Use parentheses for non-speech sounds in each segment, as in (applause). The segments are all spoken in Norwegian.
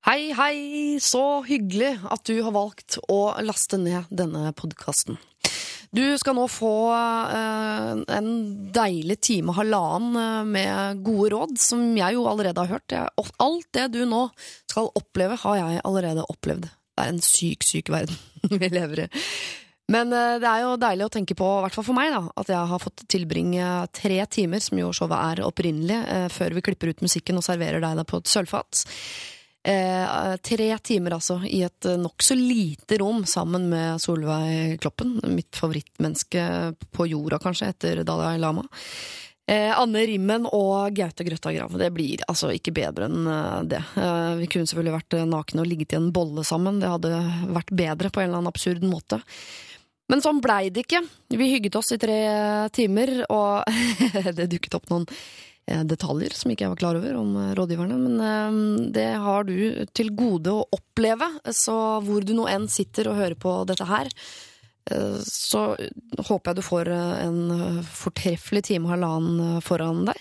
Hei, hei! Så hyggelig at du har valgt å laste ned denne podkasten. Du skal nå få eh, en deilig time, halvannen, eh, med gode råd, som jeg jo allerede har hørt. Alt det du nå skal oppleve, har jeg allerede opplevd. Det er en syk, syk verden (laughs) vi lever i. Men eh, det er jo deilig å tenke på, i hvert fall for meg, da, at jeg har fått tilbringe tre timer, som jo showet er opprinnelig, før vi klipper ut musikken og serverer deg det på et sølvfat. Eh, tre timer, altså, i et nokså lite rom sammen med Solveig Kloppen. Mitt favorittmenneske på jorda, kanskje, etter Dalai Lama. Eh, Anne Rimmen og Gaute Grøtta Grav. Det blir altså ikke bedre enn eh, det. Eh, vi kunne selvfølgelig vært eh, nakne og ligget i en bolle sammen. Det hadde vært bedre på en eller annen absurd måte. Men sånn blei det ikke. Vi hygget oss i tre timer, og (laughs) det dukket opp noen Eh, detaljer som ikke jeg var klar over om eh, rådgiverne. Men eh, det har du til gode å oppleve, så hvor du nå enn sitter og hører på dette her, så håper jeg du får en fortreffelig time og halvannen foran deg.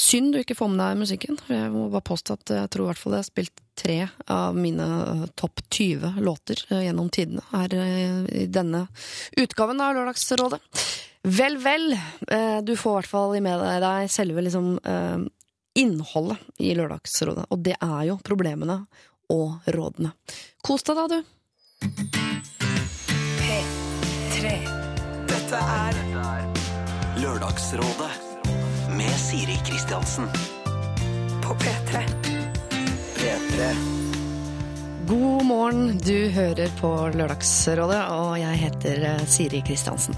Synd du ikke får med deg musikken. Jeg må bare påstå at jeg tror i hvert fall jeg har spilt tre av mine topp 20 låter gjennom tidene her i denne utgaven av Lørdagsrådet. Vel, vel. Eh, du får i hvert fall med deg selve liksom, eh, innholdet i Lørdagsrådet. Og det er jo problemene og rådene. Kos deg da, du. P3. Dette er Lørdagsrådet med Siri Kristiansen. på P3. P3. God morgen, du hører på Lørdagsrådet, og jeg heter eh, Siri Kristiansen.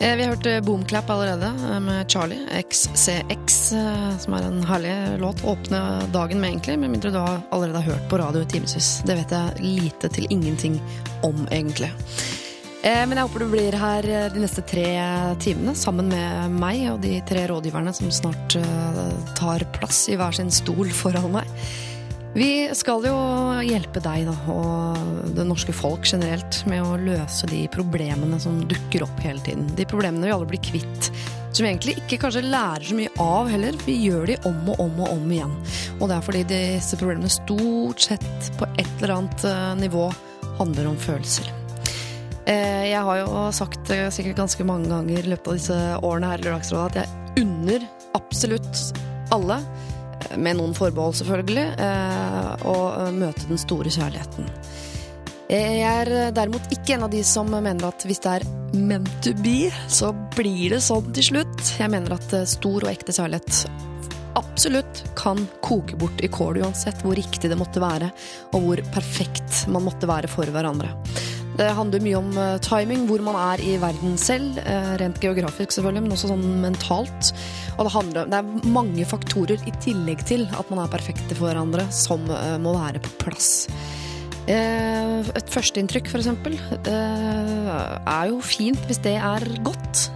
Eh, Vi har hørt Boomklapp Boomclap allerede, eh, med Charlie, XCX, eh, som er en herlig låt. Åpne dagen med, egentlig, med mindre du har allerede har hørt på radio i timevis. Det vet jeg lite til ingenting om, egentlig. Eh, Men jeg håper du blir her eh, de neste tre timene sammen med meg og de tre rådgiverne som snart eh, tar plass i hver sin stol foran meg. Vi skal jo hjelpe deg da, og det norske folk generelt med å løse de problemene som dukker opp hele tiden. De problemene vi alle blir kvitt. Som vi egentlig ikke kanskje lærer så mye av heller. Vi gjør de om og om og om igjen. Og det er fordi disse problemene stort sett på et eller annet eh, nivå handler om følelser. Eh, Jeg har jo sagt sikkert ganske mange ganger i løpet av disse årene her i Lørdagsrådet at jeg unner absolutt alle, eh, med noen forbehold selvfølgelig, og møte den store kjærligheten. Eh, Jeg er derimot ikke en av de som mener at hvis det er meant to be, så blir det sånn til slutt. Jeg mener at eh, stor og ekte kjærlighet absolutt kan koke bort i kål, uansett hvor riktig det måtte være, og hvor perfekt man måtte være for hverandre. Det handler mye om eh, timing, hvor man er i verden selv, eh, rent geografisk selvfølgelig, men også sånn mentalt. Og det, handler, det er mange faktorer i tillegg til at man er perfekte for hverandre, som eh, må være på plass. Et førsteinntrykk, eh, er jo fint hvis det er godt.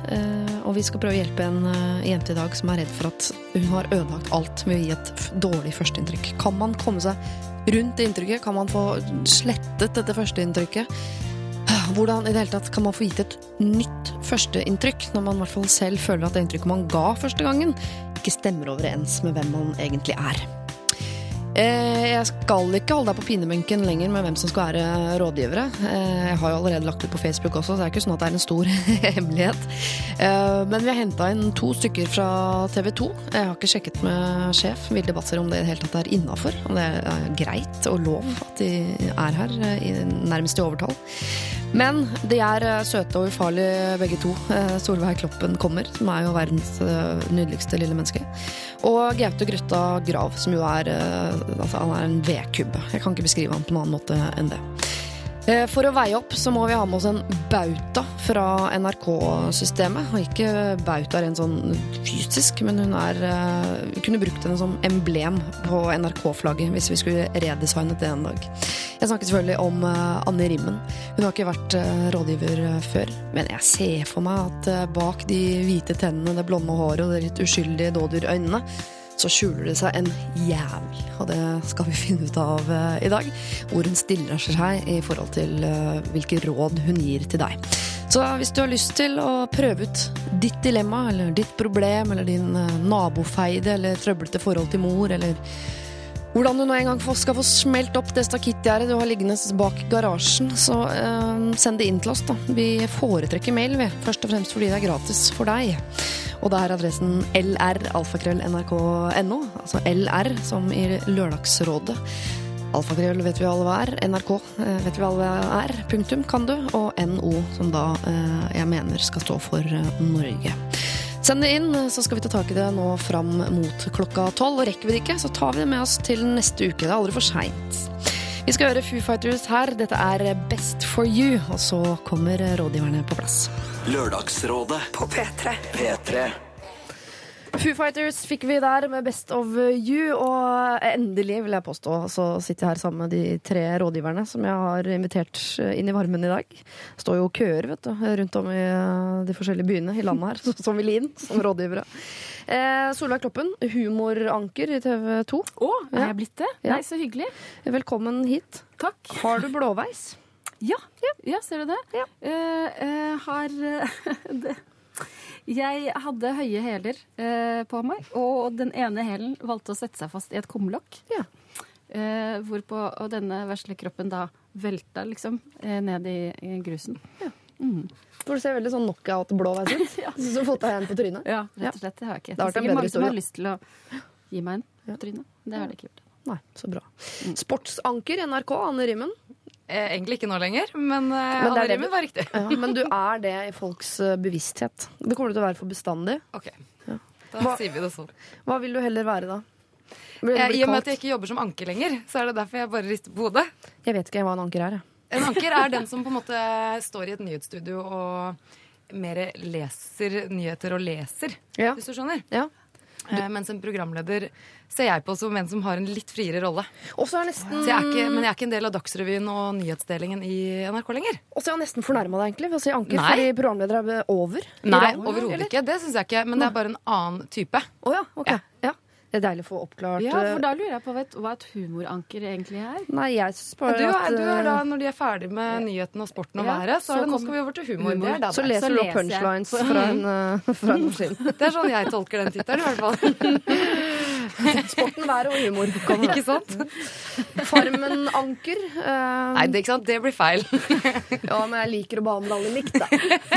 Og vi skal prøve å hjelpe en jente i dag som er redd for at hun har ødelagt alt med å gi et dårlig førsteinntrykk. Kan man komme seg rundt inntrykket? Kan man få slettet dette førsteinntrykket? Hvordan i det hele tatt kan man få gitt et nytt førsteinntrykk, når man i hvert fall selv føler at det inntrykket man ga første gangen, ikke stemmer overens med hvem man egentlig er? Eh, Jeg skal ikke holde deg på pinebenken lenger med hvem som skal være rådgivere. Eh, Jeg har jo allerede lagt ut på Facebook også, så det er ikke sånn at det er en stor (laughs) hemmelighet. Eh, Men vi har henta inn to stykker fra TV 2. Jeg har ikke sjekket med sjef Vilde Batzer om det i det hele tatt er innafor. Om det er greit og lov at de er her, nærmest i overtall. Men de er eh, søte og ufarlige begge to. Eh, Solveig Kloppen kommer, som er jo verdens eh, nydeligste lille menneske. Og Gaute Grøtta Grav, som jo er altså er en vedkubbe. Jeg kan ikke beskrive han på noen annen måte enn det. Eh, For å veie opp så må vi ha med oss en bauta fra NRK-systemet. Ikke bauta rent sånn fysisk, men hun er eh, Vi kunne brukt henne som emblem på NRK-flagget hvis vi skulle redesignet det en dag. Jeg snakker selvfølgelig om eh, Anne Rimmen. Hun har ikke vært rådgiver før, men jeg ser for meg at bak de hvite tennene, det blonde håret og de litt uskyldige dådyrøynene, så skjuler det seg en jævel. Og det skal vi finne ut av eh, i dag. Hvor hun stiller seg i forhold til eh, hvilke råd hun gir til deg. Så hvis du har lyst til å prøve ut ditt dilemma, eller ditt problem, eller din eh, nabofeide, eller trøblete forhold til mor, eller Hvordan du nå en gang skal få smelt opp det stakittgjerdet du har liggende bak garasjen, så eh, send det inn til oss, da. Vi foretrekker mail, vi. Først og fremst fordi det er gratis for deg. Og det er adressen lralfakrøll.nrk.no, altså LR som i Lørdagsrådet. Alfakrøll vet vi alle hva er. NRK eh, vet vi alle hva er. Punktum kan du. Og NO, som da eh, jeg mener skal stå for eh, Norge. Send det inn, så skal vi ta tak i det nå fram mot klokka tolv. Og rekker vi det ikke, så tar vi det med oss til neste uke. Det er aldri for seint. Vi skal høre Foo Fighters her. Dette er Best for you. Og så kommer rådgiverne på plass. Lørdagsrådet På P3. P3 Foo Fighters fikk vi der med Best of You, og endelig, vil jeg påstå, så sitter jeg her sammen med de tre rådgiverne som jeg har invitert inn i varmen i dag. Står jo køer vet du, rundt om i eh, de forskjellige byene i landet her, (laughs) som vil inn som rådgivere. Eh, Solveig Kloppen, humoranker i TV 2. Å, er Ja. jeg blitt det? Ja. Nei, så hyggelig. Velkommen hit. Takk. Har du blåveis? Ja, ja ser du det? Ja. Uh, uh, har uh, (laughs) det. Jeg hadde høye hæler eh, på meg, og den ene hælen valgte å sette seg fast i et kumlokk. Ja. Eh, hvorpå og denne vesle kroppen da velta liksom eh, ned i, i grusen. For du ser veldig sånn knockout-blåveis ut. (laughs) Ja. Syns du har fått deg en på trynet? Ja, Ja. rett og slett. Det har jeg ikke. Det en sikkert bedre historie som har lyst til å gi meg en på trynet. Det har de ikke gjort. Nei, så bra. Sportsanker NRK, Anne Rimmen. Eh, egentlig ikke nå lenger, men, uh, Men Rimmen var riktig. Ja, men du er det i folks eh, bevissthet. Det kommer du til å være for bestandig. Ok, Ja. Da Hva- sier vi det sånn. Hva vil du heller være, da? Vil Eh, I og med at jeg ikke jobber som anker lenger, så er det derfor jeg bare rister på hodet. Jeg vet ikke hva en anker er. jeg. En anker er den som på en måte står i et nyhetsstudio og mer leser nyheter og leser, Ja. hvis du skjønner. Ja. Eh, mens en programleder ser jeg på som en som har en litt friere rolle. Og så er nesten, Så jeg er ikke, men jeg er ikke en del av Dagsrevyen og nyhetsdelingen i NRK lenger. og så er jeg nesten fornærma deg, egentlig, ved å si anker, Nei. fordi programleder er over. Nei, overhodet ikke. Det syns jeg ikke. Men det er bare en annen type. Oh, ja, ok. Ja. Ja. Det er deilig å få oppklart. Ja, eh, for da lurer jeg på vet, hva et humoranker egentlig er. Nei, jeg syns Ja, bare du, at er, du er da, eh, Når de er ferdig med nyhetene og sporten og Ja, været, så så er det nå skal vi over til humor. humor. Da Så leser så du leser jeg. punchlines fra en, eh, fra en (laughs) maskin. det er sånn jeg tolker den tittelen, i hvert fall. (laughs) (laughs) Sporten, været og humor. kommer. Ikke sant? Farmen-anker. Um... Nei, det, ikke sant? det blir feil. (laughs) Ja, men jeg liker å behandle alle likt, da.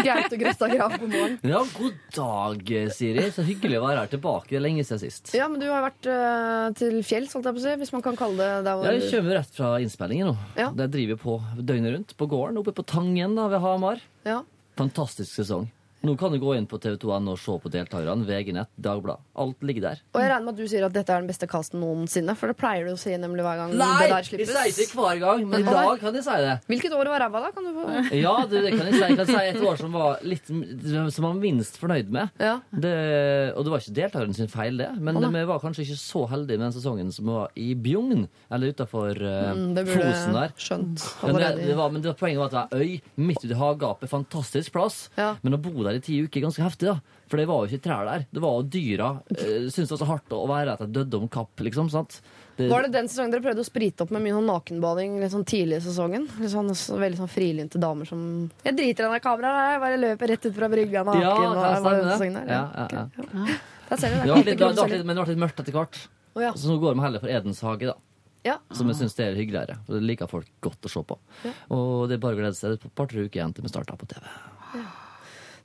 Gaute Grøstad Grav, god morgen. Ja, god dag, Siri. Så hyggelig å være her tilbake. Det er lenge siden sist. Ja, men du har vært uh, til fjells, holdt jeg på å si, hvis man kan kalle det der hvor Jeg kommer rett fra innspillingen nå. Ja. Der driver vi på døgnet rundt på gården oppe på Tangen da, ved Hamar. Ja. Fantastisk sesong. Nå kan du gå inn på TV2N og se på deltakerne. VG-nett, Dagblad. Alt ligger der. Og jeg regner med at du sier at dette er den beste casten noensinne, for det pleier du å si nemlig hver gang Nei, det der jeg sier ikke hver gang, men i dag kan jeg si det. Hvilket år var ræva, da? Kan du få Ja, det, det kan jeg si. Jeg kan si et år som var litt Som man var minst fornøyd med. Ja. Det, og det var ikke deltakeren sin feil, det. Men vi var kanskje ikke så heldige med den sesongen som var i Bjugn, eller utafor Mm, Fosen der. skjønt Men, det, det var, men det var poenget var at det var øy midt ute i havgapet. Fantastisk plass. Ja. Men å bo der i ti uker er ganske heftig, da. For det var jo ikke trær der. Det var jo dyra. Eh, syntes det var så hardt å være at jeg døde om kapp, liksom. sant? Det, Var det den sesongen dere prøvde å sprite opp med mye sånn nakenbading litt sånn tidlig i sesongen? Litt sånn, så, veldig sånn frilynte damer som Jeg driter i det kameraet, jeg bare løper rett ut fra brygga naken. ja, og- det der? Ja, ja, ja. Der ser du, Det var litt, det var litt, men det ble litt mørkt etter hvert. Oh, ja. Så nå går vi heller for Edens hage, da. Ja. Som jeg syns er hyggeligere. For det liker folk godt å se på. Og det er bare å glede seg. Det er et par-tre uker igjen til vi starter på TV.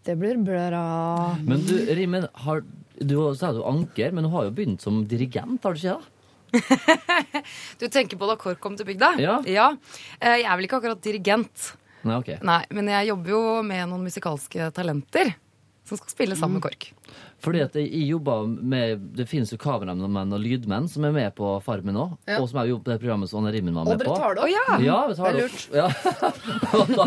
Det blir bra. Men du, Rimmen, har, du sa du anker, men du har jo begynt som dirigent, har du ikke det? (laughs) Du tenker på da KORK kom til bygda? Ja. ja. Jeg er vel ikke akkurat dirigent, Nei, okay. Nei, men jeg jobber jo med noen musikalske talenter som skal spille sammen med KORK. Fordi at jeg, jobber med Det finnes jo kameramenn og lydmenn som er med på Farmen nå. Ja. Og som er jo på det programmet som Anne Rimmen var Og med dere på. tar det opp? ja! Ja, vi tar Det er opp. Ja. (laughs) og, da,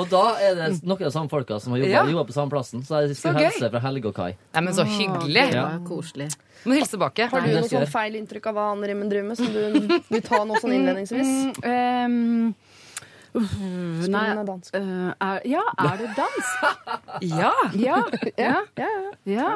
og da er det noen av de samme folka som har jobba Ja. på samme plassen. Så jeg gøy. hilse fra Helge og Kai. Nei, men så hyggelig. Ja. koselig. Må hilse tilbake. Har du noe sånn feil inntrykk av hva Anne Rimmen driver med, som du vil ta nå sånn innledningsvis? Mm, ehm, Spør nei, om er dansk. øh, er, ja, er det dans? (laughs) Ja! Ja. ja. Ja, ja. Ja.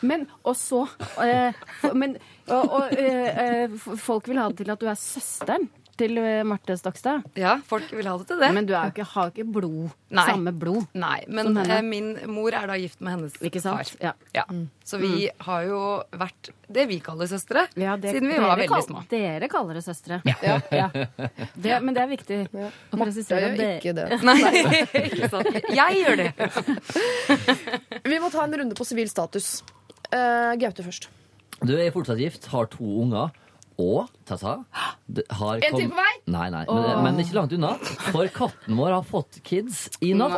Men og så eh, for- Men og, og, eh, eh, f- folk vil ha det til at du er søsteren. Til eh, Marte Stokstad. Ja, folk vil ha det til det. Men du er jo ikke, har ikke blod, Nei. samme blod. Nei, men eh, min mor er da gift med hennes Ikke sant? far. Ja. Ja. Så vi har jo vært det vi kaller søstre, Ja, det- siden vi var veldig små. Dere kaller det søstre. Ja. Det, men det er viktig å presisere. Marte gjør det- ikke det. Nei, (laughs) ikke sant. Jeg gjør det. Vi må ta en runde på sivil status. Uh, Gaute først. Du er fortsatt gift, har to unger. Og tata, har En til på vei? Nei, nei, men, men ikke langt unna. For katten vår har fått kids i natt.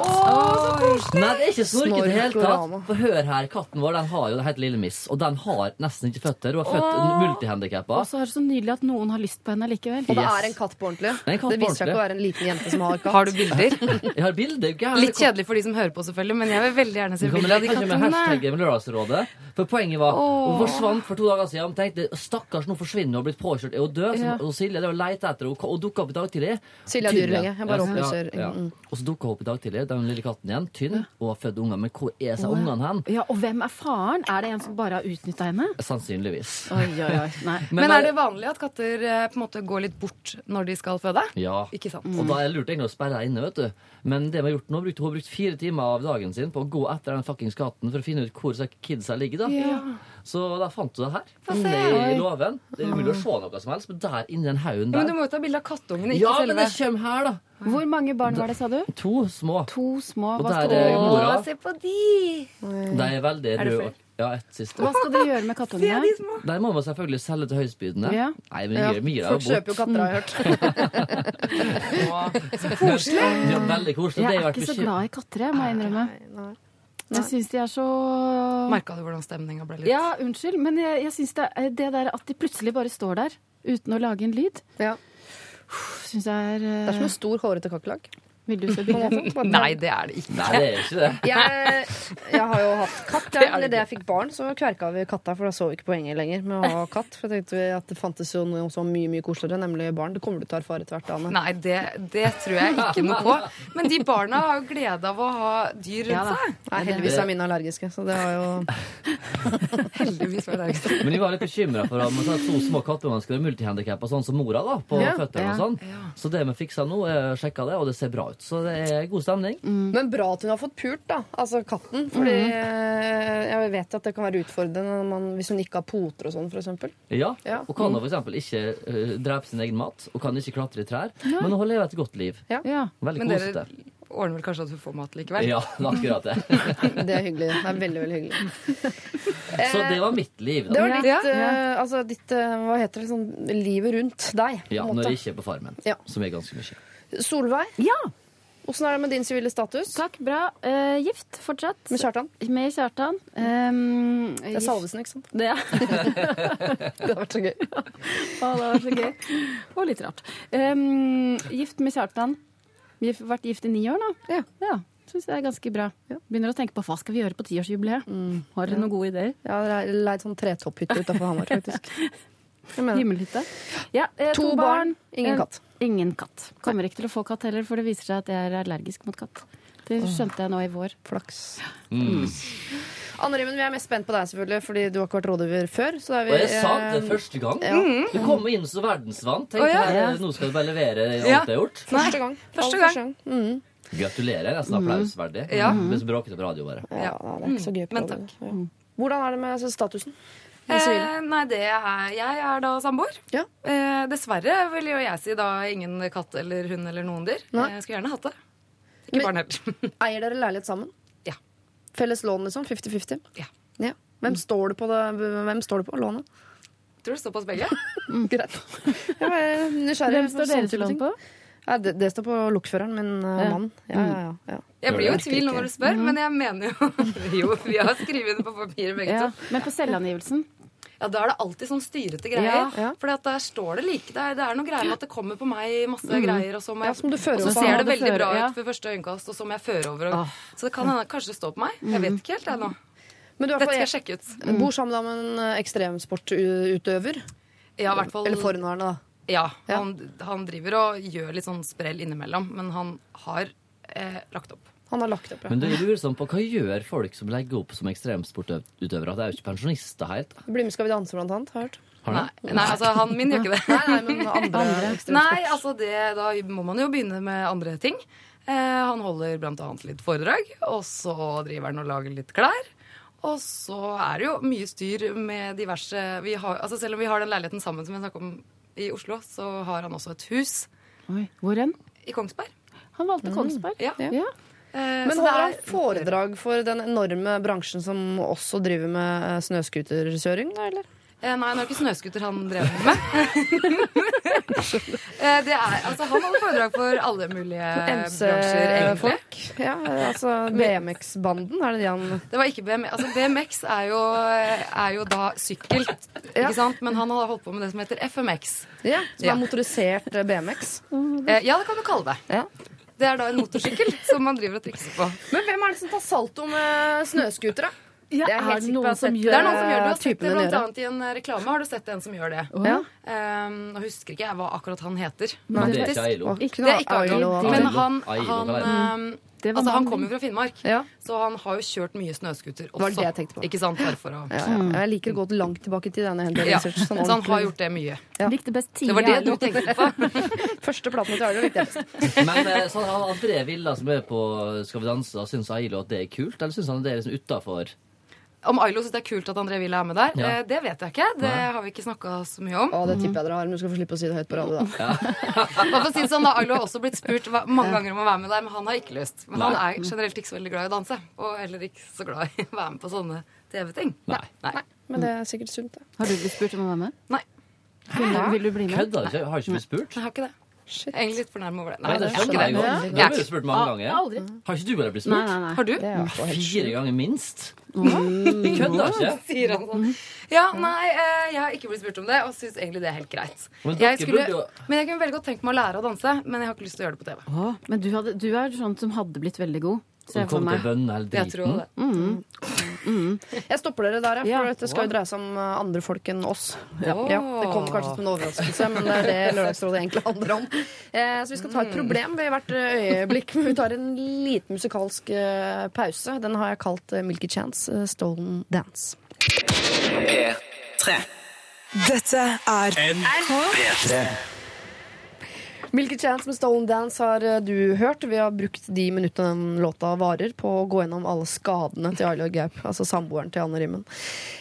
Nei, det er ikke snorket i det hele tatt. For hør her, katten vår den har jo, den heter Lille Miss, og den har nesten ikke føtter. Hun er født Åh. multihandikappa. Og så er det så nydelig at noen har lyst på henne likevel. Og det Yes. er en katt på ordentlig. Det katt Det viser seg ikke å være en liten jente som har katt. Har du bilder? (laughs) Jeg har bilder. gæren. Litt kjedelig for de som hører på, selvfølgelig, men jeg vil veldig gjerne se bilder av de kattene. For poenget var, Hun forsvant for to dager siden. Tenkte stakkars, nå forsvinner hun har blitt påkjørt. Er hun død? Så, Ja. og Silje det å lete etter henne og dukka opp i dag tidlig. Silje er dyrlege. Jeg bare Ja, opplyser. Ja, ja. Mm. Og så dukka hun opp i dag tidlig, den lille katten igjen. Tynn og har født unger. Men hvor er seg ungene hen? Ja, Og hvem er faren? Er det en som bare har utnytta henne? Sannsynligvis. Oi, oi, oi. (laughs) Nei. Men er det vanlig at katter eh, på en måte går litt bort når de skal føde? Ja. Ikke sant? Og da er det lurt egentlig å sperre deg inne, vet du. Men det vi har gjort nå, brukte, hun har brukt fire timer av dagen sin på å gå etter den fuckings katten for å finne ut hvor kidsa ligger. da. Så da fant du det her. Inne i låven. Det er umulig å se noe som helst, men der inni den haugen Men du må jo ta bilde av kattungene, ikke Ja, men det kommer her, da. Hvor mange barn var det, sa du? To små. To små. Og Hva der er mora. Å, se på de! De er veldig røde. Ja, ett siste. hva skal du gjøre med kattungene? de Der må man selvfølgelig selge til høystbydende. Ja. Nei, men Ja, mye folk bort Folk kjøper jo katter, har jeg hørt. (laughs) (laughs) Så koselig. Ja, veldig koselig. Jeg Det er ikke så glad i katter, jeg, må jeg innrømme. Nei. Jeg syns de er så Merka du hvordan stemninga ble litt Ja, unnskyld, men jeg, jeg syns det, det der at de plutselig bare står der uten å lage en lyd, Ja. syns jeg er Det er som en stor, hårete kakerlakk. Vil du se bildet? Nei, det er det ikke. Nei, det er ikke det. (laughs) Jeg, jeg har jo hatt katt. Er Ja. det Idet jeg fikk barn, så kverka vi katta, for da så vi ikke poenget lenger med å ha katt. For jeg tenkte vi at det fantes jo noe så mye mye koseligere, nemlig barn. Det kommer du til å erfare etter hvert. Anne. Nei, det, det tror jeg ikke noe på. Men de barna har jo glede av å ha dyr rundt seg. Ja, Nei, heldigvis er mine allergiske, så det har jo (laughs) Heldigvis var allergiske. Men de var litt bekymra for at man sa to små kattemennesker skulle være multihandikappa, sånn som mora, da, på Ja. føttene og sånn. Så det vi fiksa nå, er sjekka det, og det ser bra ut. Så det er god stemning. Men bra at hun har fått pult, da. Altså katten. Fordi mm. jeg vet at det kan være utfordrende når man, hvis hun ikke har poter og sånn, for eksempel. Ja, Ja. Og kan da for eksempel ikke uh, drepe sin egen mat, og kan ikke klatre i trær. Men hun lever et godt liv. Ja. Veldig Men dere ordner vel kanskje at hun får mat likevel? Ja, akkurat det. (laughs) Det er hyggelig. Det er veldig, veldig hyggelig. (laughs) Så det var mitt liv. Da. Det var ditt, Ja. uh, altså ditt uh, Hva heter det? Sånn, livet rundt deg. Ja, når jeg ikke er på Farmen, Ja. som er ganske mye. Solveig, ja, åssen er det med din sivile status? takk. Bra. Uh, gift fortsatt. Med Kjartan? Med Kjartan. Um, Det er Salvesen, ikke sant? Det, ja. (laughs) Det har vært så gøy. Å, det vært så gøy. Og litt rart. Um, gift med Kjartan. Vi har vært gift i ni år nå. Ja. ja Syns jeg er ganske bra. Begynner å tenke på hva skal vi gjøre på tiårsjubileet. Har dere noen gode ideer? Har leid sånn tretopphytte utafor Hamar, faktisk. (laughs) Himmelhytte. Ja, eh, To barn, ingen En- katt. Ingen katt. Kommer ikke til å få katt heller, for det viser seg at jeg er allergisk mot katt. Det skjønte jeg nå i vår. Flaks. Mm. Anne Rimmen, vi er mest spent på deg, selvfølgelig, fordi du har ikke vært rådgiver før. Så er vi, Og jeg sa det eh, første gang. Ja. Du kom inn så verdensvant. Tenk, oh, ja. her, nå skal du bare levere alt Ja. jeg har gjort. Første gang. Første Aller gang. Mm. Gratulerer. Nesten applausverdig. Ja. Det er så bråkete på radio, bare. Ja, det er ikke så gøy. på Men takk. Ja. Hvordan er det med statusen? Eh, nei, det er Jeg er da samboer. Ja. Eh, dessverre vil jo jeg si da ingen katt eller hund eller noen dyr. Nei. Jeg skulle gjerne hatt det. Ikke Men- barn heller. (laughs) Eier dere leilighet sammen? Ja. Felles lån, liksom? 50-50? Ja. Ja. Hvem står det på det? Hvem står det på lånet? Tror du det står på oss begge? (laughs) Greit. Er nysgjerrig Hvem står dere til lån på? Ja, det, det står på lokføreren, min uh, Ja. mann. Ja, ja, ja, ja. Jeg blir jo i tvil nå når du spør, men jeg mener jo (laughs) Jo, vi har skrevet det på papiret begge Ja. to. Men på selvangivelsen Ja, Da er det alltid sånn styrete greier. Ja. For der står det like. Det er, det er noen greier med at det kommer på meg masse greier, og så, må Ja, som du fører og så ser det veldig fører, bra fører, ja. ut ved første øyekast, og så må jeg føre over. Og, ah. Så det kan hende kanskje det står på meg. Jeg vet ikke helt, jeg nå. Men du Dette skal jeg sjekke ut. Mm. bor sammen med en eh, ekstremsportutøver. Ja, i hvert fall Eller forhenværende, da. Ja. han, han driver og gjør litt sånn sprell innimellom, men han har eh, lagt opp. Han har lagt opp, ja. Men det er lurer sånn på hva gjør folk som legger opp som ekstremsportutøvere? Det er jo ikke pensjonister helt. Blir med Skal vi danse, blant annet. Hørt. Har Nei, nei, altså han min gjør ikke det. Nei, nei, men andre. (laughs) Nei, altså det, da må man jo begynne med andre ting. Eh, han holder annet litt foredrag, og så driver han og lager litt klær. Og så er det jo mye styr med diverse vi har, altså Selv om vi har den leiligheten sammen som vi snakket om i Oslo, så har han også et hus Oi, hvor hen? i Kongsberg. Han valgte Kongsberg. Ja. Ja. Eh, Men så det holder han er- foredrag for den enorme bransjen som også driver med eh, snøscooterkjøring, da, eller? Eh, nei, det var ikke snøscooter han drev med. (laughs) eh, det er, altså, han holder foredrag for alle mulige bransjer, egentlig. Ja, altså (laughs) BMX-banden, er det de han Det var ikke BMX. Altså, BMX er jo, er jo da sykkel, Ja. ikke sant? Men han har holdt på med det som heter FMX. Ja, som Ja. er motorisert eh, BMX. Eh, ja, det kan du kalle det. Ja. Det er da en motorsykkel (laughs) som man driver og trikser på. Men hvem er det som tar salto med snøskutere? Ja, Det er er det noen som dette- Det gjør er noen som gjør det. Du har sett det blant annet i en reklame. Har du sett en som gjør det? Ja. Um, nå husker ikke jeg hva akkurat han heter. Men det er ikke Ailo. Det er ikke Ailo. Men han, han, um, altså, han kommer jo fra Finnmark, Ja. så han har jo kjørt mye snøscooter også. var det jeg tenkte på. Ikke sant? Derfor, for Ja, ja. Jeg liker å gå langt tilbake til denne hendelsen. ja. Sånn Så han har gjort det mye. Ja. Likte best Det var det du tenkte på. (laughs) Første platen til Arlo likte jeg best. Men så sånn, han André Villa som er på Skal vi danse, syns Ailo at det er kult? Eller syns han det er liksom utafor? Om Ailo syns det er kult at André Villa er med der, Ja. eh, det vet jeg ikke. Det Nei. har vi ikke snakka så mye om. Å, det tipper jeg dere har, men du skal få slippe å si det høyt på radio, da. Ja. (laughs) for å si det sånn, da, Ailo har også blitt spurt mange ganger om å være med der, men han har ikke lyst. Men han er generelt ikke så veldig glad i å danse, og heller ikke så glad i (laughs) å være med på sånne TV-ting. Nei. Nei. Men det er sikkert sunt, det. Har du blitt spurt om å være med? Nei. Vil, vil du bli med? Du ikke? Har ikke blitt spurt? Jeg har ikke det. Shit. Jeg er litt fornærma over det. Nei, det har skjønner jeg godt. Du har blitt spurt mange Ah, ganger. Aldri. Har ikke du bare blitt spurt? nei, nei. Har du? Det sjukt. Fire ganger minst. Vi (laughs) kødder ikke. (laughs) Sier han sånn. Ja, nei, eh, jeg har ikke blitt spurt om det, og syns egentlig det er helt greit. Men Jeg skulle, men jeg kunne veldig godt tenkt meg å lære å danse, men jeg har ikke lyst til å gjøre det på TV. Men du, hadde, du er sånn som hadde blitt veldig god. Som kom for til meg. bønne hele Jeg tror driten. Det. Jeg stopper dere der, ja, for Ja. dette skal jo dreie seg om uh, andre folk enn oss. Ja. Ja, det kommer kanskje som en overraskelse, men det er det Lørdagsrådet egentlig handler om. Eh, så vi skal ta et problem ved hvert uh, øyeblikk. Men vi tar en liten musikalsk uh, pause. Den har jeg kalt uh, Milky Chance, uh, Stolen Dance. P3. Dette er P3. Milky Chance med Stolen Dance har uh, du hørt. Vi har brukt de minuttene den låta varer, på å gå gjennom alle skadene til Ailo Gaup, altså samboeren til Anne Rimmen.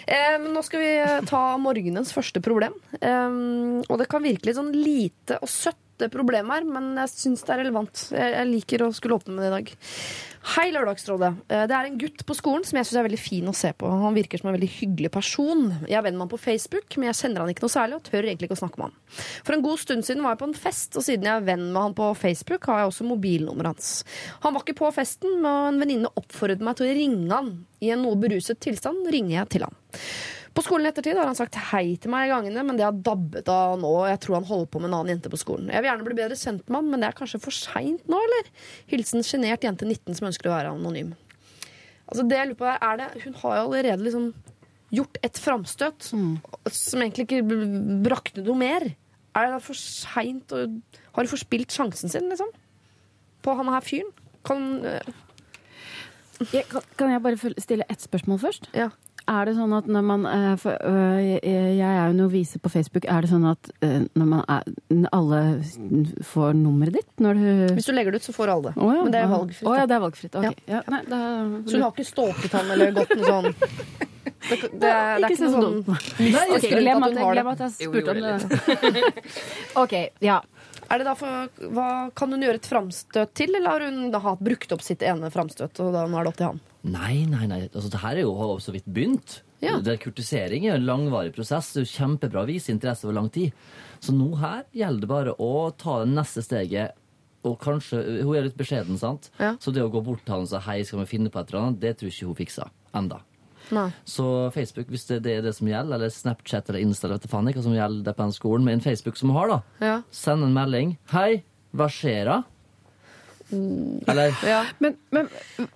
Eh, nå skal vi ta morgenens første problem. Um, og det kan virke litt sånn lite og søtt det her, men jeg syns det er relevant. Jeg liker å skulle åpne med det i dag. Hei, Lørdagsrådet. Eh, Det er en gutt på skolen som jeg syns er veldig fin å se på. Han virker som en veldig hyggelig person. Jeg er venn med han på Facebook, men jeg kjenner han ikke noe særlig og tør egentlig ikke å snakke med han. For en god stund siden var jeg på en fest, og siden jeg er venn med han på Facebook, har jeg også mobilnummeret hans. Han var ikke på festen, men en venninne oppfordret meg til å ringe han. I en noe beruset tilstand ringer jeg til han. På skolen i ettertid har han sagt hei til meg i gangene, men det har dabbet av nå. Jeg tror han holder på med en annen jente på skolen. Jeg vil gjerne bli bedre kjent med han, men det er kanskje for seint nå, eller? Hilsen sjenert jente 19 som ønsker å være anonym. Altså det jeg lurer på er, det, Hun har jo allerede liksom gjort et framstøt som egentlig ikke brakte noe mer. Er det da for seint Har hun forspilt sjansen sin, liksom? På han her fyren? Kan øh, Jeg, kan, kan jeg bare stille ett spørsmål først? Ja. Er det sånn at når man eh, for, øh, jeg, er jo novise på Facebook. Er det sånn at eh, når man er, alle får nummeret ditt når du Hvis du legger det ut, så får alle det. Å ja, Men det er valgfritt. Oh, ja, det er valgfritt. Okay. Ja. Ja. nei, da, Så du har ikke stalket han eller gått noe sånn Det, (laughs) det, det, er, det er Ikke ikke noe sånn Nei, ok, glem at glem at jeg spurte om det. (laughs) OK. Ja. Er det da for, hva, Kan hun gjøre et framstøt til, eller har hun da hatt brukt opp sitt ene framstøt? Og da nå er det opp til han? Nei, nei, nei. Altså, det her er jo så vidt begynt. Ja. Det er Kurtisering er en langvarig prosess. Det er jo kjempebra å vise interesse over lang tid. Så nå her gjelder det bare å ta det neste steget. Og kanskje, Hun er litt beskjeden, sant? Ja. Så det å gå bort til han og si hei, skal vi finne på et eller annet, det tror ikke hun fikser enda. Nei. Så Facebook, hvis det, det er det som gjelder, eller Snapchat eller Insta, eller hva som gjelder på den skolen, men en Facebook som hun har, da, Ja. send en melding. Hei, hva skjer da? Eller Ja. Men, men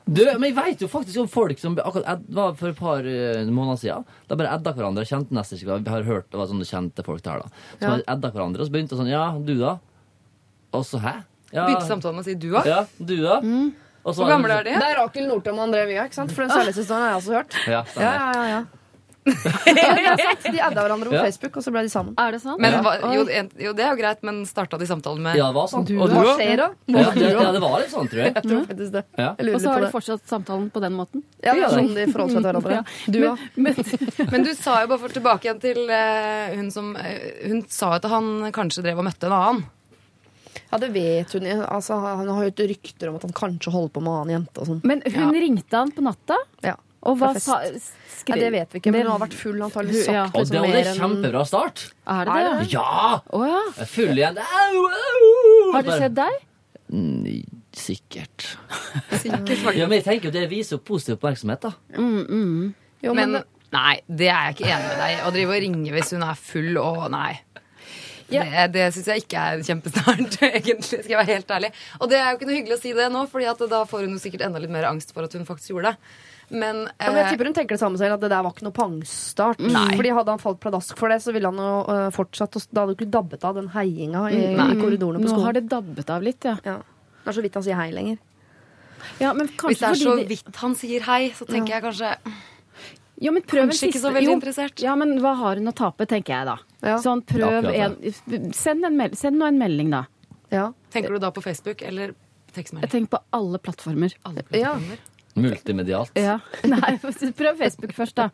du, men jeg vet jo faktisk om folk som akkurat ed, var for et par eh, måneder siden. Da bare edda hverandre. Kjente nesten ikke Vi har hørt det var sånne kjente folk der, da. Som Ja. edda hverandre, og så begynte sånn Ja, du da? Og så hæ? Ja, Begynte samtalen med å si du da? Ja, du da? Mm. så Hvor gamle er det? de? Det er Rakel Nordtun og André Via, ikke sant? For den kjærlighetshistorien har jeg også hørt. Ja, Ja, ja, ja, ja. De adda hverandre på Ja. Facebook, og så ble de sammen. Er det sant? Men Ja. jo, jo, det er jo greit, men starta de samtalen med Ja, det var sånn. Du, Og du òg. Ja, ja, det var litt sånn, tror jeg. Jeg tror faktisk det. Ja. Jeg lurer Og så har de fortsatt samtalen på den måten? Ja, det er sånn de forholder seg til hverandre. Ja. Du Men, òg. men, (laughs) Men du sa jo bare for tilbake igjen til uh, hun som uh, Hun sa at han kanskje drev og møtte en annen. Ja, det vet hun. Altså, han har hørt rykter om at han kanskje holder på med en annen jente og sånn. men hun ringte han på natta, Ja. Og hva sa skrev, det vet vi ikke, men hun har vært full antakelig Ja. Og det var en kjempebra start. Er det det? Ja! Oh, ja. Jeg er Full igjen. Au, au! Har du sett deg? Mm, Sikkert. (laughs) Sikkert. Ja, men jeg tenker jo det viser jo positiv oppmerksomhet, da. Jo, Men men, nei, det er jeg ikke enig med deg i. Å drive og ringe hvis hun er full og Nei. Ja. Det, det syns jeg ikke er kjempesnart, (laughs) egentlig. Skal jeg være helt ærlig. Og det er jo ikke noe hyggelig å si det nå, Fordi at da får hun jo sikkert enda litt mer angst for at hun faktisk gjorde det. Men, ja, men jeg eh, tipper hun tenker det samme selv, at det der var ikke noe pangstart. Nei. Fordi hadde han falt pladask for det, så ville han jo øh, fortsatt Da hadde du ikke dabbet av den heiinga i, i korridorene på skolen. Nå har det dabbet av litt, ja. Ja. Det er så vidt han sier hei lenger. ja men hvis det er så det, vidt han sier hei, så tenker jeg kanskje jo, men prøv Kanskje ikke så veldig jo, interessert. Ja, men hva har hun å tape, tenker jeg da. Ja. Sånn, prøv en Send, en meld, send nå en melding, da. Ja. Tenker du da på Facebook eller tekstmelding? Jeg tenker på alle plattformer. Alle Ja. Multimedialt. Ja. (laughs) Nei, prøv Facebook først, da.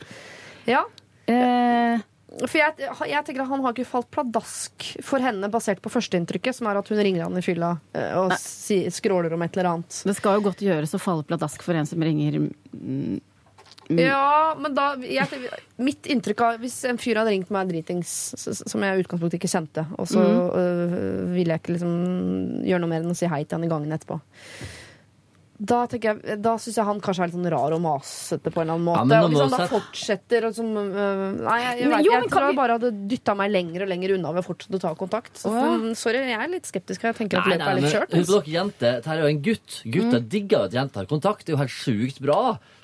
ja. Eh, For jeg, jeg tenker at Han har ikke falt pladask for henne basert på førsteinntrykket, som er at hun ringer han i fylla øh, og si, skråler om et eller annet. det skal jo godt gjøres å falle pladask for en som ringer mm, Ja, men da jeg, Mitt inntrykk av Hvis en fyr hadde ringt meg dritings, som jeg i utgangspunktet ikke kjente, og så øh, ville jeg ikke liksom gjøre noe mer enn å si hei til han i gangen etterpå da jeg, da syns jeg han kanskje er litt sånn rar og masete på en eller annen måte. Ja, og hvis han da fortsetter og som, uh, Nei, jeg, jeg, vet, jo, jeg tror jeg bare hadde dytta meg lenger og lenger unna ved å fortsette å ta kontakt. Så oh, ja. mm, sorry, jeg er litt skeptisk. Jeg tenker at løpet nei, er litt kjørt. husk altså. dere jenter, dette er jo en gutt. Gutter digger at jenter har kontakt. Det er jo helt sjukt bra.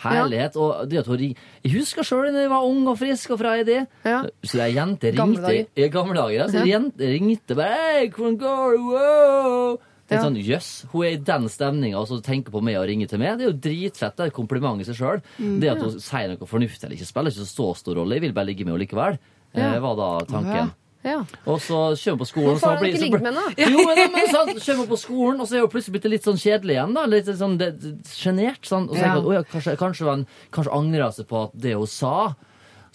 Herlighet. Og det at hun ringer Jeg husker sjøl da jeg var ung og frisk og fra freidig. Ja. Så ei jente ringte dager. I gamle dager. Ja. Så Ja. jente ringte bare Hei, hvordan går det? Wow! Det er sånn, Jøss, hun er i den stemninga og så tenker på meg og ringer til meg. Det er jo dritfett. Det er et kompliment i seg sjøl. Mm. det at hun sier noe fornuftig eller ikke, spiller ikke så stor rolle. Jeg vil bare ligge med henne likevel. Ja. Eh, var da tanken. Ja. Og så kommer hun på skolen Hvorfor har du ikke ligget med henne? jo, men, men sant, så kommer på skolen, og så er hun plutselig blitt litt sånn kjedelig igjen. da Litt sånn sjenert. Sånn, og så tenker Ja. jeg at, ja, kanskje, kanskje, han, kanskje angrer seg på at det hun sa.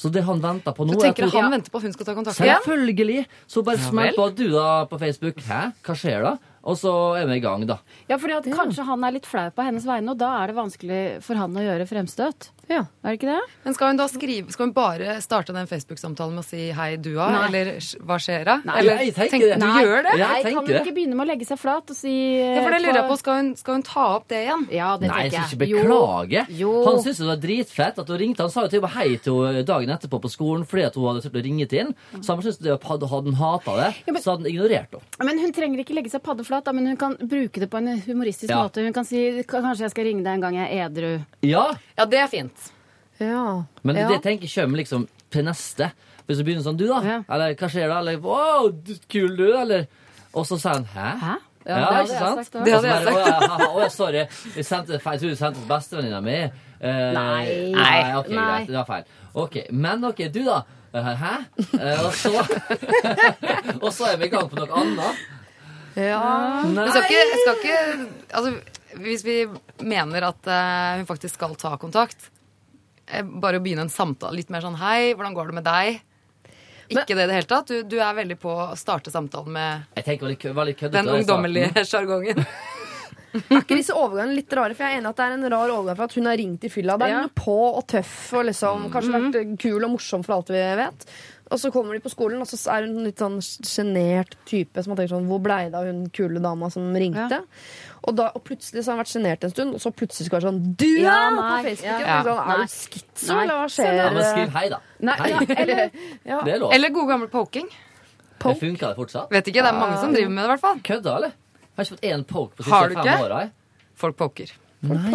Så det han venter på nå Du er at tenker at hun- han venter på at hun skal ta kontakt igjen? Selvfølgelig! Så bare Ja smell på at du da på Facebook. Hæ, hva skjer da? Og så er vi i gang, da. Ja, fordi at Kanskje han er litt flau på hennes vegne, og da er det vanskelig for han å gjøre fremstøt. Ja. Er det ikke det? Men skal hun da skrive Skal hun bare starte den Facebook-samtalen med å si 'hei, dua'? Nei. Eller 'hva skjer da?' Nei, Eller, jeg tenker tenk- det. Du Nei. gjør det? Ja. Nei, kan hun ikke begynne med å legge seg flat og si Ja, for det lurer jeg på. Skal hun, skal hun ta opp det igjen? Ja, det Nei, jeg tenker skal ikke beklage. Jo. Han syntes det var dritfett at hun ringte. Han sa jo til og med hei til henne dagen etterpå på skolen fordi at hun hadde turt å ringe til ham. Så han syntes det var- hadde, hadde han hata det, Ja, men- så hadde han ignorert henne. Men hun trenger ikke legge seg paddeflat, da, men hun kan bruke det på en humoristisk Ja. måte. Hun kan si kanskje jeg skal ringe deg en gang jeg er edru. Ja, Ja, det er fint. Ja. men ja. det tenker jeg kommer liksom til neste. Hvis du begynner sånn, du da? Ja. Eller hva skjer da? Eller wow, du, kul du, eller? Og så sier han hæ? Hæ? Ja, det hadde ikke jeg sant? sagt også. Det hadde jeg bare, «Å, ja, å, ja, sorry. Jeg, sendte, feil- jeg tror du sendte til bestevenninna mi. Eh, Nei. nei. Ok, Nei. greit. Det var feil. Ok, Men ok, du, da? Eh, Hæ? Eh, og så (laughs) Og så er vi i gang på noe annet. Ja. Nei. Du skal ikke, skal ikke altså, Hvis vi mener at eh, hun faktisk skal ta kontakt, eh, bare å begynne en samtale litt mer sånn Hei, hvordan går det med deg? Ikke det i det hele tatt. Du, du er veldig på å starte samtalen med Jeg tenker veldig, var litt køddete. den i starten. ungdommelige sjargongen. (laughs) Er ikke disse overgangene litt rare? For jeg er enig at det er en rar overgang for at hun har ringt i fylla. Det er Ja. noe på og tøff og liksom kanskje vært kul og morsom for alt vi vet. Og så kommer de på skolen, og så er hun en litt sånn sjenert type som har tenkt sånn Hvor blei det av hun kule dama som ringte? Og, da, og plutselig så har han vært sjenert en stund, og så plutselig skal han være sånn Du Ja, nei, på Facebook! ja. Sånn, er du skitso, eller hva Ja, men skriv hei, da. Nei, Hei. ja, eller, Ja. Det er lov. Eller god gammel poking. Det funker det fortsatt? Vet ikke, det er mange som driver med det, i hvert fall. Kødda, eller? Jeg Har ikke fått én poke på siste fem ikke? åra. jeg. Folk poker.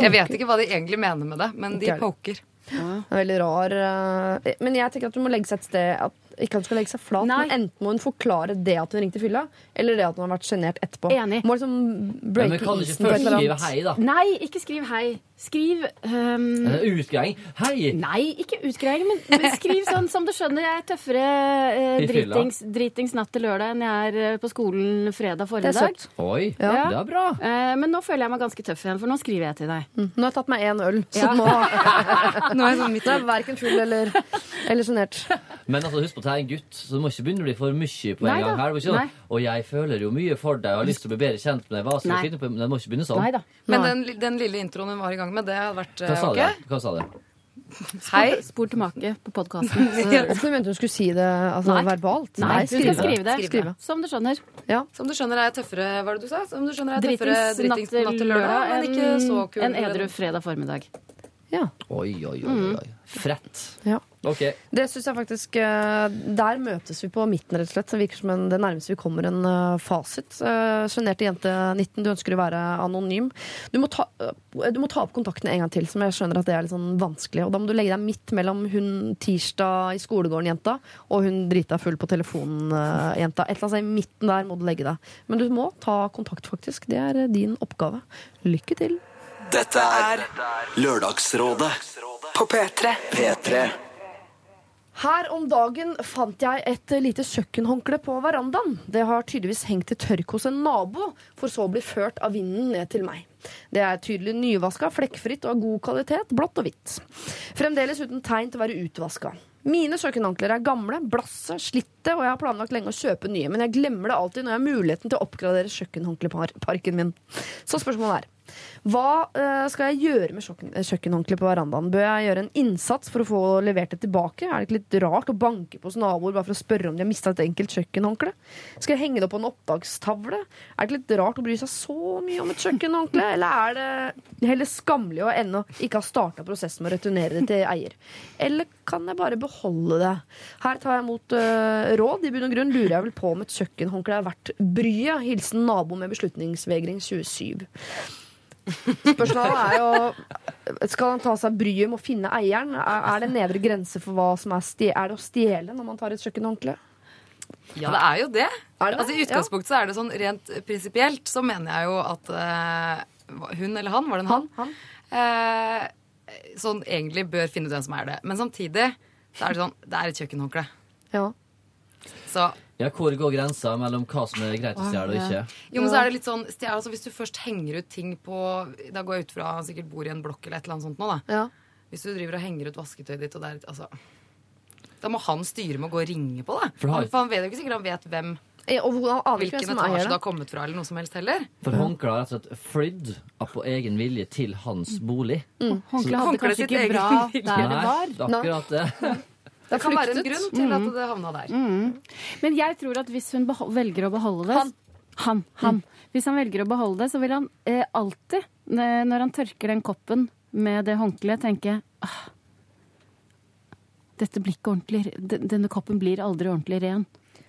Jeg vet ikke hva de egentlig mener med det, men de poker. Det er veldig rar eh, Men jeg tenker at du må legge seg et sted at ikke han skal legge seg flat, Nei. men enten må hun forklare det at hun ringte fylla, eller det at hun har vært sjenert etterpå. Enig. Må liksom Men breake du ikke isen på et først eller skrive annet. hei, da. Nei, ikke skriv hei. Skriv ehm, Eh, Utgreiing. Hei! Nei, ikke utgreiing, men, men skriv sånn som du skjønner. Jeg er tøffere eh, dritings, dritings natt til lørdag enn jeg er eh, på skolen fredag Det er søtt. Oi, Ja. det er bra. Eh, men nå føler jeg meg ganske tøff igjen, for nå skriver jeg til deg. Mm. Nå har jeg tatt meg én øl, så Ja. nå, (laughs) Nå er jeg sånn midt i. er verken full eller, eller sjenert. Men altså, husk på at jeg er en gutt, så du må ikke begynne å bli for mye på en Nei gang. her. Ikke Nei. Og jeg føler jo mye for deg og har lyst til å bli bedre kjent med deg. Hva skal Nei. jeg finne på? Men det må ikke begynne sånn. Nei da. Men den, den lille introen hun var i gang med, det hadde vært Hva eh, sa ok. du? Hva sa det? Hei. Spor tilbake på podkasten. Hvorfor (laughs) mente hun skulle si det altså, Nei. verbalt. Nei, du skal skrive det. Skrive. Som du skjønner. Ja. Som du skjønner er jeg tøffere, hva var det du sa? Som du skjønner er jeg tøffere Dritings natt til lørdag men ikke så enn kul. en edru fredag formiddag. ja. Oi, oi, oi. oi, oi. Frett. ja. OK. Det syns jeg faktisk eh, Der møtes vi på midten, rett og slett. Det virker som en, det nærmeste vi kommer en eh, fasit. Uh, Sjenerte jente 19, du ønsker å være anonym. Du må, ta, eh, du må ta opp kontakten en gang til, som jeg skjønner at det er litt sånn vanskelig. Og da må du legge deg midt mellom hun tirsdag i skolegården-jenta og hun drita full på telefonen-jenta. Et eller annet sted i midten der må du legge deg. Men du må ta kontakt, faktisk. Det er eh, din oppgave. Lykke til. Dette er Lørdagsrådet På P3. P3. Her om dagen fant jeg et lite kjøkkenhåndkle på verandaen. Det har tydeligvis hengt i tørk hos en nabo, for så å bli ført av vinden ned til meg. Det er tydelig nyvaska, flekkfritt og av god kvalitet, blått og hvitt. Fremdeles uten tegn til å være utvaska. Mine kjøkkenhåndklær er gamle, blasse, slitte, og jeg har planlagt lenge å kjøpe nye, men jeg glemmer det alltid når jeg har muligheten til å oppgradere kjøkkenhåndkleparken min. Så spørsmålet er hva eh, skal jeg gjøre med kjøkken, eh, kjøkkenhåndkleet på verandaen? Bør jeg gjøre en innsats for å få levert det tilbake? Er det ikke litt rart å banke på hos naboer bare for å spørre om de har mista et enkelt kjøkkenhåndkle? Skal jeg henge det opp på en oppdagstavle? Er det ikke litt rart å bry seg så mye om et kjøkkenhåndkle? Eller er det heller skammelig å ennå ikke ha starta prosessen med å returnere det til eier? Eller kan jeg bare beholde det? Her tar jeg imot uh, råd. I bunn og grunn lurer jeg vel på om et kjøkkenhåndkle er verdt bryet. Hilsen nabo med beslutningsvegring 27. Spørsmålet er jo Skal han ta seg bryet med å finne eieren? Er er det nedre grense for hva som er stje Er det å stjele når man tar et kjøkkenhåndkle? Ja, det er jo det. Er det? Altså, I utgangspunktet så er det sånn rent prinsipielt så mener jeg jo at uh, hun eller han, var det en han, Han? eh, sånn egentlig bør finne ut hvem som er det. Men samtidig så er det sånn det er et kjøkkenhåndkle. Ja. Så Ja, hvor går grensa mellom hva som er greit å stjele og ikke? jo, men så er det litt sånn stjel, altså, Hvis du først henger ut ting på Da går jeg ut fra han sikkert bor i en blokk eller et eller annet sånt nå, da. ja. Hvis du driver og henger ut vasketøyet ditt, og det er litt Altså Da må han styre med å gå og ringe på, da. For For han, han vet jo ikke sikkert han vet hvem Og han hvilken etasje det har kommet fra, eller noe som helst heller. For håndkleet har rett og slett flydd av på egen vilje til hans bolig. Håndkleet hadde Håndkleet kanskje sitt ikke bra der det Nei, var. det er akkurat det. Det kan være en grunn til at det havna der. Men jeg tror at hvis hun velger å beholde det Han. Han. han. Hvis han velger å beholde det, så vil han eh, alltid, når han tørker den koppen med det håndkleet, tenke ah, Dette blir ikke ordentlig Denne koppen blir aldri ordentlig ren.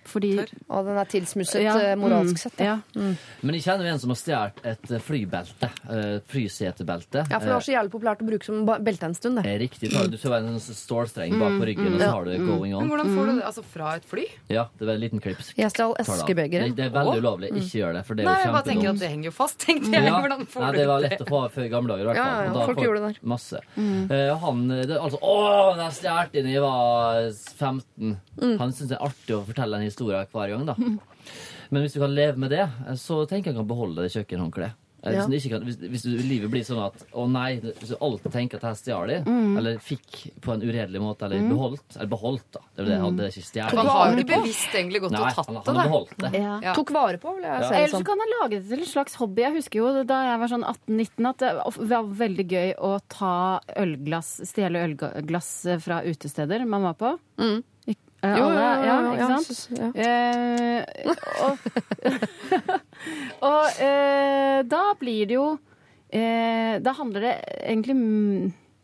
Fordi Og den er tilsmusset Ja, eh, moralsk mm, sett. Ja. Mm. Men jeg kjenner jo en som har stjålet et eh, flybelte. Et Flysetebelte. ja, for det var så jævlig populært å bruke som belte en stund. Det. Er Riktig. Du skal være en stålstreng bak på ryggen, og så har du going going Men hvordan får du det? Altså fra et fly? Ja, det var en liten klips. Jeg stjal det eskebegeret. Det, det er veldig ulovlig. Ikke gjør det, for det er Nei, jo jeg bare tenker at det henger jo fast, tenkte jeg. Ja. (laughs) Hvordan får Nei, du det var lett å få før i gamle dager. i hvert fall. ja, ja. Da Folk gjorde det der. Masse. Eh, han det, altså, Å, den stjal da jeg var 15. Mm. Han syns det er artig å fortelle en historie hver gang, da. (laughs) Men hvis du kan leve med det, så tenker jeg han kan beholde det kjøkkenhåndkleet. Ja. Hvis, ikke kan, hvis, hvis du, livet blir sånn at å nei, hvis du alltid tenker at jeg stjal det, Mm. eller fikk på en uredelig måte, eller beholdt, eller beholdt, da. Det er jo det, jeg det er ikke stjålet. Han har jo bevisst egentlig gått Nei, og han, tatt det. han har beholdt det. Ja. Ja. Tok vare på, vil jeg Ja. si det Eller så sånn. kan han lage det til en slags hobby. Jeg husker jo da jeg var sånn 18-19 at det var veldig gøy å ta ølglass, stjele ølglass fra utesteder man var på. Mm. Eh, Jo, alle, ja, ja, ikke sant? ja. Eh, og (laughs) og eh, da blir det jo eh, Da handler det egentlig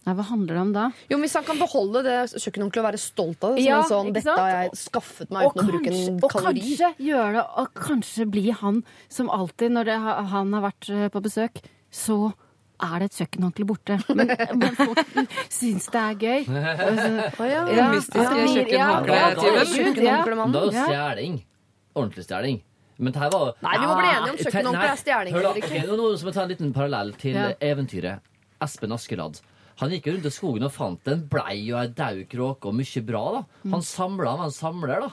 Nei, hva handler det om da? Jo, Hvis han kan beholde det kjøkkenhåndkleet og være stolt av det, Ja, sånn, dette har jeg skaffet meg uten å bruke en kalori. og kanskje gjøre det, og kanskje bli han som alltid, når det, han har vært eh, på besøk, så er det et kjøkkenhåndkle borte. (laughs) Men, men folk syns det er gøy. (laughs) Å ja. Ja, mystiske kjøkkenhåndkle-tyven. Da er det Ja. stjeling. Ordentlig stjeling. Men her var Nei, vi må bli enige om kjøkkenhåndkle er stjeling hør da, eller ikke. nå, nå skal ta en liten parallell til Ja. eventyret Espen Askeladd. Han gikk rundt i skogen og fant en blei og ei daud kråke og mye bra. da. Mm. Han samla, han en samler. da.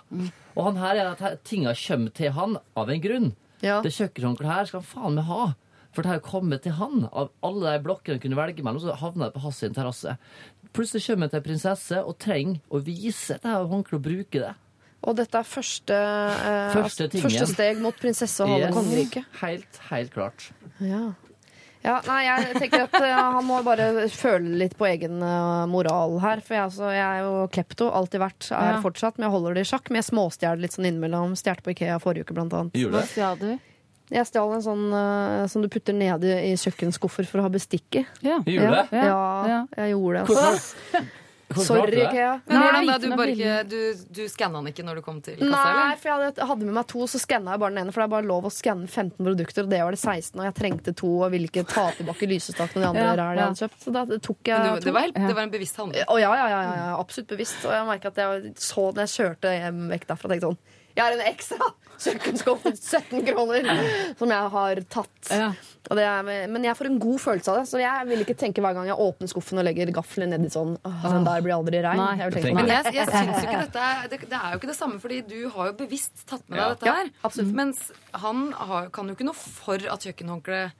Og han her er at tinga kommer til han av en grunn. Ja. Det kjøkkenhåndkleet her skal han faen meg ha. For det har jo kommet til han. Av alle de blokkene han kunne velge mellom, så havna det på hans terrasse. Plutselig kommer han til ei prinsesse og trenger å vise dette her håndkleet og bruke det. Og dette er første, eh, Første altså, første steg mot prinsesse og halve Yes. kongeriket. Helt, helt klart. Ja. ja, nei, jeg tenker at eh, han må bare føle litt på egen eh, moral her. For jeg, altså, jeg er jo klepto, alltid vært, er Ja. fortsatt, men jeg holder det i sjakk. Men jeg småstjeler litt sånn innimellom. Stjal på Ikea forrige uke, blant annet. Gjorde Hva stjal du? Jeg stjal en sånn eh, som du putter ned i, i kjøkkenskuffer for å ha bestikk i. Ja. Gjorde Ja, det? Ja, ja, jeg gjorde det. Hvordan- Altså. (laughs) hvordan klarte Sorry, du det? Ikea. Men hvordan da? Du, noe bare ikke, du, du skanna den ikke når du kom til kassa, Nei, eller? for jeg hadde, hadde med meg to, så skanna jeg bare den ene. For det er bare lov å skanne 15 produkter, og det var det 16. Og jeg trengte to og ville ikke ta tilbake lysestakene og de andre Ja, ræl jeg ja. hadde kjøpt. Så da tok Men jeg du, to. det, var helt, det var en bevisst handling. Å ja, ja, ja, ja, ja, absolutt bevisst. Og jeg merket at jeg så da jeg kjørte hjem vekk derfra, tenkte sånn Jeg har en ekstra kjøkkenskuff for 17 kroner som jeg har tatt. Ja. Og det er, men jeg får en god følelse av det, så jeg vil ikke tenke hver gang jeg åpner skuffen og legger gaffelen nedi sånn Åh, den der blir aldri rein. Nei. Jeg vil tenke, Men jeg, jeg syns jo ikke dette det, det er jo ikke det samme, fordi du har jo bevisst tatt med deg Ja. dette Ja, her. absolutt. Mens han har, kan jo ikke noe for at kjøkkenhåndkleet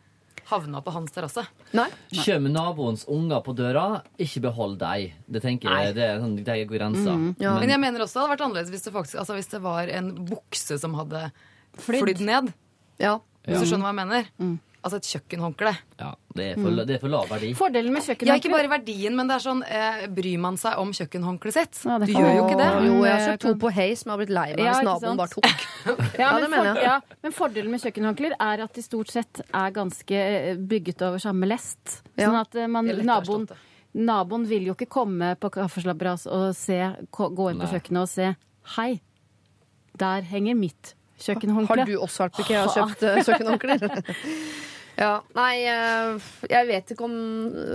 havna på hans terrasse. Kommer naboens unger på døra, ikke behold deg. Det tenker jeg, det er sånn, det er grensa. ja. Men jeg mener også det hadde vært annerledes hvis det, faktisk, altså hvis det var en bukse som hadde Flydd. ned. Ja. Hvis du skjønner hva jeg mener? Altså et kjøkkenhåndkle. Ja, det, er for, det er for lav verdi. Fordelen med Ja, ikke bare verdien, men det er sånn eh, Bryr man seg om kjøkkenhåndkleet sitt? Ja, du kan- gjør jo ikke det. Jo, jeg har kjøpt to på Hay som jeg har blitt lei meg Ja, hvis naboen bare tok. (laughs) Ja, Ja, men, det mener for, jeg. ja, men fordelen med kjøkkenhåndklær er at de stort sett er ganske eh, bygget over samme lest. Sånn at eh, man, Det naboen, naboen vil jo ikke komme på kaffeslabberas og se, gå inn på Nei. kjøkkenet og se Hei, der henger mitt Har du også vært på Ikea og (laughs) kjøpt uh, kjøkkenhåndklær? (laughs) ja, nei, eh, jeg vet ikke om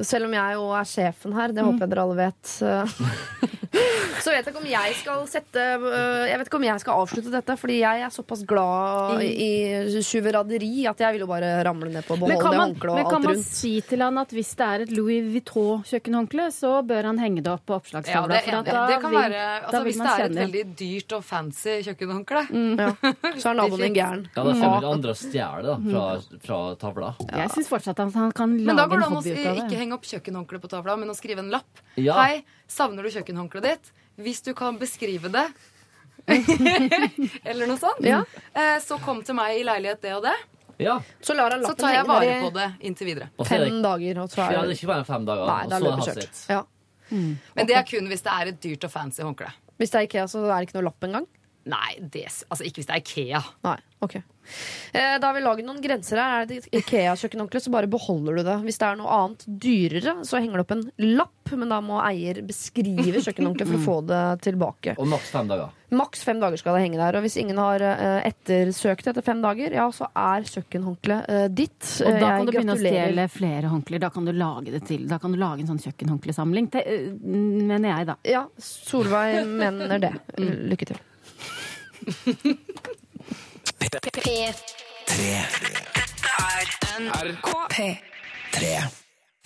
Selv om jeg jo er sjefen her, det håper jeg dere alle vet. eh, (laughs) Så vet jeg ikke om jeg skal sette eh, Jeg vet ikke om jeg skal avslutte dette, fordi jeg er såpass glad i tjuveraderi at jeg vil jo bare ramle ned på beholde det håndkleet men kan man si til han at hvis det er et Louis Vuitton-kjøkkenhåndkle, så bør han henge det opp på Ja, oppslagstavla? det, enig. da det kan vil- være, altså, Hvis det er et veldig dyrt og fancy kjøkkenhåndkle Ja. (laughs) Så er naboen din gæren. Ja, Da kommer andre og stjeler det fra, fra tavla. Jeg syns fortsatt at han kan Men da hobby går av det Men å går det an å ikke henge opp kjøkkenhåndkleet på tavla, men å skrive en lapp. Ja. Hei, savner du kjøkkenhåndkleet ditt? Hvis du kan beskrive det, (laughs) eller noe sånt, Ja. eh, så kom til meg i leilighet det og det. Ja, Så lar Så tar jeg vare på det inntil videre. er fem det, dager, og så er det er det ikke bare fem dager, Nei, da er så er det løpet hans kjørt. Men det er kun hvis det er et dyrt og fancy håndkle. Hvis det er Ikea, så er det ikke noe lapp engang? Nei, det, altså ikke hvis det er Ikea. Nei, ok. Eh, da har vi laget noen grenser her. Er det et Ikea-kjøkkenhåndkle, så bare beholder du det. Hvis det er noe annet dyrere, så henger det opp en lapp, men da må eier beskrive kjøkkenhåndkleet for å få det tilbake. Og maks fem dager. Maks fem dager skal det henge der. Og hvis ingen har eh, ettersøkt etter fem dager, ja, så er kjøkkenhåndkleet eh, ditt. Og da kan jeg du begynne å gratulerer. stjele flere håndklær. Da kan du lage det til. Da kan du lage en sånn kjøkkenhåndklesamling. Mener jeg, da. Ja, Solveig mener det. Lykke til. (laughs) P3. NRK P3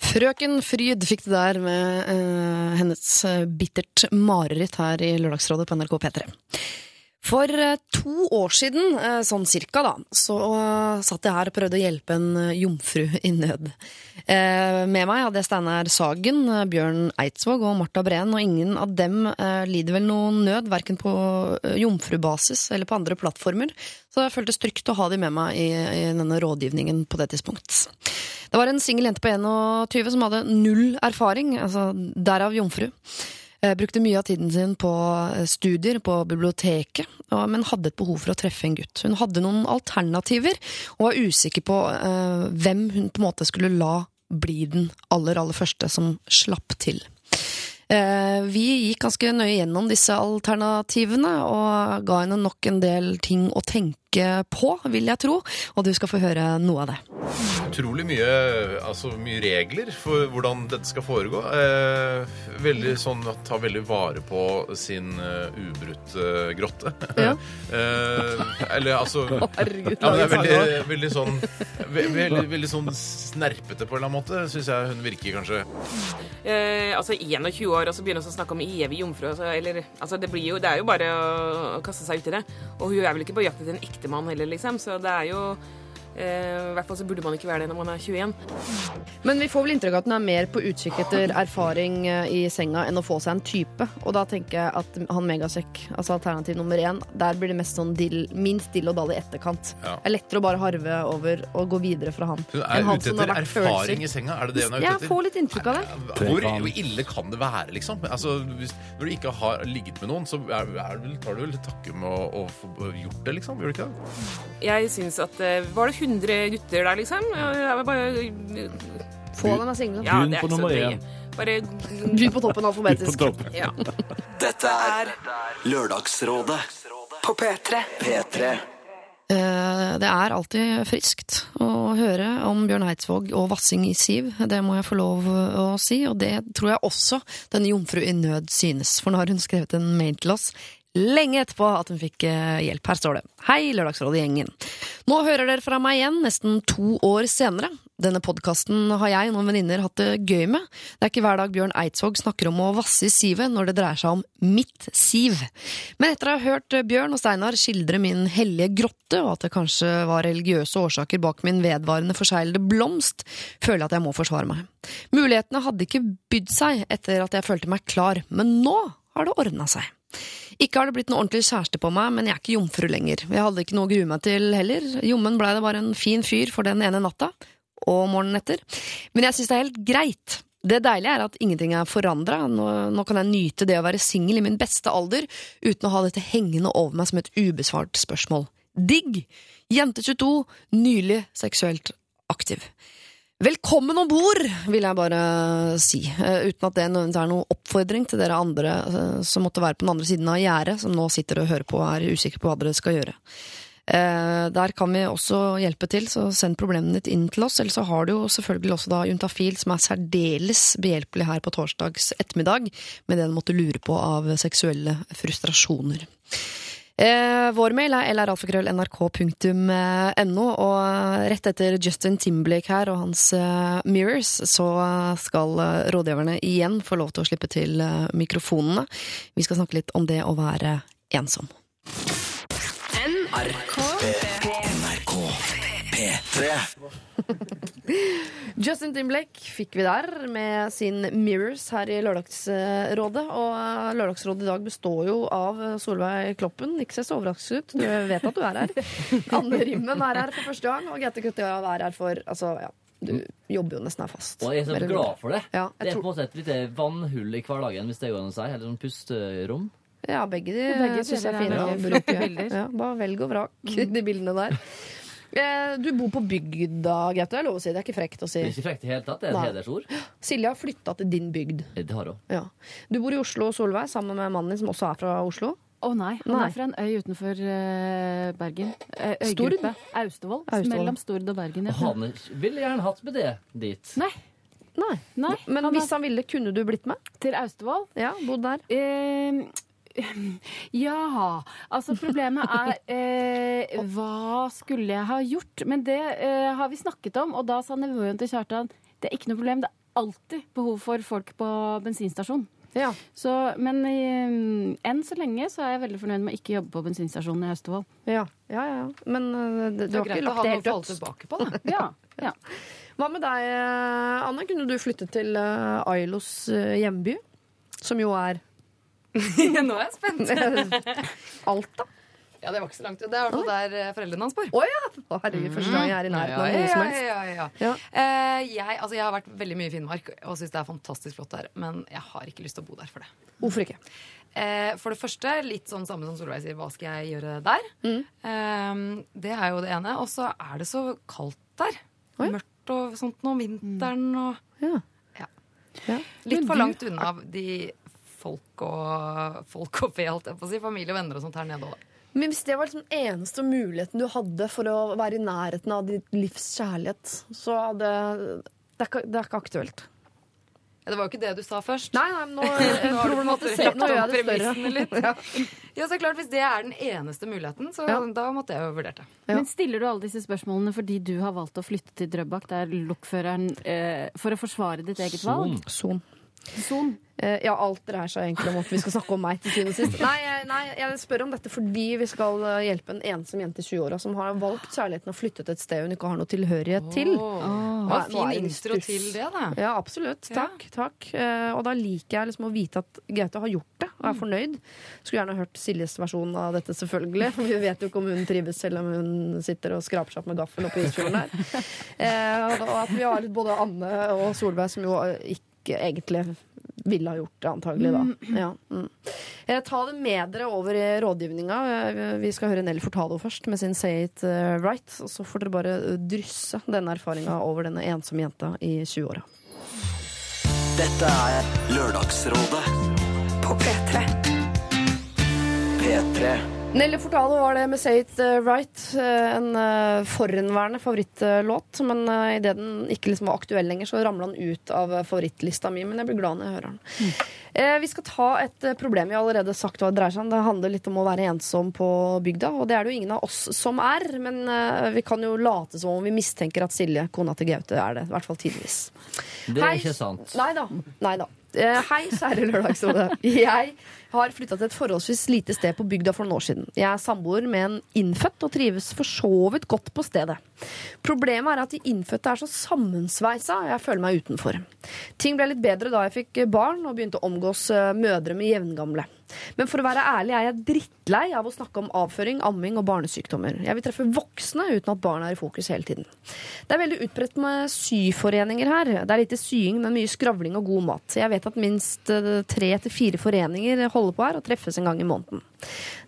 Frøken Fryd fikk det der med eh, hennes eh, bittert mareritt her i Lørdagsrådet på NRK P3. For eh, to år siden, eh, sånn cirka, da, så eh, satt jeg her og prøvde å hjelpe en jomfru (laughs) i nød. Med meg hadde jeg Steinar Sagen, Bjørn Eidsvåg og Marta Breen, og ingen av dem lider vel noen nød, verken på jomfrubasis eller på andre plattformer, så det føltes trygt å ha de med meg i denne rådgivningen på det tidspunkt. Det var en singel jente på 21 som hadde null erfaring, altså derav jomfru. Eh, Brukte mye av tiden sin på eh, studier på biblioteket, men hadde et behov for å treffe en gutt. Hun hadde noen alternativer, og var usikker på eh, hvem hun på en måte skulle la bli den aller, aller første som slapp til. Vi gikk ganske nøye gjennom disse alternativene og ga henne nok en del ting å tenke tenke på, vil jeg tro. Og du skal få høre noe av det. utrolig mye, altså mye regler for hvordan dette skal foregå. Eh, veldig sånn at ta veldig vare på sin uh, ubrutte grotte. Ja. (laughs) eh, eller altså (laughs) Herregud, ja, men det er veldig, veldig sånn ve veldig, veldig sånn snerpete på en eller annen måte, syns jeg hun virker, kanskje. Eh, altså 21 år, og så begynner hun å snakke om evig jomfru. Altså, eller, altså det, blir jo, det er jo bare å kaste seg ut i det. Og hun er vel ikke på jakt etter en ektemann heller, liksom. Så det er jo I hvert fall så burde man ikke være det når man er 21. Men vi får vel inntrykk av at hun er mer på utkikk etter erfaring eh, i senga enn å få seg en type. Og da tenker jeg at han Megasekk, altså alternativ nummer én, der blir det mest sånn dill, minst dill og dall i etterkant. Ja. Det er lettere å bare harve over og gå videre fra han. Hun er ute etter erfaring følelser. i senga? Er det det hun er ute Jeg etter? får litt inntrykk av det. Hvor ille kan det være, liksom? Altså, hvis, når du ikke har ligget med noen, så er, er tar du vel takke med å, å få gjort det, liksom? Gjør du ikke det? Jeg syns at eh, Var det 100 gutter der, liksom? Jeg bare Få dem av single. Ja, Begynn på nummer én. Bare (laughs) Begynn på toppen alfabetisk. ja. Dette er Lørdagsrådet På P3. P3. Eh, Det er alltid friskt å høre om Bjørn Eidsvåg og vassing i siv. Det må jeg få lov å si, og det tror jeg også denne jomfru i nød synes. For nå har hun skrevet en mail til oss lenge etterpå at hun fikk eh, hjelp. Her står det. Hei, Lørdagsrådet-gjengen. Nå hører dere fra meg igjen, nesten to år senere. Denne podkasten har jeg og noen venninner hatt det gøy med. Det er ikke hver dag Bjørn Eidsvåg snakker om å vasse i sivet når det dreier seg om mitt siv. Men etter å ha hørt Bjørn og Steinar skildre min hellige grotte, og at det kanskje var religiøse årsaker bak min vedvarende forseglede blomst, føler jeg at jeg må forsvare meg. Mulighetene hadde ikke bydd seg etter at jeg følte meg klar, men nå har det ordna seg. Ikke har det blitt noe ordentlig kjæreste på meg, men jeg er ikke jomfru lenger. Jeg hadde ikke noe å grue meg til heller. Jommen blei det bare en fin fyr for den ene natta, og morgenen etter. Men jeg syns det er helt greit. Det deilige er at ingenting er forandra. Nå, nå kan jeg nyte det å være singel i min beste alder uten å ha dette hengende over meg som et ubesvart spørsmål. Digg! Jente 22, nylig seksuelt aktiv. Velkommen om bord, vil jeg bare si, eh, uten at det er noen oppfordring til dere andre eh, som måtte være på den andre siden av gjerdet, som nå sitter og hører på og er usikre på hva dere skal gjøre. Eh, Der kan vi også hjelpe til, så send problemet ditt inn til oss. Eller så har du jo selvfølgelig også da Juntafil, som er særdeles behjelpelig her på torsdags ettermiddag med det du måtte lure på av seksuelle frustrasjoner. Eh, vår mail er lralfakrøll.nrk.no, og rett etter Justin Timberlake her og hans eh, Mirrors, så skal eh, rådgiverne igjen få lov til å slippe til eh, mikrofonene. Vi skal snakke litt om det å være ensom. NRK P3. (laughs) Justin Timblake fikk vi der med sin Mirrors her i Lørdagsrådet. Og Lørdagsrådet i dag består jo av Solveig Kloppen. Ikke se så overrasket ut, du vet at du er her. (laughs) Anne Rimmen er her for første gang, og Gaute Kuttia er her for altså, ja, Du jobber jo nesten her fast. Og jeg er så glad for det. Ja, det er tror- på en måte et lite vannhull i hverdagen, hvis det går an å si. Eller sånn pusterom. Ja, begge de Begge syns jeg er fine å bruke. Ja, bare velg og vrak (laughs) de bildene der. Eh, Du bor på bygda, Gaute. Det er lov å si. Det er ikke frekt å si. Det er ikke frekt i hele tatt. Det er Nei. et hedersord. Silje har flytta til din bygd. Det har hun. Ja. Du bor i Oslo, Solveig, sammen med mannen din, som også er fra Oslo. Å nei, han Nei. er fra en øy utenfor uh, Bergen. Eh? Øygruppe. Austevoll. Austevoll. Mellom Stord og Bergen. Ja. han ville gjerne hatt med det dit. Nei, Nei. nei. Men han hvis er han ville, kunne du blitt med? til Austevoll. Ja, bodd der. Eh, ja Altså, problemet er (laughs) eh, Hva skulle jeg ha gjort? Men det eh, har vi snakket om, og da sa nevøen til Kjartan det er ikke noe problem. Det er alltid behov for folk på bensinstasjon. Ja. Så, men eh, enn så lenge så er jeg veldig fornøyd med å ikke jobbe på bensinstasjonen i Austevoll. Ja, ja, ja. Men øh, det- du har ikke lagt det helt dødt. tilbake på. Da. (laughs) Ja, ja. Hva med deg, eh, Anne? Kunne du flyttet til øh, Ailos hjemby? Som jo er (laughs) Nå er jeg spent. (laughs) Alta. Ja, det var ikke så langt. Det er i hvert fall der eh, foreldrene hans bor. Å ja! Å, herregud, første gang jeg er i nærheten av noe som helst. ja, ja, Ja. Uh, jeg, altså, jeg har vært veldig mye i Finnmark og syns det er fantastisk flott der. Men jeg har ikke lyst til å bo der for det. Hvorfor ikke? Eh, for det første, litt sånn samme som Solveig sier, hva skal jeg gjøre der? Mm. Eh, det er jo det ene. Og så er det så kaldt der. Mm. Mørkt og sånt nå om vinteren og Ja. Ja. Ja. Litt for langt unna de folk og, folk og fe, holdt jeg på å si. Familie og venner og sånt her nede òg. Men hvis det var liksom den eneste muligheten du hadde for å være i nærheten av ditt livs kjærlighet, så hadde det er, ikke, det er ikke aktuelt. Ja, det var jo ikke det du sa først. Nei, nei, nå (laughs) (laughs) Nå problematiserer Nå gjør jeg det større. litt. (laughs) Ja. Ja, så klart, Hvis det er den eneste muligheten, så Ja. da måtte jeg jo vurdert det. Ja. Men stiller du alle disse spørsmålene fordi du har valgt å flytte til Drøbak, der lokføreren eh, For å forsvare ditt eget valg? Son. Son. Eh, ja, alt dreier seg egentlig om at vi skal snakke om meg til syvende og sist. Nei, jeg- nei, jeg spør om dette fordi vi skal eh, hjelpe en ensom jente i 20-åra som har valgt kjærligheten og flyttet et sted hun ikke har noe tilhørighet til. Oh. Nei, Det fin intro til det, da. Ja, absolutt. Ja. Takk. takk. Eh, og da liker jeg liksom å vite at Gaute har gjort det og er fornøyd. Skulle gjerne hørt Siljes versjon av dette, selvfølgelig. For vi vet jo ikke om hun trives selv om hun sitter og skraper seg opp med gaffel oppe i isfjorden der. (laughs) Eh, og at vi har både Anne og Solveig som jo ikke egentlig ville ha gjort det, antagelig, da. Ja, mm. Eh, ta det med dere over i rådgivninga. Eh, Vi skal høre Nell Fortado først med sin Say It eh, Right. Og så får dere bare drysse denne erfaringa over denne ensomme jenta i 20-åra. Dette er Lørdagsrådet På P3. P3. Nelly Fortalo var det med Say It eh, Right. eh, En uh, forhenværende favorittlåt. Men uh, idet den ikke liksom var aktuell lenger, så ramla den ut av favorittlista mi. Men jeg blir glad når jeg hører den. Eh, vi skal ta et problem vi har allerede sagt hva det dreier seg om. Det handler litt om å være ensom på bygda. Og det er det jo ingen av oss som er. Men vi kan jo late som om vi mistenker at Silje, kona til Gaute, er det. I hvert fall tidvis. Det er Hei. ikke sant. Nei da. Nei da. Eh, hei, kjære Lørdagsrådet. Jeg har flytta til et forholdsvis lite sted på bygda for noen år siden. Jeg er samboer med en innfødt og trives for så vidt godt på stedet. Problemet er at de innfødte er så sammensveisa, og jeg føler meg utenfor. Ting ble litt bedre da jeg fikk barn og begynte å omgås eh, mødre med jevngamle. Men for å være ærlig er jeg drittlei av å snakke om avføring, amming og barnesykdommer. Jeg vil treffe voksne uten at barna er i fokus hele tiden. Det er veldig utbredt med syforeninger her. Det er lite sying, men mye skravling og god mat. Jeg vet at minst eh, tre til fire foreninger holder på her og treffes en gang i måneden.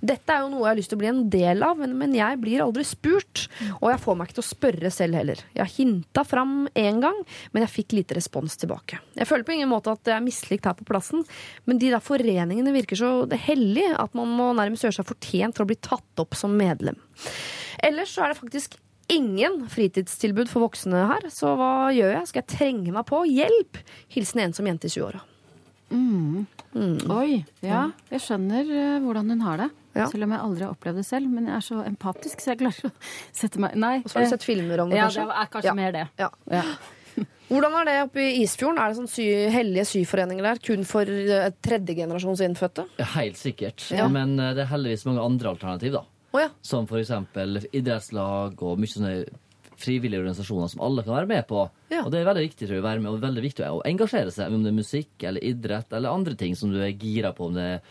Dette er jo noe jeg har lyst til å bli en del av, men- jeg blir aldri spurt. Og jeg får meg ikke til å spørre selv heller. Jeg har hinta fram én gang, men jeg fikk lite respons tilbake. Jeg føler på ingen måte at jeg er mislikt her på plassen, men de der foreningene virker så hellige at man må nærmest gjøre seg fortjent for å bli tatt opp som medlem. Ellers så er det faktisk ingen fritidstilbud for voksne her, så hva gjør jeg? Skal jeg trenge meg på? Hjelp! Hilsen en som jente i 20-åra. Oi. Ja, jeg skjønner eh, hvordan hun har det. Ja. Selv om jeg aldri har opplevd det selv. Men jeg er så empatisk, så jeg klarer ikke å sette meg Nei. Og så har du eh, sett filmer om det, ja, kanskje? det er kanskje Ja. mer det. Ja. Ja. (laughs) Hvordan er det oppe i Isfjorden? Er det sånn sy hellige syforeninger der kun for uh, tredjegenerasjons innfødte? Helt sikkert. Ja. Men eh, det er heldigvis mange andre alternativ, da. Oh, ja. Som for eksempel idrettslag og mye sånne frivillige organisasjoner som alle kan være med på. Ja. Og det er veldig viktig tror jeg, å være med, og veldig viktig å engasjere seg, om det er musikk eller idrett eller andre ting som du er gira på, om det er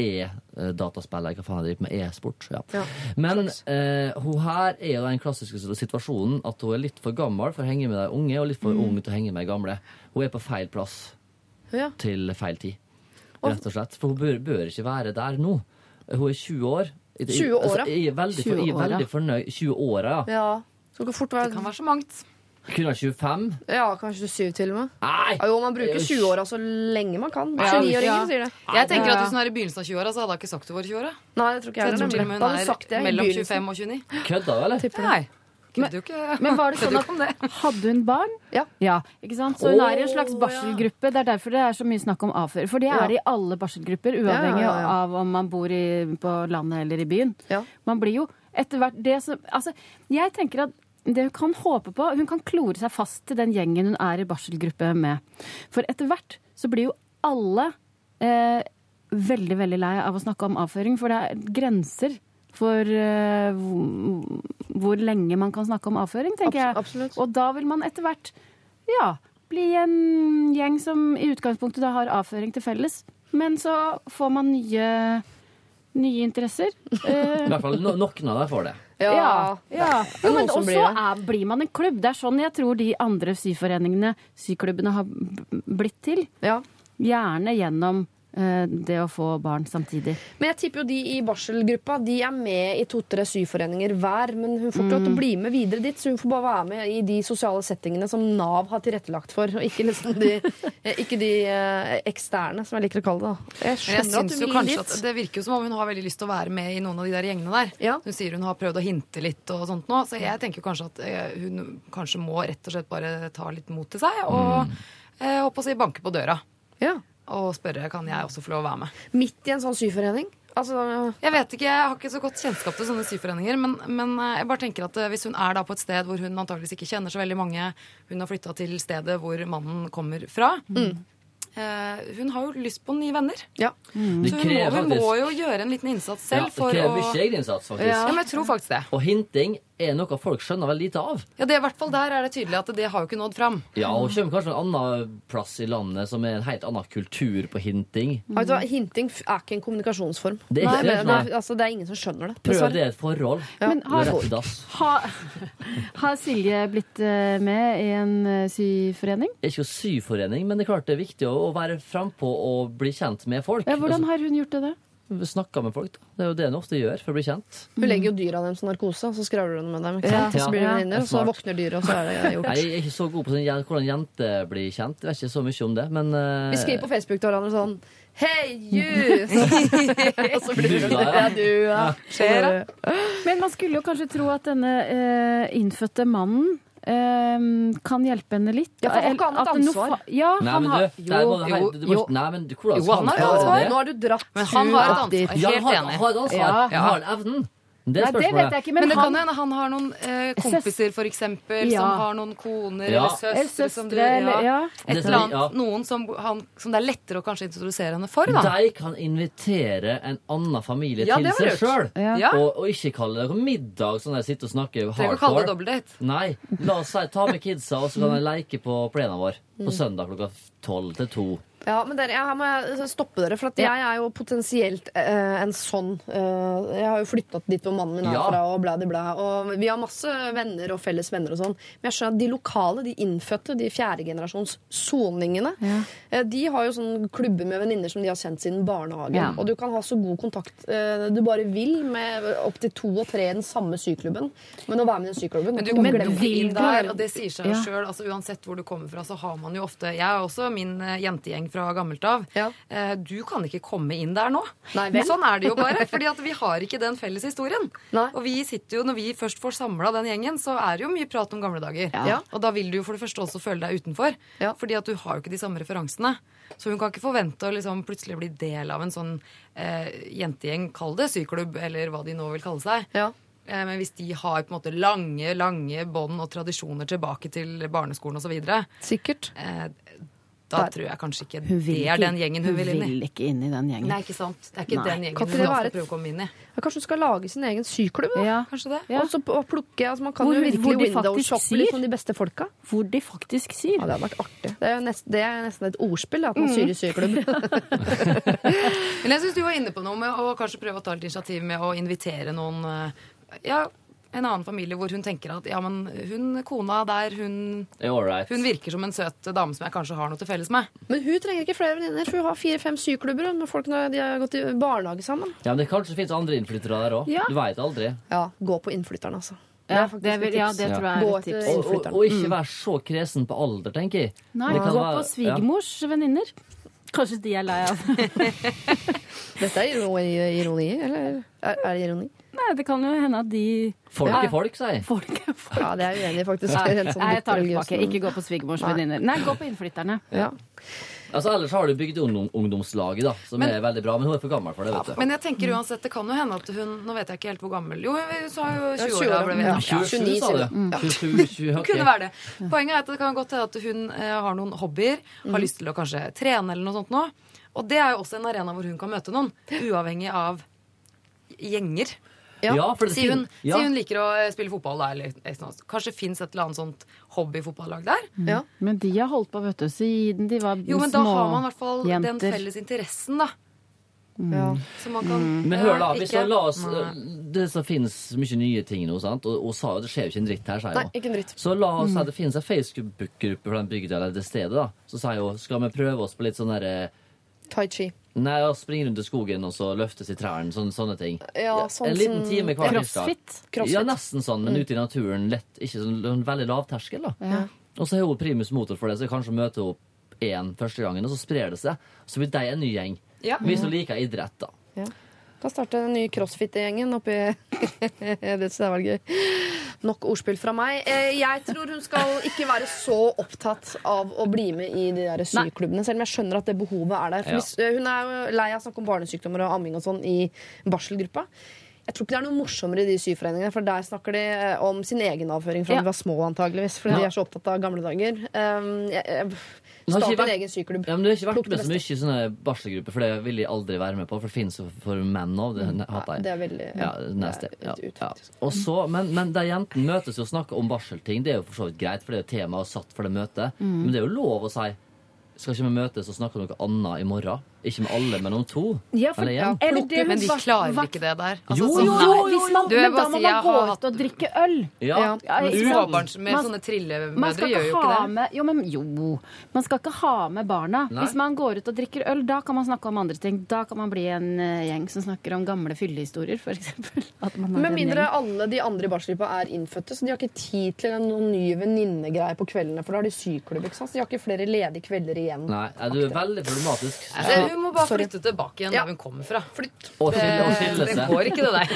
e-dataspill eller hva faen jeg driver med, e-sport. Ja. Ja, Men eh, hun her er jo den klassiske situasjonen at hun er litt for gammel for å henge med de unge, og litt for Mm. ung til å henge med de gamle. Hun er på feil plass ja. til feil tid, rett og slett. For hun bør, bør ikke være der nå. Hun er 20 år. 20 år, altså, jeg er veldig, for, jeg er veldig fornøyd. 20 år, ja. Ja. kan fort være, Det kan være så mangt. Kunne vært 25. Ja, kanskje 27 til og med. Nei! Ja, jo, man bruker Det er jo 20-åra så lenge man kan. Ja, 29-åringer ja. sier det. Jeg tenker at. Hvis hun er i begynnelsen av 20-åra, så hadde hun ikke sagt hun var 20-åra. Nei, det tror ikke jeg jeg tror til og med hun det er mellom 25 og 29. Kødda du, eller? Nei. Men. Men var det sånn at. Hadde hun barn? Ja. ja ikke sant? Så hun er i en slags barselgruppe. Det er derfor det er så mye snakk om avføring. For det er det i alle barselgrupper, uavhengig Ja, ja, ja. av om man bor i, på landet eller i byen. Ja. Man blir jo etter hvert det som Altså, jeg tenker at det hun kan håpe på Hun kan klore seg fast til den gjengen hun er i barselgruppe med. For etter hvert så blir jo alle eh, veldig, veldig lei av å snakke om avføring, for det er grenser for eh, hvor, hvor lenge man kan snakke om avføring, tenker jeg. Absolutt. Og da vil man etter hvert, ja, bli en gjeng som i utgangspunktet da har avføring til felles. Men så får man nye, nye interesser. Eh, (laughs) I hvert fall no noen av dem får det. Ja. ja. ja. Jo, men også blir er, blir man en klubb. Det er sånn jeg tror de andre syforeningene, syklubbene, har blitt til. Ja. Gjerne gjennom det å få barn samtidig. Men jeg tipper jo de i barselgruppa De er med i to-tre syforeninger hver, men hun får ikke lov til å bli med videre dit, så hun får bare være med i de sosiale settingene som Nav har tilrettelagt for, og ikke, liksom de, (laughs) eh, ikke de eh, eksterne, som jeg liker å kalle det. da. Jeg skjønner jeg at du vil dit. Det virker jo som om hun har veldig lyst til å være med i noen av de der gjengene der. Ja. Hun sier hun har prøvd å hinte litt og sånt nå, så jeg tenker kanskje at eh, hun kanskje må rett og slett bare ta litt mot til seg og mm. håper å si banke på døra. Ja. Og spørre kan jeg også få lov å være med. Midt i en sånn syforening. Altså, Jeg vet ikke, jeg har ikke så godt kjennskap til sånne syforeninger, men, men eh, jeg bare tenker at eh, hvis hun er da på et sted hvor hun antageligvis ikke kjenner så veldig mange, hun har flytta til stedet hvor mannen kommer fra eh, Hun har jo lyst på nye venner. ja. Mm. Så hun må, krever hun må jo gjøre en liten innsats selv. ja, det for krever å mye egeninnsats, faktisk. Ja, men jeg tror faktisk det. Og hinting er noe folk skjønner veldig lite av. Ja, det er i hvert fall Der er det tydelig at det har jo ikke nådd fram. Ja, og kommer kanskje en annen plass i landet som er en helt annen kultur på hinting. Mm. du Hinting er ikke en kommunikasjonsform. Det er ikke Nei, det, det, nei. altså, det er ingen som skjønner det. Prøv det i et forhold. Men har, er (laughs) har, har Silje blitt eh, med i en eh, syforening? Er ikke syforening, men det er klart det er viktig å å være frampå og bli kjent med folk. Ja, hvordan har hun gjort det? da? Snakke med folk, da. Det er jo det hun ofte gjør for å bli kjent. Hun legger jo dyra deres i narkose, og så skravler hun med dem. ikke sant? Ja. så blir de Ja. og så Smart. våkner dyret, og så er det (laughs) gjort. Nei, Jeg er ikke så god på sånn, jen- hvordan jenter blir kjent. Jeg vet ikke så mye om det, men eh, Vi skriver på Facebook til hverandre sånn Hei, you! (laughs) (laughs) og så blir Du, det da, ja. ja, du, ja. Skjer det? Men man skulle jo kanskje tro at denne eh, innfødte mannen kan hjelpe henne litt. Ja, for ikke annet ansvar. Ja, Nei, men du, jo, hei, du jo. Nei, men hvordan Jo, skal han ansvar. det? Nå har du dratt Men han har et ansvar. helt han enig. Ja. Han har evnen. Det Nei, det vet jeg ikke, Men, men, det kan han hende han har noen eh, kompiser, for eksempel, Ja. som har noen koner Ja. eller søstre. søstre. som du- ja. Et eller annet, ja. Noen som, han, som det er lettere å kanskje introdusere henne for. da. De kan invitere en annen familie Ja, til seg sjøl. Og, og ikke kalle det middag, sånn der sitte og snakke Trenger ikke å kalle det dobbeltdate. Nei, la oss si, ta med kidsa, og så kan de leke på plenen vår. På søndag klokka tolv til to. Ja, men dere, her må jeg stoppe dere, for at jeg er jo potensielt eh, en sånn eh, Jeg har jo flytta dit hvor mannen min er Ja. fra, og bla, bla, bla. Og vi har masse venner og felles venner og sånn. Men jeg skjønner at de lokale, de innfødte, de fjerdegenerasjons soningene, eh, de har jo sånn klubber med venninner som de har kjent siden barnehagen. Ja. Og du kan ha så god kontakt eh, du bare vil med opptil to og tre i den samme syklubben. Men å være med i den syklubben Men du må du vil der, og det sier seg jo Ja. sjøl. Altså, uansett hvor du kommer fra, så har man jo ofte Jeg er også min eh, jentegjeng fra gammelt av. Ja. Eh, du kan ikke komme inn der nå. Nei? Men sånn er det jo bare. fordi at vi har ikke den felles historien. Nei. Og vi sitter jo, når vi først får samla den gjengen, så er det jo mye prat om gamle dager. Ja. Og da vil du jo for det første også føle deg utenfor. Ja. Fordi at du har jo ikke de samme referansene. Så hun kan ikke forvente å liksom plutselig bli del av en sånn eh, jentegjeng, kall det syklubb, eller hva de nå vil kalle seg. Ja. Eh, Men hvis de har på en måte lange lange bånd og tradisjoner tilbake til barneskolen osv., Sikkert. eh, da tror jeg kanskje ikke det er den gjengen hun, vil inn i. Hun vil ikke inn i den gjengen. Nei, ikke sant. Det er ikke Nei. den gjengen Kan hun skal prøve å komme inn i. Ja, kanskje hun skal lage sin egen syklubb? da? Ja. Kanskje det? Ja. Og så plukke, altså Man kan Hvor- jo virkelig de window-shoppe litt syr. de beste folka. Hvor de faktisk syr. Ja, Det hadde vært artig. Det er, nest, det er nesten et ordspill, at man Mm. syr i syklubb. (laughs) Men jeg syns du var inne på noe med å kanskje prøve å ta litt initiativ med å invitere noen eh, Ja, en annen familie hvor hun tenker at ja, men hun kona der, hun, Det all right. hun virker som en søt dame som jeg kanskje har noe til felles med. Men hun trenger ikke flere venninner. for Hun har fire-fem syklubber med folk når de har gått i barnehage sammen. Ja, men det kanskje finnes andre innflyttere der òg. Ja. Du veit aldri. Ja, Gå på innflytteren, altså. Ja, det, vil, ja, det tror jeg er et tips. Og, og, og ikke være så kresen på alder, tenker jeg. Nei, gå være- på svigermors venninner. Kanskje de er lei av (laughs) Dette er ironi, ironi eller er, er det ironi? Nei, det kan jo hende at de Folk er folk, sier jeg. folk er folk. Ja, det er jeg uenig i, faktisk. Nei, sånn jeg tar det tilbake. Ikke gå på svigermors Nei. venninner. Nei, gå på innflytterne. Ja. Altså, ellers har du bygd ungdomslaget, da, som Men- er veldig bra. Men hun er for gammel for det, vet du. Men jeg tenker uansett, det kan jo hende at hun Nå vet jeg ikke helt hvor gammel Jo, hun sa jo 20 år 20 da ble vi ja. enige. 27, 29, sa du? Mm. Ja. 27, 20, (laughs) okay. Kunne være det. Poenget er at det kan godt hende at hun eh, har noen hobbyer, Mm. har lyst til å kanskje trene eller noe sånt nå. Og det er jo også en arena hvor hun kan møte noen, uavhengig av gjenger. Ja. Ja, for det Si hun, ja. si hun liker å eh, spille fotball, der. Kanskje fins et eller annet sånt hobbyfotballag der. Ja. Men de har holdt på vet du, siden de var Jo, men da har man i hvert fall den felles interessen, da. Ja. Så man kan Men Ja, hør da, hvis ikke- la oss Det som finnes mye nye ting nå, sant? Og, og sa jo det skjer jo ikke en dritt her, sier Nei, hun. ikke en dritt. Så la oss si at det finnes en Facebook-gruppe for den bygda eller det stedet, da. Så sier hun skal vi prøve oss på litt sånn derre Tai chi. Nei, å springe rundt i skogen og så løftes i trærne. Sånne, sånne ting. Ja, sånn en liten time hver tirsdag. Crossfit. Ja, nesten sånn, men ute i naturen. lett, Ikke sånn sånn veldig lav terskel. da. Ja. Og så har hun primus motor for det, så kanskje møter hun én første gangen, og så sprer det seg. Så blir de en ny gjeng. Ja. Vi som liker idrett, da. Kan starte den nye crossfit-gjengen oppi (laughs) Det syns jeg var gøy. Nok ordspill fra meg. Eh, Jeg tror hun skal ikke være så opptatt av å bli med i de der syklubbene, selv om jeg skjønner at det behovet er der. Ja. eh, hun er jo lei av å snakke om barnesykdommer og amming og sånn i barselgruppa. Jeg tror ikke det er noe morsommere i de syforeningene, for der snakker de eh, om sin egen avføring fra Ja. de var små, antageligvis. Fordi Ja. de er så opptatt av gamle dager. Um, jeg, jeg, Start vært, en egen syklubb. Ja, men Det har ikke vært med så mye i sånne barselgrupper, for det vil jeg aldri være med på. For det finnes jo for menn òg. Det hater jeg. Det er veldig Ja, neste, Ja, ja. utaktisk. Og så, men, men der jentene møtes og snakker om barselting. Det er jo for så vidt greit, for det er jo temaet satt for det møtet. Mm. Men det er jo lov å si skal ikke vi møtes og snakke om noe annet i morgen? Ikke med alle, men om to? Ja, for- Eller ja? Men de klarer ikke det der. Altså, Jo, sånn, jo, jo, Hvis man, Du, men da må man gå har ut og drikke øl. Ja. Ja. Ja? Småbarns med Man- sånne Man trillemødre gjør jo ha ikke det. med Jo, men jo. Man skal ikke ha med barna. Nei. Hvis man går ut og drikker øl, da kan man snakke om andre ting. Da kan man bli en uh, gjeng som snakker om gamle fyllehistorier, f.eks. (laughs) Med mindre alle de andre i barselgruppa er innfødte, så de har ikke tid til noen ny venninnegreie på kveldene, for da har de syklubb. ikke sant? Så de har ikke flere ledige kvelder igjen. Nei, er du er veldig problematisk. Hun må bare Sorry. flytte tilbake igjen Ja. der hun kommer fra. Flytt. Og Det, og det går ikke, det der.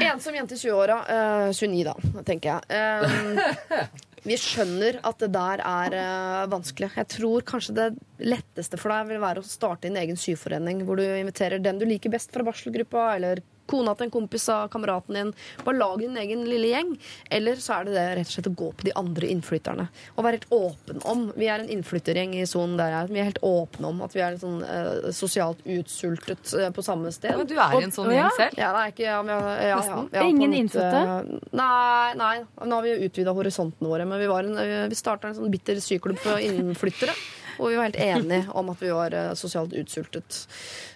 (laughs) Ensom jente i 20-åra. Uh, 29, da, tenker jeg. Eh, vi skjønner at det der er uh, vanskelig. Jeg tror kanskje det letteste for deg vil være å starte en egen syforening hvor du inviterer den du liker best fra barselgruppa, eller kona til en kompis av kameraten din. Bare lag din egen lille gjeng. Eller så er det det rett og slett å gå på de andre innflytterne. Og være helt åpen om. Vi er en innflyttergjeng i sonen der jeg er. Vi er helt åpne om at vi er litt sånn eh, sosialt utsultet eh, på samme sted. Men du er i en sånn gjeng selv. Ja, det er ikke ja, men, ja, ja, ja, ja, Ingen innfødte? Nei, nei. Nå har vi utvida horisontene våre. Men vi, var en, vi starta en sånn bitter syklubb for innflyttere. Og vi var helt enige om at vi var eh, sosialt utsultet.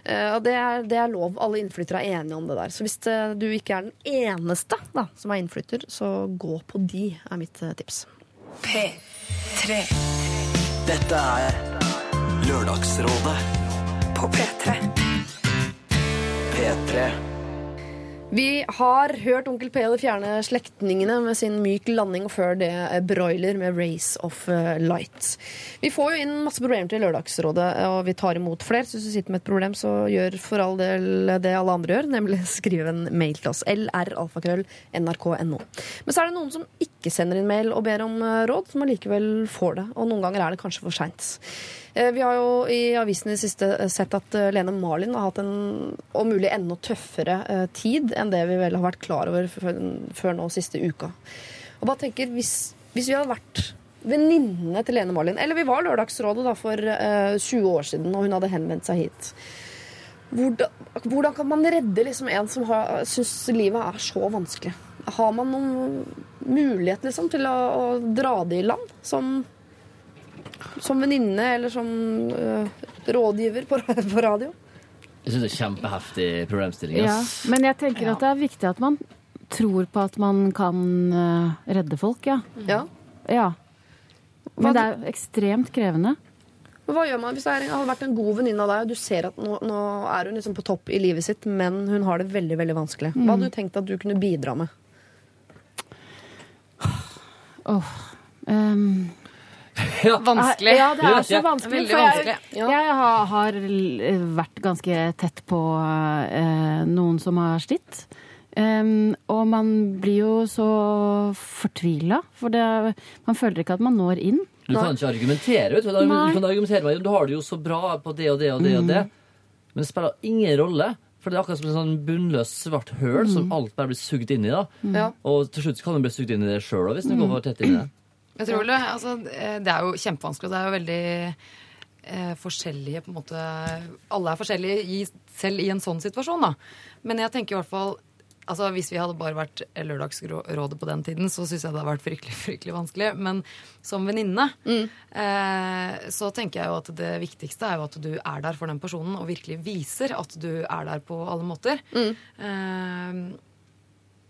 Eh, og det er, det er lov. Alle innflyttere er enige om det der. Så hvis eh, du ikke er den eneste da, som er innflytter, så gå på de, er mitt tips. P3 Dette er Lørdagsrådet på P3. P3. Vi har hørt Onkel P og de fjerne slektningene med sin myk landing, og før det eh, Broiler med Race of eh, Light. Vi får jo inn masse problemer til Lørdagsrådet, og vi tar imot flere. Så hvis du sitter med et problem, så gjør for all del det alle andre gjør, nemlig (laughs) skriv en mail til oss. lralfakrøll.nrk.no. Men så er det noen som ikke sender inn mail og ber om eh, råd, som allikevel får det. Og noen ganger er det kanskje for seint. Eh, Vi har jo i avisen i siste eh, sett at eh, Lene Marlin har hatt en om mulig enda tøffere tid enn det vi vel har vært klar over før, nå siste uka. Og bare tenker, hvis, hvis vi hadde vært venninnene til Lene Marlin, eller vi var Lørdagsrådet da for eh, 20 år siden, og hun hadde henvendt seg hit hvordan, hvordan kan man redde liksom en som syns livet er så vanskelig? Har man noen mulighet liksom, til å, å dra det i land? Som som venninne eller som øh, rådgiver på, på radio. Jeg syns det er kjempeheftig problemstilling. Ja, ass. men jeg tenker at det er viktig at man tror på at man kan eh, redde folk, ja. Ja. ja. Hva Men det er ekstremt krevende. Men hva gjør man hvis det er, hadde vært en god venninne av deg, og du ser at nå, nå er hun liksom på topp i livet sitt, men hun har det veldig veldig vanskelig? Hva hadde du tenkt at du kunne bidra med? Um, (laughs) Vanskelig. Ja, det er så Ja, vanskelig. veldig For jeg, jeg har, har vært ganske tett på eh, noen som har slitt. Um, og man blir jo så fortvila, for det, man føler ikke at man når inn. Du kan ikke argumentere. vet Du Du kan argumentere med Du har det jo så bra på det og det og det, og det. men det spiller ingen rolle. For det er akkurat som en sånn bunnløs svart høl som alt bare blir sugd inn i. da. Mm. Og til slutt kan du bli sugd inn i det sjøl hvis du går for tett inn i det. Jeg tror det, altså, eh, det er jo kjempevanskelig, og det er jo veldig eh, forskjellige på en måte Alle er forskjellige i, selv i en sånn situasjon, da. Men jeg tenker i hvert fall altså Hvis vi hadde bare vært Lørdagsrådet på den tiden, så syns jeg det hadde vært fryktelig fryktelig vanskelig. Men som venninne eh, så tenker jeg jo at det viktigste er jo at du er der for den personen og virkelig viser at du er der på alle måter. Eh,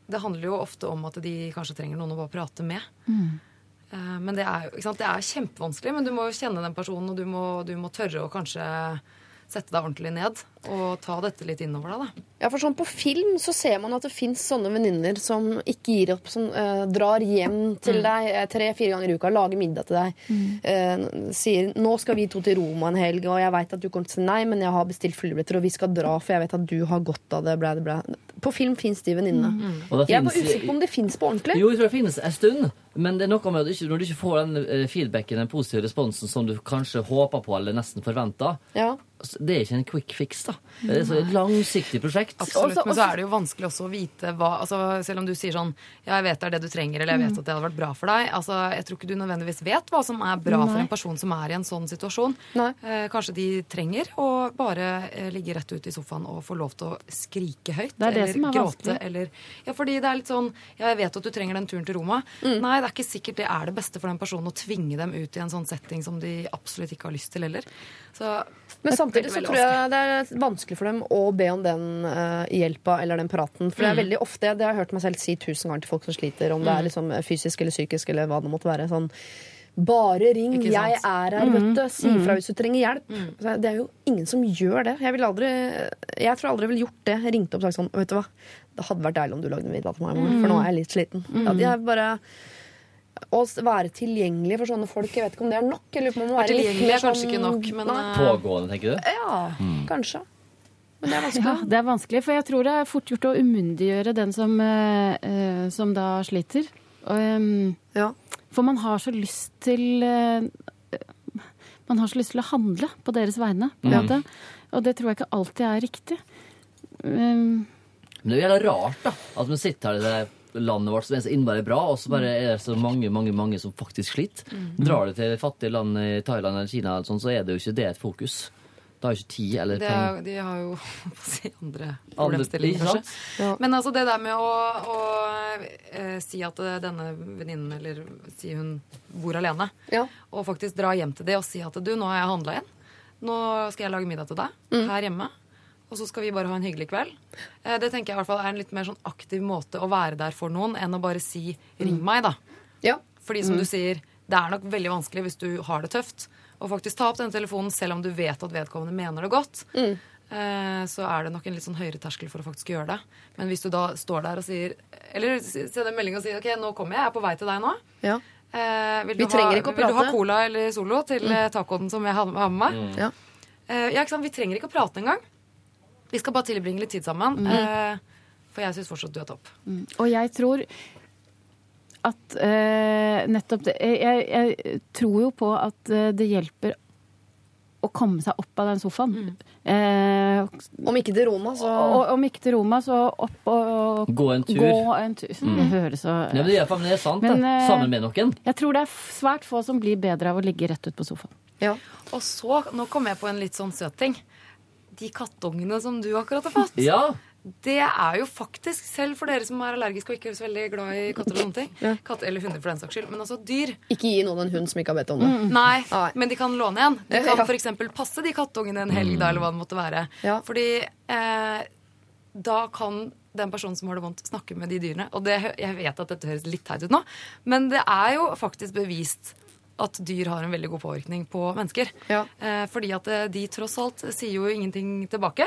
det handler jo ofte om at de kanskje trenger noen å bare prate med. Eh, Men det er jo? Det er kjempevanskelig, men du må jo kjenne den personen, og du må, du må tørre å kanskje sette deg ordentlig ned og ta dette litt innover deg. da. Ja, for sånn På film så ser man at det fins sånne venninner som ikke gir opp, som eh, drar hjem til deg eh, tre-fire ganger i uka, lager middag til deg, eh, sier 'nå skal vi to til Roma en helg', og jeg veit at du kommer til å si nei, men jeg har bestilt flybilletter, og vi skal dra, for jeg vet at du har godt av det. Bla, blæ. På film fins de venninnene. Mm. Jeg er bare usikker på om det fins på ordentlig. Jo, jeg tror det finnes en stund, men det er noe med at du ikke, når du ikke får den eh, feedbacken, den positive responsen som du kanskje håper på eller nesten forventer, Ja. det er ikke en quick fix, da. Det er så et langsiktig prosjekt. Absolutt, Også- Men så er det jo vanskelig også å vite hva altså, Selv om du sier sånn Ja, jeg vet det er det du trenger, eller jeg vet at det hadde vært bra for deg. Altså, Jeg tror ikke du nødvendigvis vet hva som er bra for en person som er i en sånn situasjon. Nei. Eh, kanskje de trenger å bare eh, ligge rett ut i sofaen og få lov til å skrike høyt. Det er det eller som er gråte. vanskelig. Eller, ja, fordi det er litt sånn Ja, jeg vet at du trenger den turen til Roma. Nei, det er ikke sikkert det er det beste for den personen å tvinge dem ut i en sånn setting som de absolutt ikke har lyst til heller. Så Men samtidig så tror jeg det er vanskelig for dem å be om den uh, hjelpa eller den praten. For det er veldig ofte, det har jeg hørt meg selv si tusen ganger til folk som sliter, om det er liksom fysisk eller psykisk eller hva det måtte være. sånn bare ring, jeg er her, vet du. Si ifra hvis du trenger hjelp. Det er jo ingen som gjør det. Jeg, aldri, jeg tror aldri jeg ville gjort det. ringte opp og sagt sånn, vet du hva, det hadde vært deilig om du lagde middag til meg, for nå er jeg litt sliten. Ja, de er bare å være tilgjengelig for sånne folk, jeg vet ikke om det er nok. Eller om man må være tilgjengelig er kanskje sånn- ikke nok, men Nei. eh, Pågående, tenker du? Ja, kanskje. Men det er vanskelig. Ja, det er vanskelig, for jeg tror det er fort gjort å umyndiggjøre den som, eh, eh, som da sliter. Og, um, Ja. for man har så lyst til eh, Man har så lyst til å handle på deres vegne, på en måte. Og det tror jeg ikke alltid er riktig. Um, Men det er jo jævla rart, da. At man sitter her i det landet vårt som er så innmari bra, og så bare er det så mange mange, mange som faktisk sliter. Drar du til fattige land i Thailand eller Kina, eller sånn, så er det jo ikke det et fokus. da har ikke tid eller penger. er, de har jo (laughs) si, andre problemstillinger, kanskje. Ja. Men altså det der med å, å eh, si at eh, denne venninnen, eller si hun bor alene, Ja. og faktisk dra hjem til det og si at du, nå har jeg handla inn. Nå skal jeg lage middag til deg Mm. her hjemme. Og så skal vi bare ha en hyggelig kveld. Eh, det tenker jeg i hvert fall er en litt mer sånn aktiv måte å være der for noen enn å bare si 'ring meg', da. ja. Fordi som du sier, det er nok veldig vanskelig hvis du har det tøft, å faktisk ta opp den telefonen selv om du vet at vedkommende mener det godt. Mm. så er det nok en litt sånn høyere terskel for å faktisk gjøre det. Men hvis du da står der og sier Eller sender en melding og sier OK, nå kommer jeg, jeg er på vei til deg nå. Ja. Eh, vil, Vi du trenger ha, ikke å vil du ha cola eller Solo til mm. tacoen som jeg har med meg? Ja. Eh, ja, ikke sant? Vi trenger ikke å prate engang. Vi skal bare tilbringe litt tid sammen. Eh, for jeg syns fortsatt du er topp. og jeg tror at eh, nettopp det jeg, jeg, jeg tror jo på at eh, det hjelper å komme seg opp av den sofaen. Eh, Om ikke til Roma, så og om ikke til Roma, så opp og Gå en tur. Gå en tur. Det høres så Ja, men det er, det er sant, Men, det. eh, Sammen med noen. Jeg tror det er svært få som blir bedre av å ligge rett ut på sofaen. ja. Og så, nå kom jeg på en litt sånn søt ting. De kattungene som du akkurat har fått. Ja. Det er jo faktisk, selv for dere som er allergiske og ikke er så veldig glad i katter og sånne ting, katter eller hunder for den saks skyld, men altså dyr Ikke gi noen en hund som ikke har bedt om det. Nei, Nei. men de kan låne en. De kan ja. for f.eks. passe de kattungene en helg, da, eller hva det måtte være. Ja. Fordi eh, da kan den personen som har det vondt, snakke med de dyrene. Og det, jeg vet at dette høres litt teit ut nå, men det er jo faktisk bevist at dyr har en veldig god påvirkning på mennesker. Ja. Eh, fordi at eh, de tross alt sier jo ingenting tilbake.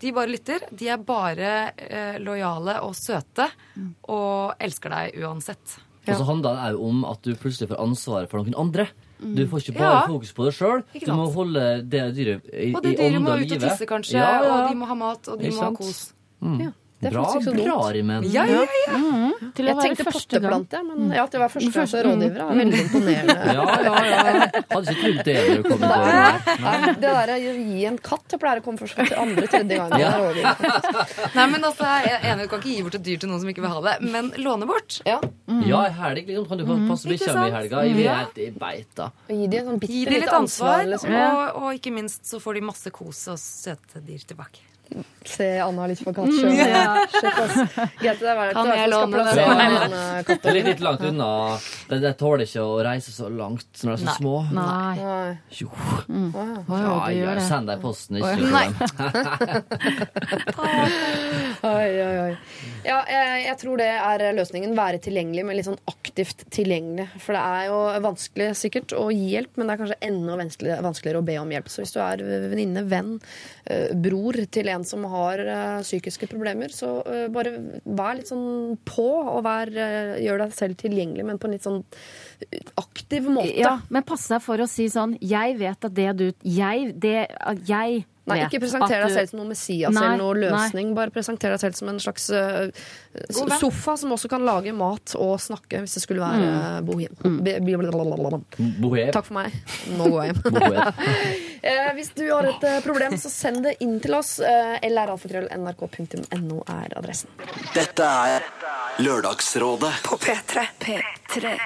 De bare lytter. De er bare eh, lojale og søte og elsker deg uansett. Og så handler det òg om at du plutselig får ansvaret for noen andre. Du får ikke bare Ja. fokus på deg sjøl. Du må holde det dyret i, Og det dyret må ut og tisse, kanskje, Ja, ja. og de må ha mat, og de må ha kos. kos. Ja, det er Bra, faktisk ikke så dumt. bra, Rimen. Ja, ja, ja. Til å Jeg være tenkte første gang. potteplante, men ja, til å være førsteklasse rådgiver er veldig imponerende. Ja, ja, ja. Hadde ikke trodd det til (laughs) Nei, nei, det der å gi en katt Jeg pleier å komme først til andre, tredje gang. Ja. Nei, men altså, jeg er enig, Du kan ikke gi bort et dyr til noen som ikke vil ha det, men låne bort. Ja, Ja, i helg liksom, kan du passe bikkja mi i helga. Vi er helt i beita. Gi dem sånn Gi bitte litt ansvar, ansvar. liksom. og, og ikke minst så får de masse kos og søte dyr tilbake. Se Anna litt på katt Mm, Ja. Greit, det er Kan jeg låne den? Ja. eh, Det er litt, litt langt unna. det de tåler ikke å reise så langt når de er så Nei. små. Nei. Nei. Jo. Å, Ja, ja, ja, send deg posten, ikke Nei. (laughs) Oi, oi, oi. Ja, jeg, jeg tror det er løsningen. Være tilgjengelig, men litt sånn aktivt tilgjengelig. For det er jo vanskelig sikkert å gi hjelp, men det er kanskje enda vanskeligere, vanskeligere å be om hjelp. Så hvis du er venninne, venn, eh, bror til en som har eh, psykiske problemer, så eh, bare vær litt sånn på, og vær, eh, gjør deg selv tilgjengelig, men på en litt sånn aktiv måte. Ja, men pass deg for å si sånn Jeg vet at det du Jeg, det, jeg Nei, ikke presenter deg selv som noe Messias Nei, eller noe nei. løsning. Bare presenter deg selv som en slags uh, sofa som også kan lage mat og snakke hvis det skulle være Mm. bohem. Bohem. Takk for meg. Nå går jeg hjem. (laughs) Eh, hvis du har et eh, problem, så send det inn til oss. Eh, lralfakrøll.nrk.no er adressen. Dette er Lørdagsrådet På P3. P3.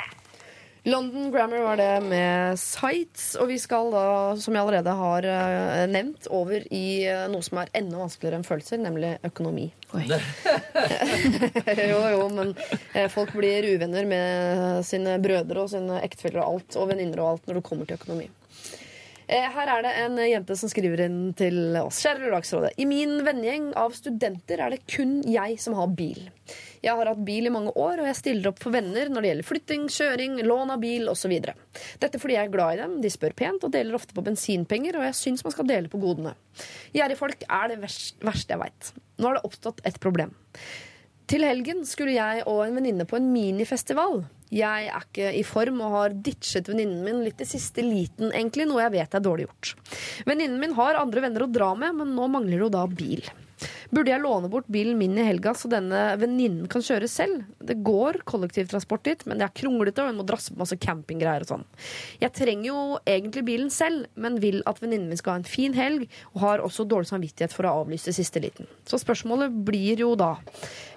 London Grammar var det med Sights, og vi skal da, som jeg allerede har eh, nevnt, over i eh, noe som er enda vanskeligere enn følelser, nemlig økonomi. (laughs) jo, jo, men folk blir uvenner med sine brødre og sine ektefeller og alt, og venninner og alt når det kommer til økonomi. Eh, Her er det en jente som skriver inn til oss. Kjære Lørdagsrådet. I min vennegjeng av studenter er det kun jeg som har bil. Jeg har hatt bil i mange år, og jeg stiller opp for venner når det gjelder flytting, kjøring, lån av bil osv. Dette fordi jeg er glad i dem, de spør pent og deler ofte på bensinpenger, og jeg syns man skal dele på godene. Gjerrige folk er det verste jeg veit. Nå har det oppstått et problem. Til helgen skulle jeg og en venninne på en minifestival. Jeg er ikke i form og har ditchet venninnen min litt i siste liten, egentlig, noe jeg vet er dårlig gjort. Venninnen min har andre venner å dra med, men nå mangler hun da bil. Burde jeg låne bort bilen min i helga så denne venninnen kan kjøre selv? Det går kollektivtransport dit, men det er kronglete, og hun må drasse på masse campinggreier og sånn. Jeg trenger jo egentlig bilen selv, men vil at venninnen min skal ha en fin helg, og har også dårlig samvittighet for å avlyse siste liten. Så spørsmålet blir jo da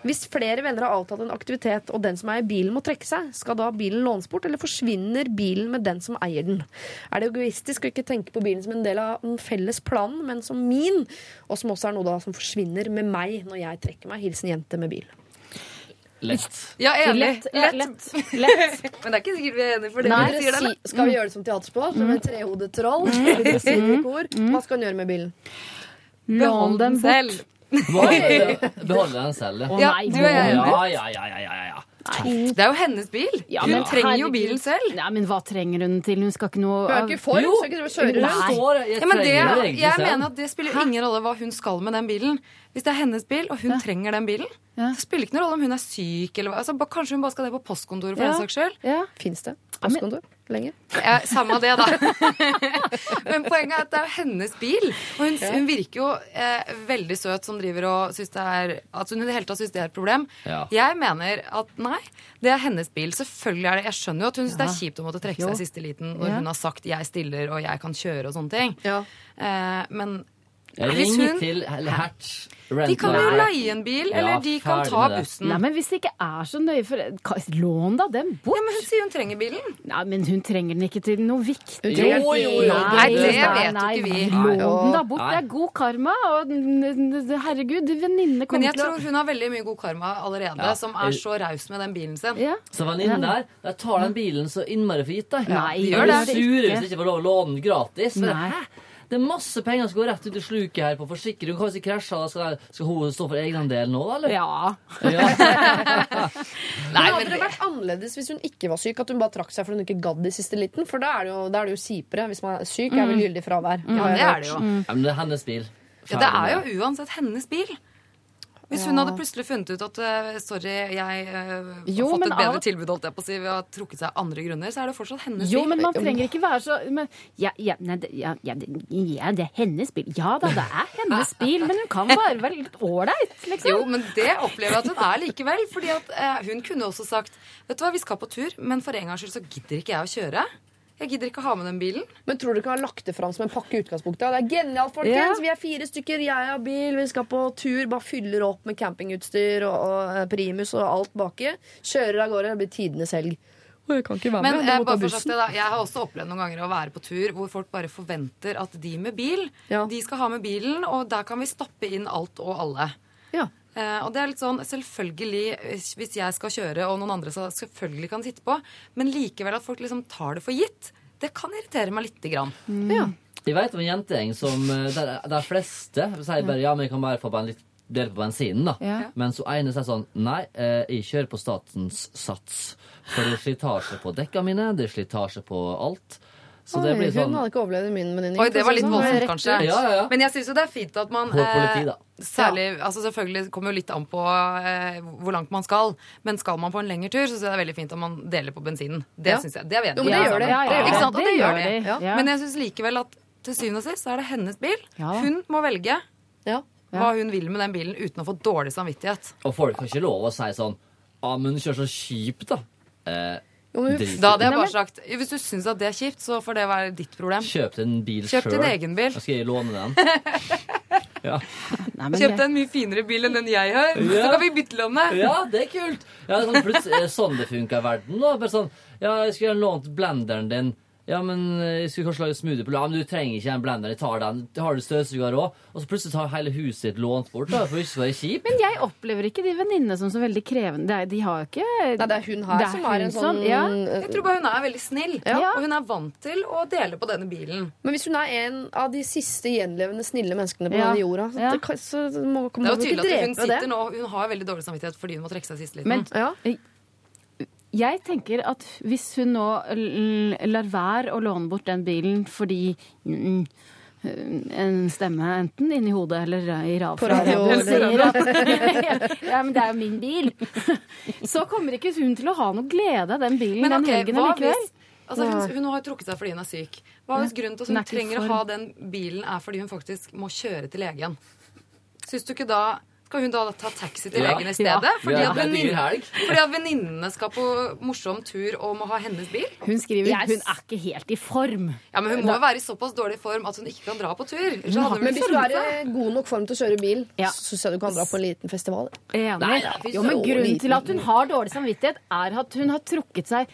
Hvis flere venner har avtalt en aktivitet, og den som eier bilen må trekke seg, skal da bilen lånes bort, eller forsvinner bilen med den som eier den? Er det egoistisk å ikke tenke på bilen som en del av den felles planen, men som min, og som også er noe da som forsvinner med meg når jeg trekker meg? Hilsen jente med bil. Lett. Ja, enig. Lett. Lett. lett. lett. (laughs) Men det er ikke sikkert vi er enige for det. Nei, vi sier det, si, skal vi gjøre det som teaterspråk? Som en trehodet troll? I kor? Hva skal han gjøre med bilen? Behold den selv. Beholde den selv, Å Ja, nei, du er enig? Ja, ja, ja, ja, ja, ja. Det er jo hennes bil. Ja, Hun men trenger jo bilen selv. Nei, men hva trenger hun til? Hun skal ikke noe Hun er ikke for, Jo. skal ikke kjøre rundt? jeg Ja, men det, jeg mener at det spiller ingen rolle hva hun skal med den bilen. Hvis det er hennes bil, og hun trenger den bilen, Ja. så spiller det ikke noen rolle om hun er syk eller hva. Altså, kanskje hun bare skal det på postkontoret for Ja. den saks skyld. Ja. Fins det postkontor lenger? Ja, samme det, da. (laughs) Men poenget er at det er hennes bil. Og hun, hun virker jo eh, veldig søt som driver og syns det er At hun i det hele tatt syns det er et problem. Ja. Jeg mener at nei, det er hennes bil. Selvfølgelig er det Jeg skjønner jo at hun syns det er kjipt å måtte trekke Jo. seg i siste liten når Ja. hun har sagt 'jeg stiller og jeg kan kjøre' og sånne ting. Ja. Eh, men Jeg ringer hun- til Hertz. de kan jo leie en bil, Ja, eller de kan ta bussen. Nei, men hvis det ikke er så nøye for Lån da den bort. Ja, men Hun sier hun trenger bilen. Nei, men hun trenger den ikke til noe viktig. Jo, jo, jo. Nei, det vet jo nei, ikke vi. Lån den da bort. Nei. Det er god karma. Og herregud, venninnene Men kommer jeg til å tror hun har veldig mye god karma allerede, Ja. som er så raus med den bilen sin. ja. Så venninnen der, der tar den bilen så innmari for gitt. da. Nei, Jeg gjør det. sur hvis jeg ikke får lov å låne den gratis. Nei. hæ? Det er masse penger som går rett ut i sluket her på forsikring. Kanskje krasjer, da skal, skal hun stå for egenandelen nå, da? eller? Ja. Ja. (laughs) Men hadde det vært annerledes hvis hun ikke var syk? At hun bare trakk seg fordi hun ikke gadd i siste liten? For da er det jo, er det jo kjipere. Hvis man er syk, er vel gyldig fravær. Ja, det er det jo. Ja, men det er hennes bil. Ja, det er jo uansett hennes bil. Hvis hun hadde plutselig funnet ut at eh, sorry, jeg jo, har fått et bedre av- tilbud, holdt jeg på å si, ved å ha trukket seg av andre grunner, så er det fortsatt hennes Jo, men man trenger ikke være så men, ja, ja, nei, det, ja, ja, det, ja, det er hennes bil. Ja da, det er hennes bil, men hun kan bare være litt ålreit, liksom. Jo, men det opplever jeg at hun er likevel. fordi at eh, hun kunne også sagt Vet du hva, vi skal på tur, men for en gangs skyld så gidder ikke jeg å kjøre. Jeg gidder ikke å ha med den bilen. Men tror du ikke han har lagt det fram som en pakke i utgangspunktet? Det er genialt, folkens! Ja. Vi er fire stykker, jeg har bil, vi skal på tur. Bare fyller opp med campingutstyr og, og eh, primus og alt baki. Kjører av gårde. Det blir tidenes helg. Og jeg kan ikke være Men med. eh, Jeg må ta bare sagt bussen. det da, jeg har også opplevd noen ganger å være på tur hvor folk bare forventer at de med bil, Ja. de skal ha med bilen, og der kan vi stappe inn alt og alle. Ja. Eh, og det er litt sånn, selvfølgelig, hvis jeg skal kjøre og noen andre skal, selvfølgelig kan sitte på, men likevel at folk liksom tar det for gitt, det kan irritere meg lite grann. Ja. Jeg vet om en jentegjeng som eh, der, der fleste sier bare ja, men jeg kan bare få ben, litt, dele på bensinen, da. Ja. Mens hun ene sier sånn nei, eh, jeg kjører på statens sats. For det er slitasje på dekka mine, det er slitasje på alt. Så det blir sånn Hun hadde ikke overlevd min venninne. Oi, det var litt Sånn, voldsomt, kanskje. Ja, ja, ja. Men jeg syns jo det er fint at man På politi, eh, Særlig, altså Selvfølgelig kommer jo litt an på eh, hvor langt man skal. Men skal man på en lengre tur, så synes jeg det er veldig fint at man deler på bensinen. Det Ja. synes jeg, det er vi enige om. det. Ja, ja, ja. Ikke sant? Og det gjør de. Men jeg syns likevel at til syvende og sist er det hennes bil. Ja. Hun må velge Ja. hva hun vil med den bilen uten å få dårlig samvittighet. Og folk har ikke lov å si sånn Ja, men kjør så kjipt, da. Eh, Jo, men drit i Da hadde jeg bare sagt hvis du syns at det er kjipt, så får det være ditt problem. Kjøp deg en bil Kjøp din sjøl. egen bil. Da skal jeg låne den. (laughs) Ja. Nei, men Kjøp deg en mye finere bil enn den jeg har. Ja. Så kan vi bytte lånet. ja, det er kult. Ja, det er sånn, plutselig, er sånn det funker i verden. Da. Bare sånn, ja, jeg skulle gjerne lånt blenderen din. Ja, men eh, jeg skulle kanskje lage smoothie på Ja, men du trenger ikke en blender. Jeg tar den. Du har du støvsuger òg. Og så plutselig tar hele huset ditt lånt bort. da, For ikke å være kjip. Men jeg opplever ikke de venninnene som så veldig krevende. De har jo ikke Nei, det er hun her er som har hun en som- sånn ja. Jeg tror bare hun er veldig snill, Ja. og hun er vant til å dele på denne bilen. Men hvis hun er en av de siste gjenlevende snille menneskene på Ja. denne jorda, så, Ja. det, kan- så må, Det må er jo ikke hun drepe det. sitter nå Hun har veldig dårlig samvittighet fordi hun må trekke seg sist liten. Men Ja. Jeg tenker at hvis hun nå lar være å låne bort den bilen fordi mm, en stemme enten inni hodet eller i radioen sier at (laughs) ja, men det er jo min bil, (laughs) så kommer ikke hun til å ha noe glede av den bilen Men den ok, helgen hvis altså, hun, hun har trukket seg fordi hun er syk. Hva hvis grunnen til at Hun er trenger å ha den bilen, er fordi hun faktisk må kjøre til legen? Syns du ikke da Skal hun da ta taxi til Ja. legen i stedet? Ja. Fordi, at det dyr vennin- helg. (laughs) fordi at venninnene skal på morsom tur og må ha hennes bil? Hun skriver yes. hun er ikke helt i form. Ja, men Hun må jo være i såpass dårlig form at hun ikke kan dra på tur. Så hadde hun Men hvis du er i god nok form til å kjøre bil, Ja. så syns jeg du kan dra på en liten festival. Enig. Nei, da, jo, men grunnen liten. til at hun har dårlig samvittighet, er at hun har trukket seg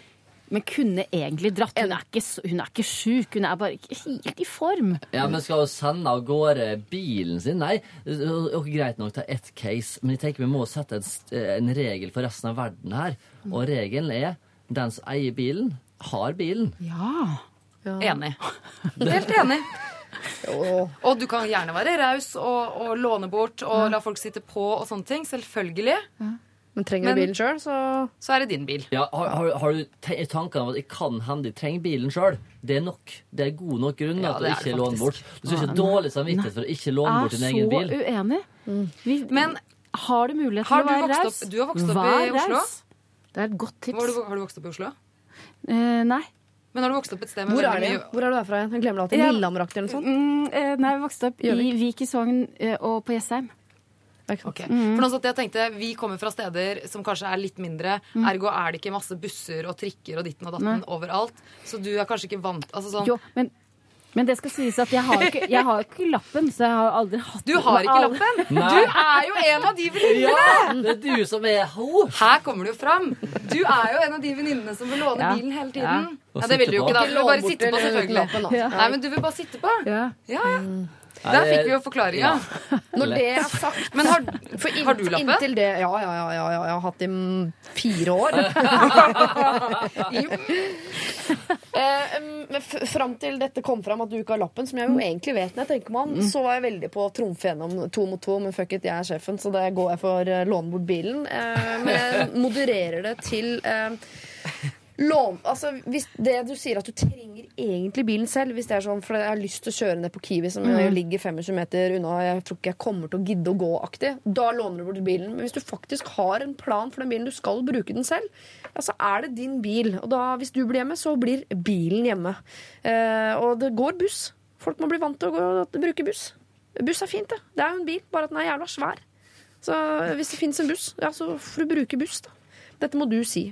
men kunne egentlig dratt. Hun er ikke, så- hun er ikke sjuk, hun er bare ikke helt i form. Ja, men skal hun sende av gårde bilen sin? Nei, jo greit nok ta ett case, men jeg tenker vi må sette en, en regel for resten av verden her. Og regelen er den som eier bilen, har bilen. Ja. Enig. Helt enig. (laughs) Og Og du kan gjerne være raus og, og låne bort og la folk sitte på og sånne ting. Selvfølgelig. Men trenger du bilen sjøl, så Så er det din bil. Ja, har, har, har du te tanken om at jeg kan hende jeg trenger bilen sjøl? Det er nok. Det er god nok grunn Ja, til det å er ikke det låne bort. Du skal ikke ha dårlig samvittighet for å ikke låne Er bort din så egen bil. uenig. Vi, Men har du mulighet Har til du å være vokst raus? opp- du har vokst opp i Oslo? raus. Det er et godt tips. har du, har du vokst opp i Oslo? Eh, nei. Men har du vokst opp et sted med Hvor er veldig det? mye Hvor er du derfra igjen? Jeg glemmer det alltid. Ja. Lillehammeraktig eller noe sånt? Mm, eh, nei, jeg vokste opp i Gjøvik. Vik i Sogn eh, og på Jessheim. Det er ikke sant. Ok. For nå satt jeg tenkte, Vi kommer fra steder som kanskje er litt mindre. Ergo er det ikke masse busser og trikker og ditten og datten Nei. overalt. Så du er kanskje ikke vant altså sånn, Jo, men, men det skal sies at jeg har ikke, jeg har ikke lappen, så jeg har aldri hatt Du har ikke lappen! Nei. Du er jo en av de venninnene! Ja, det er du som er ho! Her kommer det jo fram. Du er jo en av de venninnene som vil låne Ja. bilen hele tiden. Ja. Ja, det vil du jo ikke, da. Du vil bare sitte på, selvfølgelig. lappen. Ja. Nei, men du vil bare sitte på. Ja. Ja, ja. Der fikk vi jo forklaringa. Når det er sagt Men har, for inn, har du lappen? Inntil det Ja, ja, ja, ja, ja. Jeg har hatt det i mm, fire år. (laughs) eh, men fram til dette kom fram at du ikke har lappen, som jeg jo egentlig vet når jeg tenker meg om, så var jeg veldig på å trumfe gjennom to mot to, men fuck it, jeg er sjefen, så det går jeg for å låne bort bilen. Eh, men jeg (laughs) modererer det til eh, Lån, altså hvis det du sier at du trenger egentlig bilen selv Hvis det er sånn, for jeg har lyst til å kjøre ned på Kiwi Som mm. ligger 25 meter unna Jeg tror ikke jeg kommer til å gidde å gå aktig Da låner du bort bilen. Men hvis du faktisk har en plan for den bilen Du skal bruke den selv ja, Så er det din bil. Og da, hvis du blir hjemme, så blir bilen hjemme. Eh, Og det går buss. Folk må bli vant til å, gå, å bruke buss. Buss er fint det, det er jo en bil Bare at den er jævla svær. Så hvis det finnes en buss, ja, så får du bruke buss da dette må du si.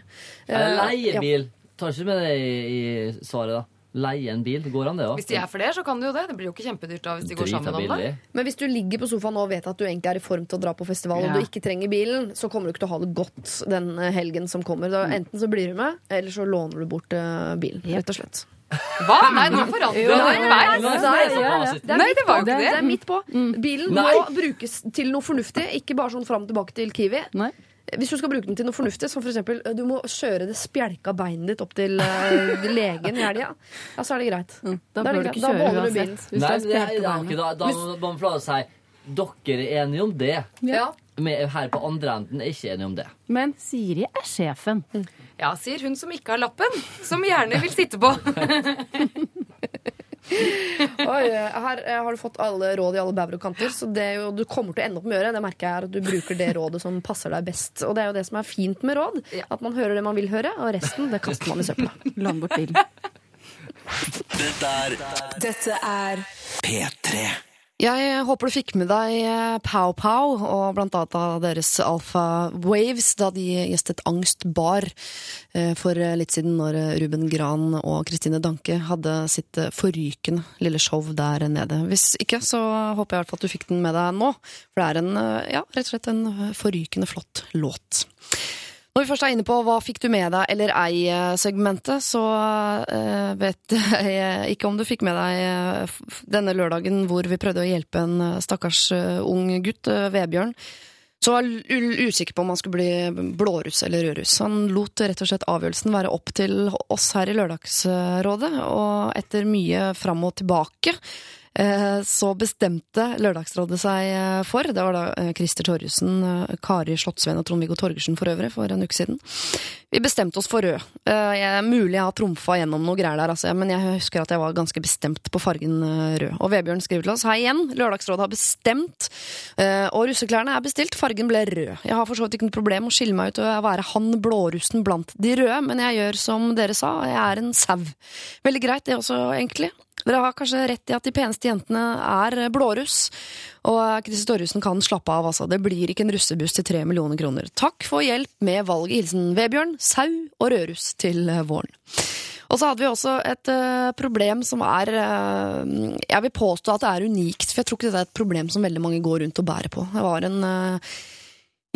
Leie bil. Tar ikke med det i, i svaret, da. Leie en bil. Går an, det òg? Hvis de er flere, så kan du jo det. Det blir jo ikke kjempedyrt da hvis de går sammen om det. Men hvis du ligger på sofaen og vet at du egentlig er i form til å dra på festival, Ja. og du ikke trenger bilen, så kommer du ikke til å ha det godt den eh, helgen som kommer. Da, enten så blir du med, eller så låner du bort eh, bilen. Rett og slett. Hva? Nei, nå forandrer du underveis. nei, det er var jo ikke det. Det er midt på. Bilen Nei. må brukes til noe fornuftig, ikke bare sånn fram og tilbake til Kiwi. Nei. Hvis du skal bruke den til noe fornuftig, som for eksempel eh, du må kjøre det spjelka beinet ditt opp til eh, legen i helga, ja, så er det greit. Da Da er det du greit. ikke Da beholder du bilen. Hvis Nei, det er ikke da, da må man å si dere er enige om det. Ja. Vi her på andre enden er ikke enige om det. Men Siri er sjefen. Ja, sier hun som ikke har lappen, som gjerne vil sitte på. (laughs) (laughs) Oi, her eh, har du fått alle råd i alle bauger og kanter. Så det jo, du kommer til å ende opp med å gjøre, det merker jeg er at du bruker det rådet som passer deg best. Og det er jo det som er fint med råd. At man hører det man vil høre, og resten det kaster man i søpla. (laughs) Land bort bilen. Dette er Dette er P3. Jeg håper du fikk med deg eh, Pow Pow og blant annet av deres Alpha Waves da de gjestet Angst Bar eh, for litt siden når Ruben Gran og Kristine Danke hadde sitt eh, forrykende lille show der nede. Hvis ikke, så håper jeg i hvert fall at du fikk den med deg nå, for det er en, eh, ja, rett og slett en forrykende flott låt. Når vi først er inne på hva fikk du med deg eller ei-segmentet, så eh, vet (laughs) jeg ikke om du fikk med deg eh, denne lørdagen hvor vi prøvde å hjelpe en eh, stakkars ung gutt, Vebjørn, Så var usikker på om han skulle bli blåruss eller rødruss. Han lot rett og slett avgjørelsen være opp til oss her i Lørdagsrådet, og etter mye fram og tilbake så bestemte Lørdagsrådet seg eh, for, det var da eh, Christer Torjussen, eh, Kari Slottsveen og Trond-Viggo Torgersen for øvrig, for en uke siden. Vi bestemte oss for rød. Jeg Jeg, mulig jeg har trumfa gjennom noe greier der, altså, men jeg husker at jeg var ganske bestemt på fargen eh, rød. Og Vebjørn skriver til oss hei igjen, Lørdagsrådet har bestemt, eh, og russeklærne er bestilt, fargen ble rød. Jeg har for så vidt ikke noe problem å skille meg ut og være han blårussen blant de røde, men jeg gjør som dere sa, jeg er en sau. Veldig greit det også, egentlig. Dere har kanskje rett i at de peneste jentene er blåruss, og Kristin Torjussen kan slappe av, altså. Det blir ikke en russebuss til tre millioner kroner. Takk for hjelp med valget. Hilsen Vebjørn, sau og rødruss til våren. Og så hadde vi også et eh, problem som er eh, Jeg vil påstå at det er unikt, for jeg tror ikke dette er et problem som veldig mange går rundt og bærer på. Det var en eh,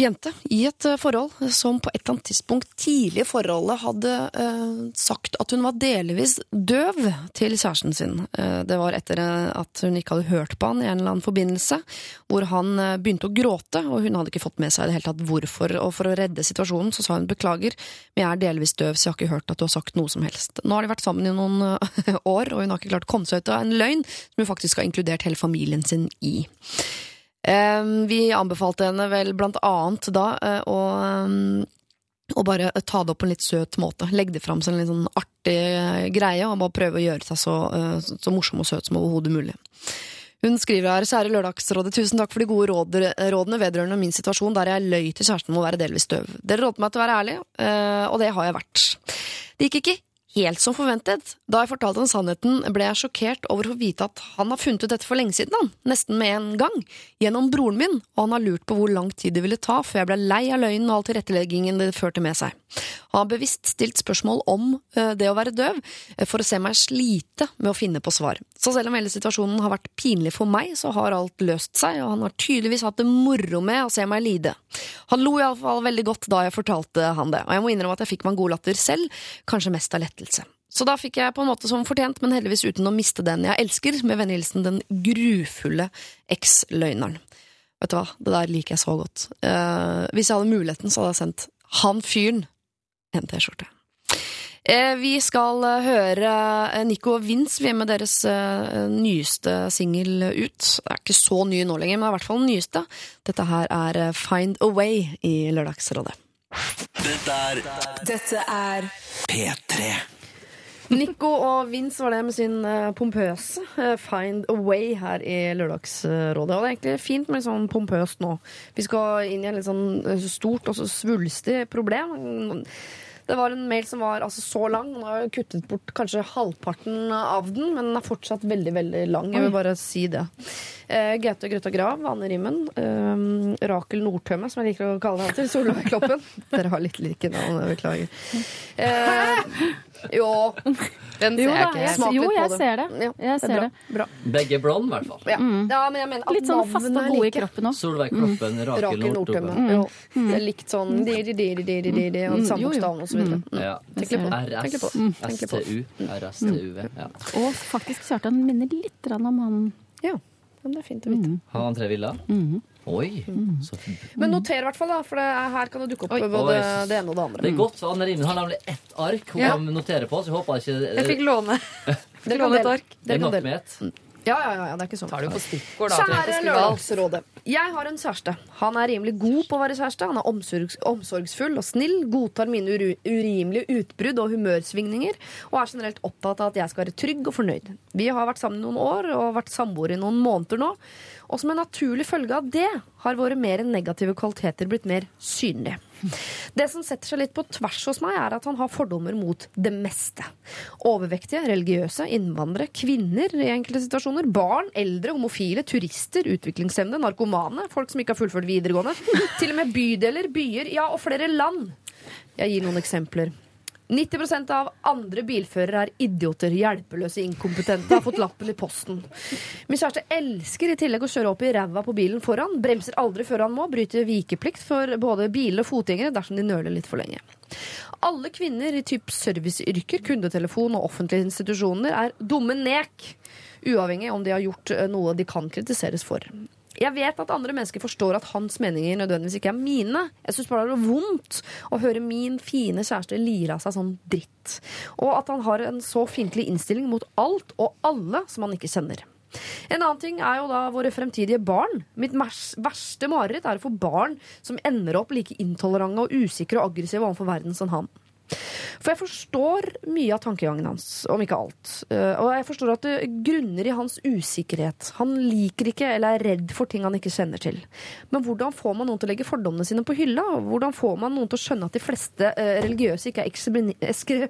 jente i et eh, forhold som på et eller annet tidspunkt tidlig i forholdet hadde eh, sagt at hun var delvis døv til kjæresten sin. Eh, det var etter eh, at hun ikke hadde hørt på han i en eller annen forbindelse, hvor han eh, begynte å gråte, og hun hadde ikke fått med seg i det hele tatt hvorfor. Og for å redde situasjonen så sa hun beklager, men jeg er delvis døv, så jeg har ikke hørt at du har sagt noe som helst. Nå har de vært sammen i noen eh, (laughs) år, og hun har ikke klart å komme seg ut av en løgn som hun faktisk har inkludert hele familien sin i. Vi anbefalte henne vel blant annet da eh, å å bare ta det opp på en litt søt måte. Legge det fram som en litt sånn artig eh, greie, og bare prøve å gjøre seg så, eh, så morsom og søt som overhodet mulig. Hun skriver her, kjære Lørdagsrådet, tusen takk for de gode rådene vedrørende min situasjon der jeg løy til kjæresten om å være delvis døv. Dere rådte meg til å være ærlig, og det har jeg vært. Det gikk ikke helt som forventet. Da jeg fortalte ham sannheten, ble jeg sjokkert over å vite at han har funnet ut dette for lenge siden, han. Nesten med en gang. Gjennom broren min, og han har lurt på hvor lang tid det ville ta før jeg ble lei av løgnen og all tilretteleggingen det førte med seg. Han har bevisst stilt spørsmål om eh, det å være døv, eh, for å se meg slite med å finne på svar. Så selv om hele situasjonen har vært pinlig for meg, så har alt løst seg, og han har tydeligvis hatt det moro med å se meg lide. Han lo iallfall veldig godt da jeg fortalte han det, og jeg må innrømme at jeg fikk meg en god latter selv, kanskje mest av lettelse. Så da fikk jeg på en måte som fortjent, men heldigvis uten å miste den jeg elsker, med vennlig den grufulle eks-løgneren. Vet du hva, det der liker jeg så godt. Uh, hvis jeg hadde muligheten, så hadde jeg sendt han fyren en T-skjorte. Eh, vi skal eh, høre Nico og Vince. Vi er med deres eh, nyeste singel ut. Det er ikke så ny nå lenger, men det er i hvert fall den nyeste. Dette her er eh, Find a Way i Lørdagsrådet. Dette er Dette er P3. Nico og Vince var det med sin eh, pompøse eh, Find a Way her i Lørdagsrådet. Og det er egentlig fint med litt sånn pompøst nå. Vi skal inn i en litt sånn eh, stort og svulstig problem. Det var en mail som var altså så lang. Nå har jeg kuttet bort kanskje halvparten av den, men den er fortsatt veldig veldig lang. Jeg vil bare si det. Eh, Gaute Grøtta Grav, Anne Rimmen, eh, Rakel Nordtømme, som jeg liker å kalle deg til, Solveig Kloppen. (laughs) Dere har litt like navn, beklager. Eh, (laughs) jo, Den ser Jo jeg ikke jeg. Smak jo, litt på jeg det. ser det. Ja, Jeg det er ser bra. det. bra. Begge blond, i hvert fall. Ja. ja, men jeg mener at Litt sånn fast navnene og er gode i like. kroppen òg. Solveig Kloppen, Rakel Rakel Nordtømme. Nordtømme. Jo. Det er likt sånn di, di, di, di, di, di, di, og Mm, samme jo, jo. bokstaven og så videre. Mm. Ja. Tenk litt på det. Tenk litt på det. Tenk litt på det. STU, RSTUV. Ja. Og faktisk Kjartan minner litt grann om han Ja, men det er fint å vite. Har han tre villa? Oi. Så Men noter i hvert fall, da, for det er, her kan det dukke opp Oi. både Oi. det ene og det andre. Det er godt, for Anne Rimmen har nemlig ett ark hun Ja. kan notere på, så jeg håper ikke Jeg fikk låne, Jeg fikk låne et ark. det er nok med ett. Ja, ja, ja, det er ikke sånn. Tar du på stikkord da Kjære? Lørdagsrådet. Jeg har en kjæreste. Han er rimelig god på å være kjæreste. Han er omsorgs omsorgsfull og snill, godtar mine urimelige utbrudd og humørsvingninger, og er generelt opptatt av at jeg skal være trygg og fornøyd. Vi har vært sammen noen år og vært samboere i noen måneder nå, og som en naturlig følge av det har våre mer negative kvaliteter blitt mer synlige. Det som setter seg litt på tvers hos meg, er at han har fordommer mot det meste. Overvektige, religiøse, innvandrere, kvinner i enkelte situasjoner, barn, eldre, homofile, turister, utviklingshemmede, narkomane, folk som ikke har fullført videregående, til og med bydeler, byer, ja, og flere land. Jeg gir noen eksempler. 90% av andre bilførere er idioter, hjelpeløse, inkompetente, har fått lappen i posten. Min kjæreste elsker i tillegg å kjøre opp i ræva på bilen foran, bremser aldri før han må, bryter vikeplikt for både biler og fotgjengere dersom de nøler litt for lenge. Alle kvinner i typ serviceyrker, kundetelefon og offentlige institusjoner er dumme nek, uavhengig om de har gjort eh, noe de kan kritiseres for. Jeg vet at andre mennesker forstår at hans meninger nødvendigvis ikke er mine. Jeg syns bare det er vondt å høre min fine kjæreste lire av seg sånn dritt. Og at han har en så fiendtlig innstilling mot alt og alle som han ikke kjenner. En annen ting er jo da våre fremtidige barn. Mitt verste mareritt er å få barn som ender opp like intolerante og usikre og aggressive overfor verden som han. For jeg forstår mye av tankegangen hans, om ikke alt. Eh, Og jeg forstår at det grunner i hans usikkerhet. Han liker ikke eller er redd for ting han ikke kjenner til. Men hvordan får man noen til å legge fordommene sine på hylla? Hvordan får man noen til å skjønne at de fleste eh, religiøse ikke er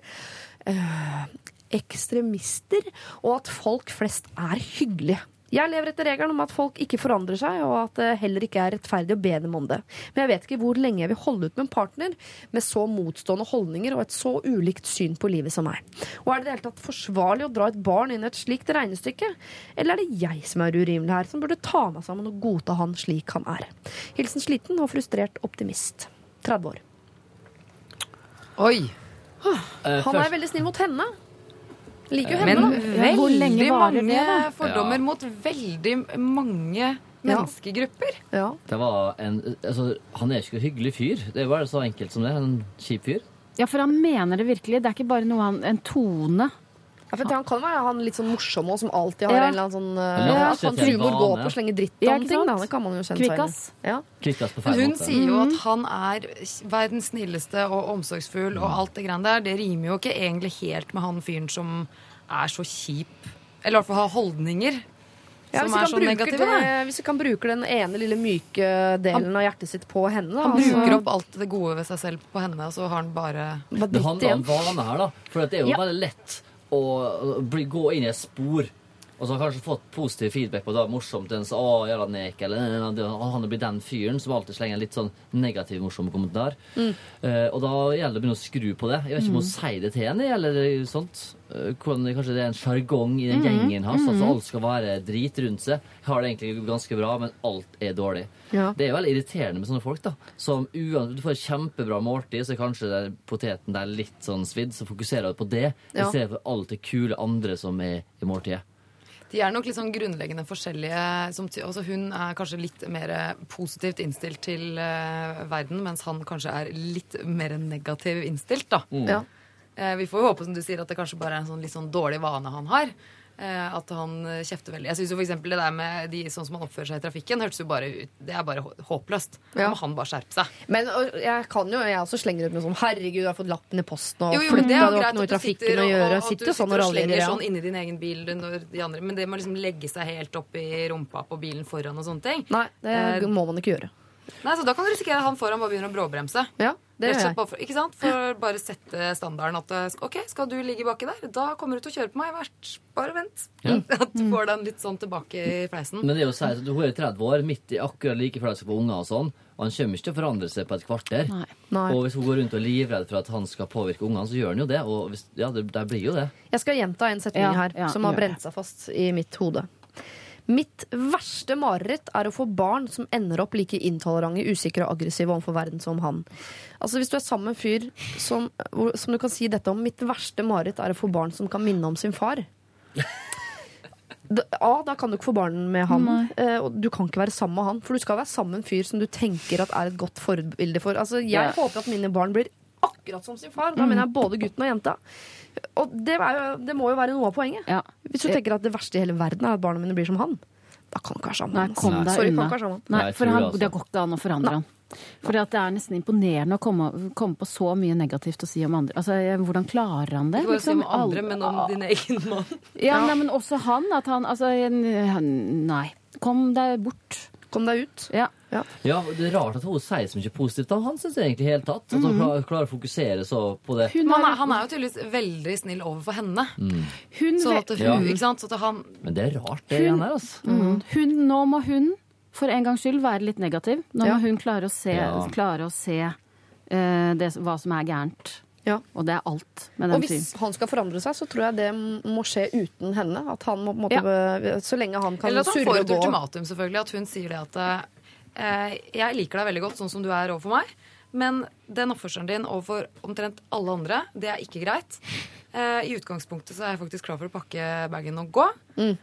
eh, ekstremister, og at folk flest er hyggelige? Jeg lever etter regelen om at folk ikke forandrer seg, og at det heller ikke er rettferdig å be dem om det. Men jeg vet ikke hvor lenge jeg vil holde ut med en partner med så motstående holdninger og et så ulikt syn på livet som meg. Og er det i det hele tatt forsvarlig å dra et barn inn i et slikt regnestykke? Eller er det jeg som er urimelig her, som burde ta meg sammen og godta han slik han er? Hilsen sliten og frustrert optimist. 30 år. Oi. Eh, Han er veldig snill mot henne. Liker jo Men henne, veldig det, mange da? fordommer Ja. mot veldig mange menneskegrupper. Ja. Det var en, altså, han er ikke en hyggelig fyr. Det er bare så enkelt som det. En kjip fyr. Ja, for han mener det virkelig. Det er ikke bare noe han, en tone. Ja, for Han kan være han litt sånn morsom og som alltid har Ja. en eller annen sånn uh, Ja, det er humor går på å slenge dritt om ting. Da. Det kan man jo kjenne. Kvikkas. Ja. Kvikkas på feil hun måte. sier jo at han er verdens snilleste og omsorgsfull og alt det greiene der. Det rimer jo ikke egentlig helt med han fyren som er så kjip. Eller i hvert fall har holdninger Ja, hvis, er så negative. det, hvis vi kan bruke den ene lille myke delen av hjertet sitt på henne, da. Han altså, bruker opp alt det gode ved seg selv på henne, og så har han bare bare Det handler om hva han er, da. For det er jo Ja. veldig lett bli, gå inn i et spor. Og så har kanskje fått positiv feedback på det. Morsomt. En så, å, jævla nek, eller «Nei, Han blir den fyren som alltid slenger en litt sånn negativ, morsom kommentar. Mm. Uh, og da gjelder det å begynne å skru på det. Jeg vet ikke om hun sier det til henne, eller sånt. Uh, kanskje det er en sjargong i den Mm. gjengen hans. Altså alt skal være drit rundt seg. Har det egentlig ganske bra, men alt er dårlig. Ja. Det er veldig irriterende med sånne folk. da Som uansett, Du får et kjempebra måltid, så er kanskje der poteten der litt sånn svidd, så fokuserer du på det Ja. i stedet for alt det kule andre som er i måltidet. De er nok litt sånn grunnleggende forskjellige. Som, altså hun er kanskje litt mer positivt innstilt til uh, verden, mens han kanskje er litt mer negativ innstilt, da. Ja. Uh, vi får jo håpe, som du sier, at det kanskje bare er en sånn litt sånn dårlig vane han har. Eh, at han eh, kjefter veldig. Jeg synes jo for eksempel det der med de, sånn som han oppfører seg i trafikken, hørtes jo bare ut Det er bare håpløst. Ja. må han bare skjerpe seg. Men og, jeg kan jo, jeg også slenger ut med sånn Herregud, du har fått lappen i posten og Jo, jo, flytta, du har ikke noe i trafikken å gjøre. og, Sitter at sånn sitter og og slenger. Ja. sånn inni din egen bil når de andre Men det må liksom legge seg helt opp i rumpa på bilen foran og sånne ting. Nei, det Eh, må man ikke gjøre. Nei, så Da kan du risikere at han foran bare begynner å bråbremse. Ja, Det gjør jeg. bare for, ikke sant? For bare sette standarden at eh, OK, skal du ligge baki der, da kommer du til å kjøre på meg. hvert. Bare vent. (laughs) At du får den litt sånn tilbake i fleisen. Men det er jo å si at hun er 30 år, midt i akkurat like før på skal unger og sånn, og han kommer ikke til å forandre seg på et kvarter. Nei. Nei. Og hvis hun går rundt og er livredd for at han skal påvirke ungene, så gjør han jo det. Og hvis, ja, det, det blir jo det. Jeg skal gjenta en setning Ja, her ja, som har brent seg fast i mitt hode. Mitt verste mareritt er å få barn som ender opp like intolerante, usikre og aggressive overfor verden som han. Altså Hvis du er sammen med en fyr som, som du kan si dette om Mitt verste mareritt er å få barn som kan minne om sin far. Da, A, da kan du ikke få barn med han. eh, og du kan ikke være sammen med han. For du skal være sammen med en fyr som du tenker at er et godt forbilde for. Altså, jeg Ja. håper at mine barn blir akkurat som sin far. Da mener jeg både gutten og jenta. Og det, er jo, det må jo være noe av poenget. Ja. Hvis du tenker at det verste i hele verden er at barna mine blir som han, da kan ikke være sammen Nei, kom deg Sorry, unna. kan sammen. Nei, Nei, for han, det går ikke an å forandre han. Fordi at det er nesten imponerende å komme, komme på så mye negativt å si om andre. Altså, Hvordan klarer han det? Ikke bare si om Liksom, andre, men om din egen mann. (laughs) Ja, Nei, men også han. At han Altså, han- nei. Kom deg bort. Kom deg ut. Ja. Ja, Det er rart at hun sier så mye positivt om han, syns jeg egentlig helt tatt. At hun klarer, klarer å fokusere så på det. Hun, han er, han er jo tydeligvis veldig snill overfor henne. hun, Sånn at hun, Ja. ikke sant? Så at han Men det er rart, det igjen er. altså. Mm. hun, nå må hun for en gangs skyld være litt negativ. Nå Ja. må hun klare å se, Ja. klare å se uh, det, hva som er gærent. Ja. Og det er alt med Og hvis fyren. han skal forandre seg, så tror jeg det må skje uten henne. At han må måtte, ja. Så lenge han kan surre og gå. Eller at han får et ultimatum, selvfølgelig. At hun sier det at eh, jeg liker deg veldig godt sånn som du er overfor meg, men den oppførselen din overfor omtrent alle andre, det er ikke greit. Eh, I utgangspunktet så er jeg faktisk klar for å pakke bagen og gå. Mm.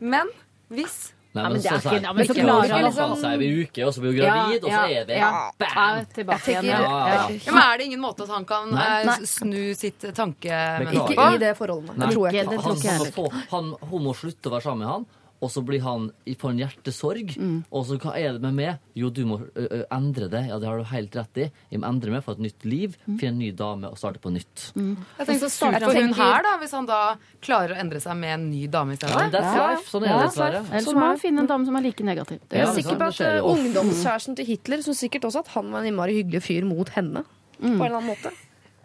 Men hvis Nei, Ja, men det så ikke- ja, men så klarer han liksom- ha seg en uke, og så blir hun gravid, og så er vi ja, bam! tilbake igjen. tenker- Ja. Ja. Ja. ja, men Er det ingen måte at han kan Nei. eh, Nei. snu sitt tanke. Ikke i det forholdet. Nei. Det tror jeg Ikke ikke. han, ikke han, han, hun må slutte å være sammen med han, og så blir han i- får en hjertesorg. Mm. Og så hva er det med meg? Jo, du må ø, ø, endre det. Ja, det har du helt rett i. Jeg må endre meg for et nytt liv, Mm. finne en ny dame og starte på nytt. Jeg tenker så starter på for hun her, da, hvis han da klarer å endre seg med en ny dame i Ja, stedet. Ja. life. Sånn er Ja, det dessverre. Ellers Sånn må er han finne en dame som er like negativ. Det Jeg er sikker sånn, på at eh, ungdomskjæresten til Hitler syns sikkert også at han var en innmari hyggelig fyr mot henne. På en eller annen måte.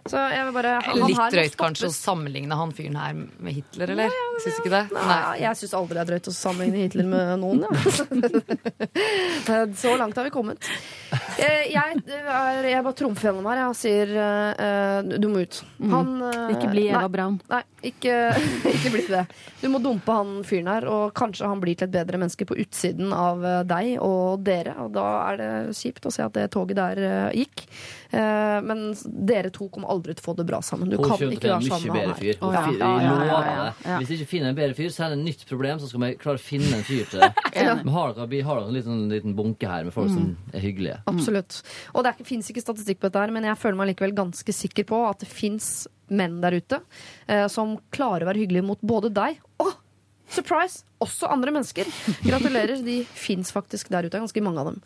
Så jeg vil bare han Litt her drøyt kanskje å sammenligne han fyren her med Hitler, eller? Syns ikke det? Nei, jeg syns aldri det er drøyt å sammenligne Hitler med noen. Ja. (laughs) Så langt har vi kommet. Eh, Jeg, er, jeg bare trumfer gjennom her jeg, og sier eh, du må ut. Han eh, Ikke bli Eva Braun. Nei, ikke, (laughs) ikke bli det. Du må dumpe han fyren her, og kanskje han blir til et bedre menneske på utsiden av eh, deg og dere. Og da er det kjipt å se at det toget der eh, gikk. Eh, Men dere to kom aldri til å få det bra sammen. Du kan ikke være en sammen med han her. Oh, Ja, ja, ja. Hvis jeg ikke finner en bedre fyr, så er det et nytt problem. Så skal vi klare å finne en fyr til det. (laughs) Vi har dere, har dere en liten, liten bunke her med folk som er hyggelige? Absolutt. Og det fins ikke statistikk på dette, her, men jeg føler meg likevel ganske sikker på at det fins menn der ute eh, som klarer å være hyggelige mot både deg og surprise! Også andre mennesker. Gratulerer. De fins faktisk der ute. Ganske mange av dem.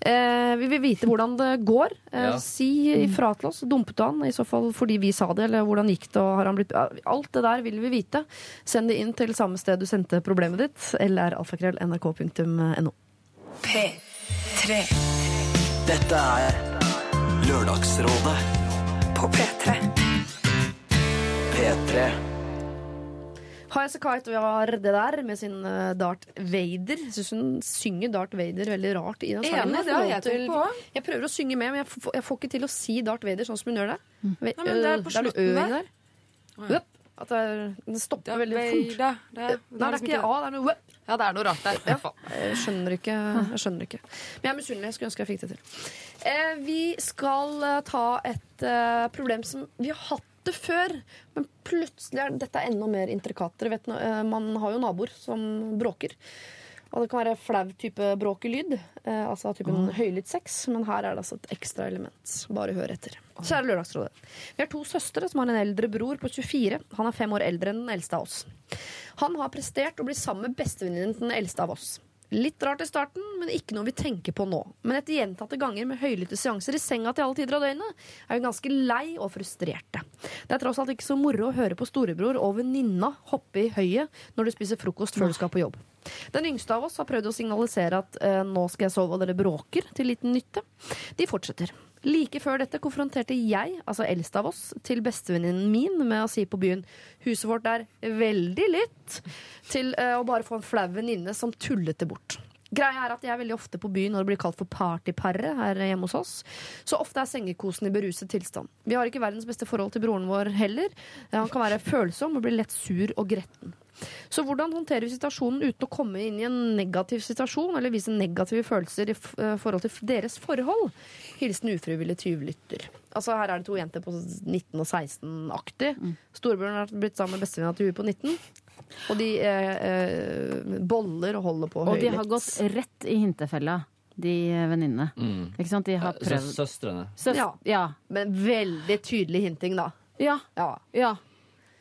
Eh, vi vil vite hvordan det går. Eh, Ja. Si ifra til oss. Dumpet du han? I så fall fordi vi sa det, eller hvordan gikk det? Og har han blitt Alt det der vil vi vite. Send det inn til samme sted du sendte problemet ditt. lralfakrøll.nrk.no. P3 Dette er Lørdagsrådet på P3. P3. High As A Kite var det der med sin eh, Darth Vader. Jeg syns hun synger Darth Vader veldig rart i den sangen. Enig, det har jeg tenkt til- på. Jeg prøver å synge med, men jeg får, jeg får ikke til å si Darth Vader sånn som hun gjør det. Ve- Nei, men det er øh, på det noe slutten der. der. At det, er, det stopper veldig fort. Det, det, Nei, det er ikke A, det er noe. Ja, det er noe rart der. Ja. Jeg skjønner ikke. Jeg skjønner ikke. Men jeg er misunnelig. Jeg skulle ønske jeg fikk det til. Eh, vi skal eh, ta et eh, problem som vi har hatt det før, men plutselig er dette enda mer intrikat. Eh, man har jo naboer som bråker. Og det kan være flau type bråkelyd, eh, altså typen typen høylytt sex, men her er det altså et ekstra element. Bare hør etter. Kjære Lørdagsrådet. Vi har to søstre som har en eldre bror på 24. Han er fem år eldre enn den eldste av oss. Han har prestert å bli sammen med bestevenninnen til den eldste av oss. Litt rart i starten, men ikke noe vi tenker på nå. Men etter gjentatte ganger med høylytte seanser i senga til alle tider av døgnet, er hun ganske lei og frustrerte. Det er tross alt ikke så moro å høre på storebror og venninna hoppe i høyet når du spiser frokost før du skal på jobb. Den yngste av oss har prøvd å signalisere at eh, nå skal jeg sove og dere bråker, til liten nytte. De fortsetter. Like før dette konfronterte jeg, altså eldst av oss, til bestevenninnen min med å si på byen huset vårt er veldig lytt, til eh, å bare få en flau venninne som tullet det bort. Greia er at jeg er veldig ofte på byen når det blir kalt for partyparet her hjemme hos oss. Så ofte er sengekosen i beruset tilstand. Vi har ikke verdens beste forhold til broren vår heller. Han kan være følsom og bli lett sur og gretten. Så hvordan håndterer vi situasjonen uten å komme inn i en negativ situasjon eller vise negative følelser i eh, forhold til deres forhold? Hilsen ufrivillig tyvlytter. Altså Her er det to jenter på 19 og 16-aktig. Storebroren har blitt sammen med bestevenninna til hun på 19. Og de eh, eh, boller og holder på Og de har gått rett i hintefella, de venninnene. Mm. Ikke sant? De har prøvd Søstrene. Søs- Ja. ja. Men veldig tydelig hinting, da. Ja. Ja. ja.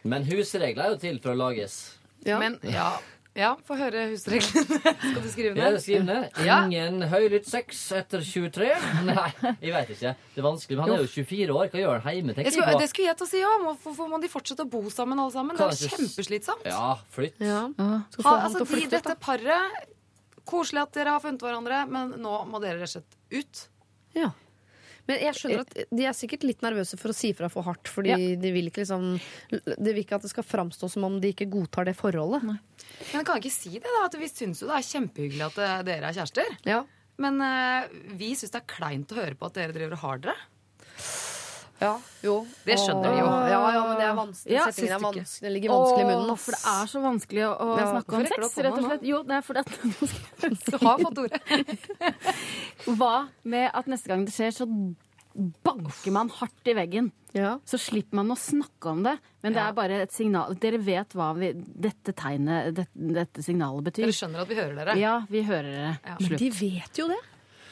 Men husregler er jo til for å lages. Ja. Men ja, ja få høre husreglene. (laughs) Skal du skrive ned? Ja, skriver ned. Ja. Ingen høylytt sex etter 23. (laughs) Nei, jeg vet ikke. Det er vanskelig. Men han er jo 24 år. Hva gjør han hjemme? Jeg skulle, jeg det skulle jeg til å si òg. Hvorfor må de fortsette å bo sammen alle sammen? Det er ikke kjempeslitsomt. Ja, flytt. Ja. Skal få Ha, altså, til å de, flytte ut, dette paret Koselig at dere har funnet hverandre, men nå må dere rett og slett ut. Ja. Men jeg skjønner at de er sikkert litt nervøse for å si fra for hardt. Fordi Ja. de vil ikke liksom De vil ikke at det skal framstå som om de ikke godtar det forholdet. Men jeg kan ikke si det, da. At vi syns jo det er kjempehyggelig at eh, dere er kjærester. Ja. Men uh, vi syns det er kleint å høre på at dere driver og har dere. Ja. Jo. Det skjønner de jo. Ja, ja, men det er vanskelig. Ja, Settingen er vanskelig. Det ligger vanskelig i munnen. Åh, for det er så vanskelig å, å Ja, snakke om sex, rett og slett. Jo, det er fordi at (laughs) Du har fått ordet. (laughs) Hva med at neste gang det skjer, så banker man hardt i veggen? Ja. Så slipper man å snakke om det. Men det Ja. er bare et signal. Dere vet hva vi, dette tegnet, dette, dette signalet betyr. Dere skjønner at vi hører dere. Ja, vi hører det. Ja. Slutt. De vet jo det.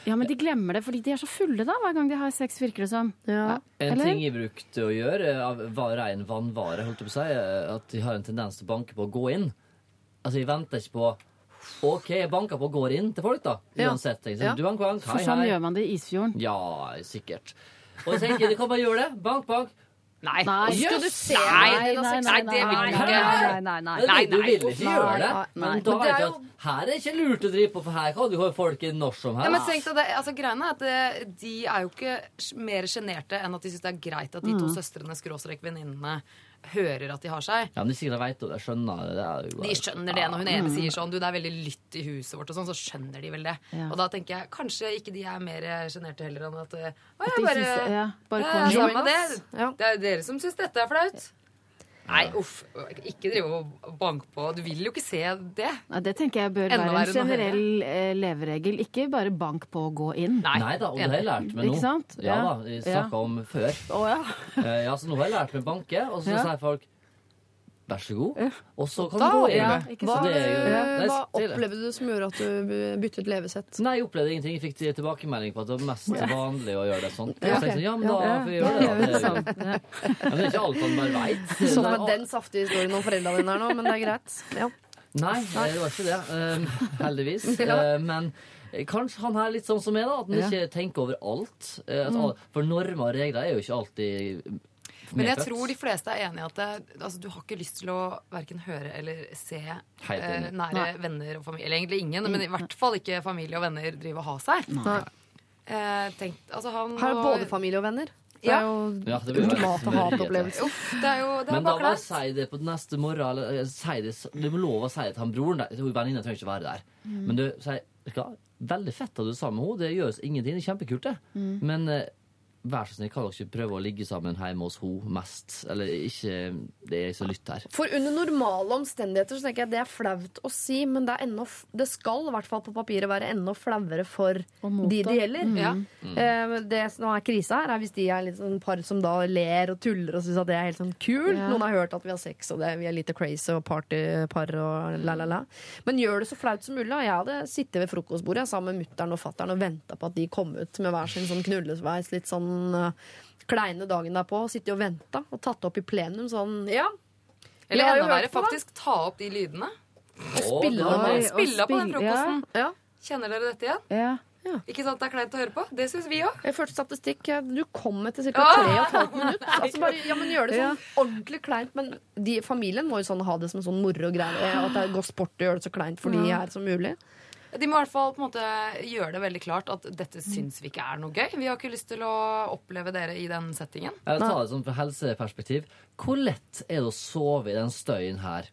Ja, men de glemmer det fordi de er så fulle da, hver gang de har sex, virker det som. Ja. En Eller? ting jeg brukte å gjøre av var ren vannvare, holdt jeg på å si, er at de har en tendens til å banke på å gå inn. Altså, jeg venter ikke på OK, jeg banker på og går inn til folk, da. Uansett. Ja. Du, bank, bank, For hei, sånn hei. gjør man det i Isfjorden. Ja, sikkert. Og jeg tenker, du kan bare gjøre det. Bank, bank. Nei. Nei. Skal du se Nei, meg, nei, Nei, det vil vi ikke. Nei, nei, nei. Nei, du vil ikke gjøre det. Men da vet du at her er det ikke lurt å drive på, for her kan du ha folk når som Ja, helst. men tenk deg det, altså Greiene er at de er jo ikke mer sjenerte enn at de syns det er greit at de to søstrene skråstrek venninnene hører at de har seg. Ja, men de sikkert vet det, jeg skjønner det. det. er jo bare- De skjønner det når hun ene sier sånn Du, det er veldig lytt i huset vårt, og sånn, så skjønner de vel det. Ja. Og da tenker jeg kanskje ikke de er mer sjenerte heller enn at eh, Å, At de bare, synes- ja, bare ja, kom Ja, det. Ja. Det er dere som syns dette er flaut. Nei, uff. Ikke drive og banke på. Du vil jo ikke se det. Nei, det tenker jeg bør Enda være en å generell eh, leveregel. Ikke bare bank på og gå inn. Nei, Nei da, og det har jeg lært meg nå. Ikke sant? Ja Ja. da, vi snakka Ja. om før. Å ja. Eh, Ja, så nå har jeg lært meg banke, og så Ja. sier folk vær så god, og så kan Da du gå inn. Ja, Hva, det er jo- eh, hva opplevde du som gjorde at du byttet levesett? Nei, jeg opplevde ingenting. Jeg fikk tilbakemelding på at det var mest vanlig å gjøre det sånn. Ja, Så jeg tenkte, ja, men da Ja, får vi gjøre det. det jo- Ja. Ja, men det er ikke alt man bare veit. (laughs) Sånn med den saftige historien om foreldrene dine her nå, men det er greit. Ja. Nei, det var ikke det. Um, (laughs) heldigvis. (laughs) Ja. Eh, men kanskje han her er litt sånn som meg, da. At han ikke tenker over alt. Eh, at alle for normer og regler er jo ikke alltid Men jeg tror de fleste er enig i at det, altså, du har ikke lyst til å verken høre eller se eh, nære Nei. venner og familie. Eller egentlig ingen, men i hvert fall ikke familie og venner drive og ha seg. Eh, tenk, altså han har og- både familie og venner. Ja. det er jo ultimate ja, hatopplevelse. Men da bare bare si det på neste morgen. Eller, eh, si det, du må lov å si det til han broren. Venninna trenger ikke være der. Men du sier? Veldig fett at du er sammen med henne. Det gjør oss ingenting. Det er kjempekult, det. Men eh, vær så snill, kan dere ikke prøve å ligge sammen hjemme hos henne mest? Eller ikke Det er så lytt her. For under normale omstendigheter så tenker jeg det er flaut å si, men det, er enda, det skal i hvert fall på papiret være enda flauere for de det gjelder. Ja. Mm. Det som er krisa her, er hvis de er litt sånn par som da ler og tuller og syns at det er helt sånn kul. Yeah. Noen har hørt at vi har sex og det, vi er lite crazy og partypar og la, la, la. Men gjør det så flaut som mulig. da. Jeg hadde sittet ved frokostbordet sammen med mutter'n og fatter'n og venta på at de kom ut med hver sin sånn knullesveis litt sånn eh, kleine dagen derpå. Og sittet og venta og tatt det opp i plenum sånn Ja. Eller enda verre, det. faktisk ta opp de lydene. spille var- Spille på den ja. frokosten. Ja. Kjenner dere dette igjen? Ja. Ikke sant det er kleint å høre på? Det syns vi òg. Jeg statistikk. Du kom etter ca. Ah! 3 15 minutter. Altså bare, ja, men gjør det sånn ordentlig kleint. Men de, familien må jo sånn ha det som en sånn moro greie. At det går sport å gjøre det så kleint for de her som mulig. De må i hvert fall på en måte gjøre det veldig klart at dette syns vi ikke er noe gøy. Vi har ikke lyst til å oppleve dere i den settingen. Jeg tar det sånn fra helseperspektiv. Hvor lett er det å sove i den støyen her?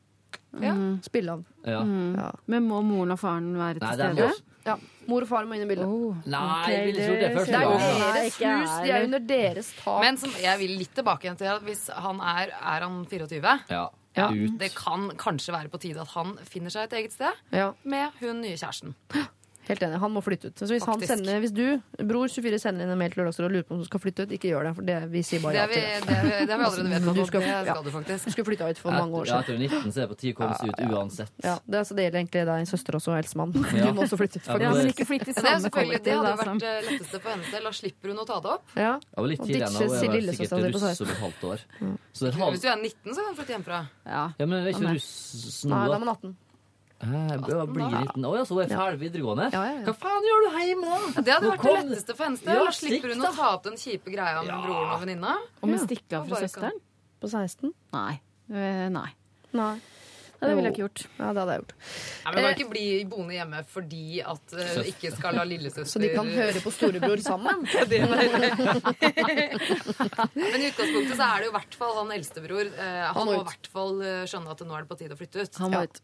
Ja. Spille av. Ja. Ja. Men må moren og faren være til Nei, stede? ja. Mor og far må inn i bildet. Oh, Nei, okay, jeg ville ikke gjort det først. Det er. Deres hus, de er under deres tak. Men som jeg vil litt tilbake igjen til at hvis han er, er han 24 Ja. Ja. Ut. Det kan kanskje være på tide at han finner seg et eget sted ja, med hun nye kjæresten. Helt enig. Han må flytte ut. Så hvis, han sender, hvis du, bror 24, sender inn en mail til Lørdagsrådet og lurer på om du skal flytte ut, ikke gjør det. For det, vi sier bare ja til det. det, har vi- det vi allerede (laughs) vedtatt. Du skal- det ja. skal du faktisk. Du skulle flytta ut for mange år Ja, siden. etter 19 så er det på tide å komme seg ut uansett. Ja, det, altså, det gjelder egentlig deg, søster også, og helsemann. Ja. (laughs) Du må også flytte ut. Ja. Ja, men- ikke flytt i Det, samme kollektiv. det hadde vært Som. eh, letteste for hennes del. Da slipper hun å ta det opp. Ja. Var litt tidligere tidlig Hun var sikkert russ 16. om et halvt år. Så det er Hvis du er 19, så kan du flytte hjemmefra. Ja. Ja, men er ikke russ nå, Nei, da? er man 18. Hæ, jeg blir 19. Å ja, så er jeg ferdig videregående? Ja, ja, ja. Hva faen gjør du hjemme, da? Det hadde vært kom- det letteste for henne. Da slipper hun å ta opp den kjipe greia med Ja. broren og venninna. Og med stikke av fra søsteren? På 16? Nei. Eh, nei. Nei. Ja, det ville jeg ikke gjort. Ja, det hadde jeg gjort. Nei, men Bare kan ikke bli boende hjemme fordi at eh, du ikke skal ha lillesøster Så de kan høre på storebror sammen? (laughs) (laughs) Men i utgangspunktet så er det jo i hvert fall han eldstebror. Eh, han Han må i hvert fall eh, skjønne at nå er det på tide å flytte ut. Han må Ja. ut.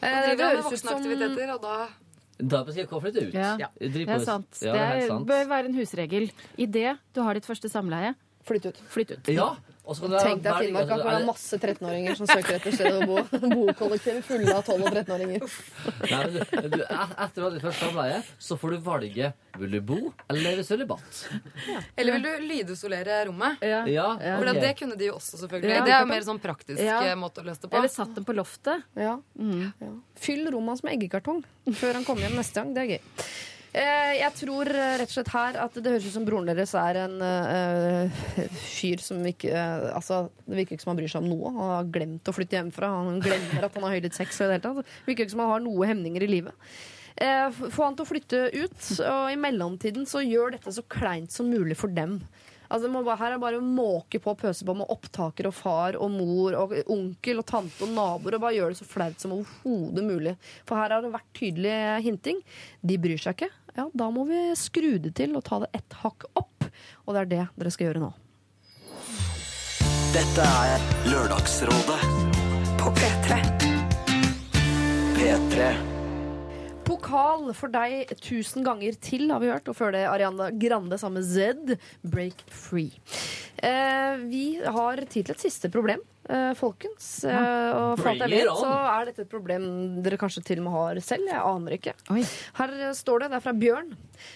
Eh, driver med voksenaktiviteter, og da Da skal jeg komme flytte ut. Ja. Ja. Det er sant. Ja, det er er, bør være en husregel. Idet du har ditt første samleie, Flytt ut. flytt ut. Ja, og så kan Tenk deg Finnmark, hvor det er masse 13-åringer som søker etter sted å bo. (laughs) Bokollektiv fulle av 12- og 13-åringer. Nei, men du, du, et- etter å ha ditt første samleie, så får du valget vil du bo eller leve sølibat. Eller vil du lydisolere rommet? Ja. Ja, For det kunne de jo også, selvfølgelig. Ja. Det er jo mer sånn praktisk Ja. eh, måte å løse det på. Eller satt dem på loftet. Ja. ja. Fyll rommet hans med eggekartong før han kommer hjem neste gang. Det er gøy. Eh, jeg tror eh, rett og slett her at det høres ut som broren deres er en uh, fyr som ikke uh, Altså, Det virker ikke som han bryr seg om noe. Han har glemt å flytte hjemmefra. Han glemmer at han har høylytt sex. Og det hele tatt. Det virker ikke som han har noe hemninger i livet. Uh, Få han til å flytte ut, og i mellomtiden så gjør dette så kleint som mulig for dem. Altså, bare, her er det bare å måke på og pøse på med opptaker og far og mor og onkel og tante og naboer. Og bare gjøre det så flaut som overhodet mulig. For her har det vært tydelig hinting. De bryr seg ikke. Ja, da må vi skru det til og ta det ett hakk opp. Og det er det dere skal gjøre nå. Dette er Lørdagsrådet På P3. P3. Pokal for deg tusen ganger til, har vi hørt. Og før det Ariana Grande sammen med Z, Break Free. Eh, vi har tid til et siste problem, folkens. Ja. og for alt jeg vet, så er dette et problem dere kanskje til og med har selv. Jeg aner ikke. Oi. Her eh, står det, det er fra Bjørn.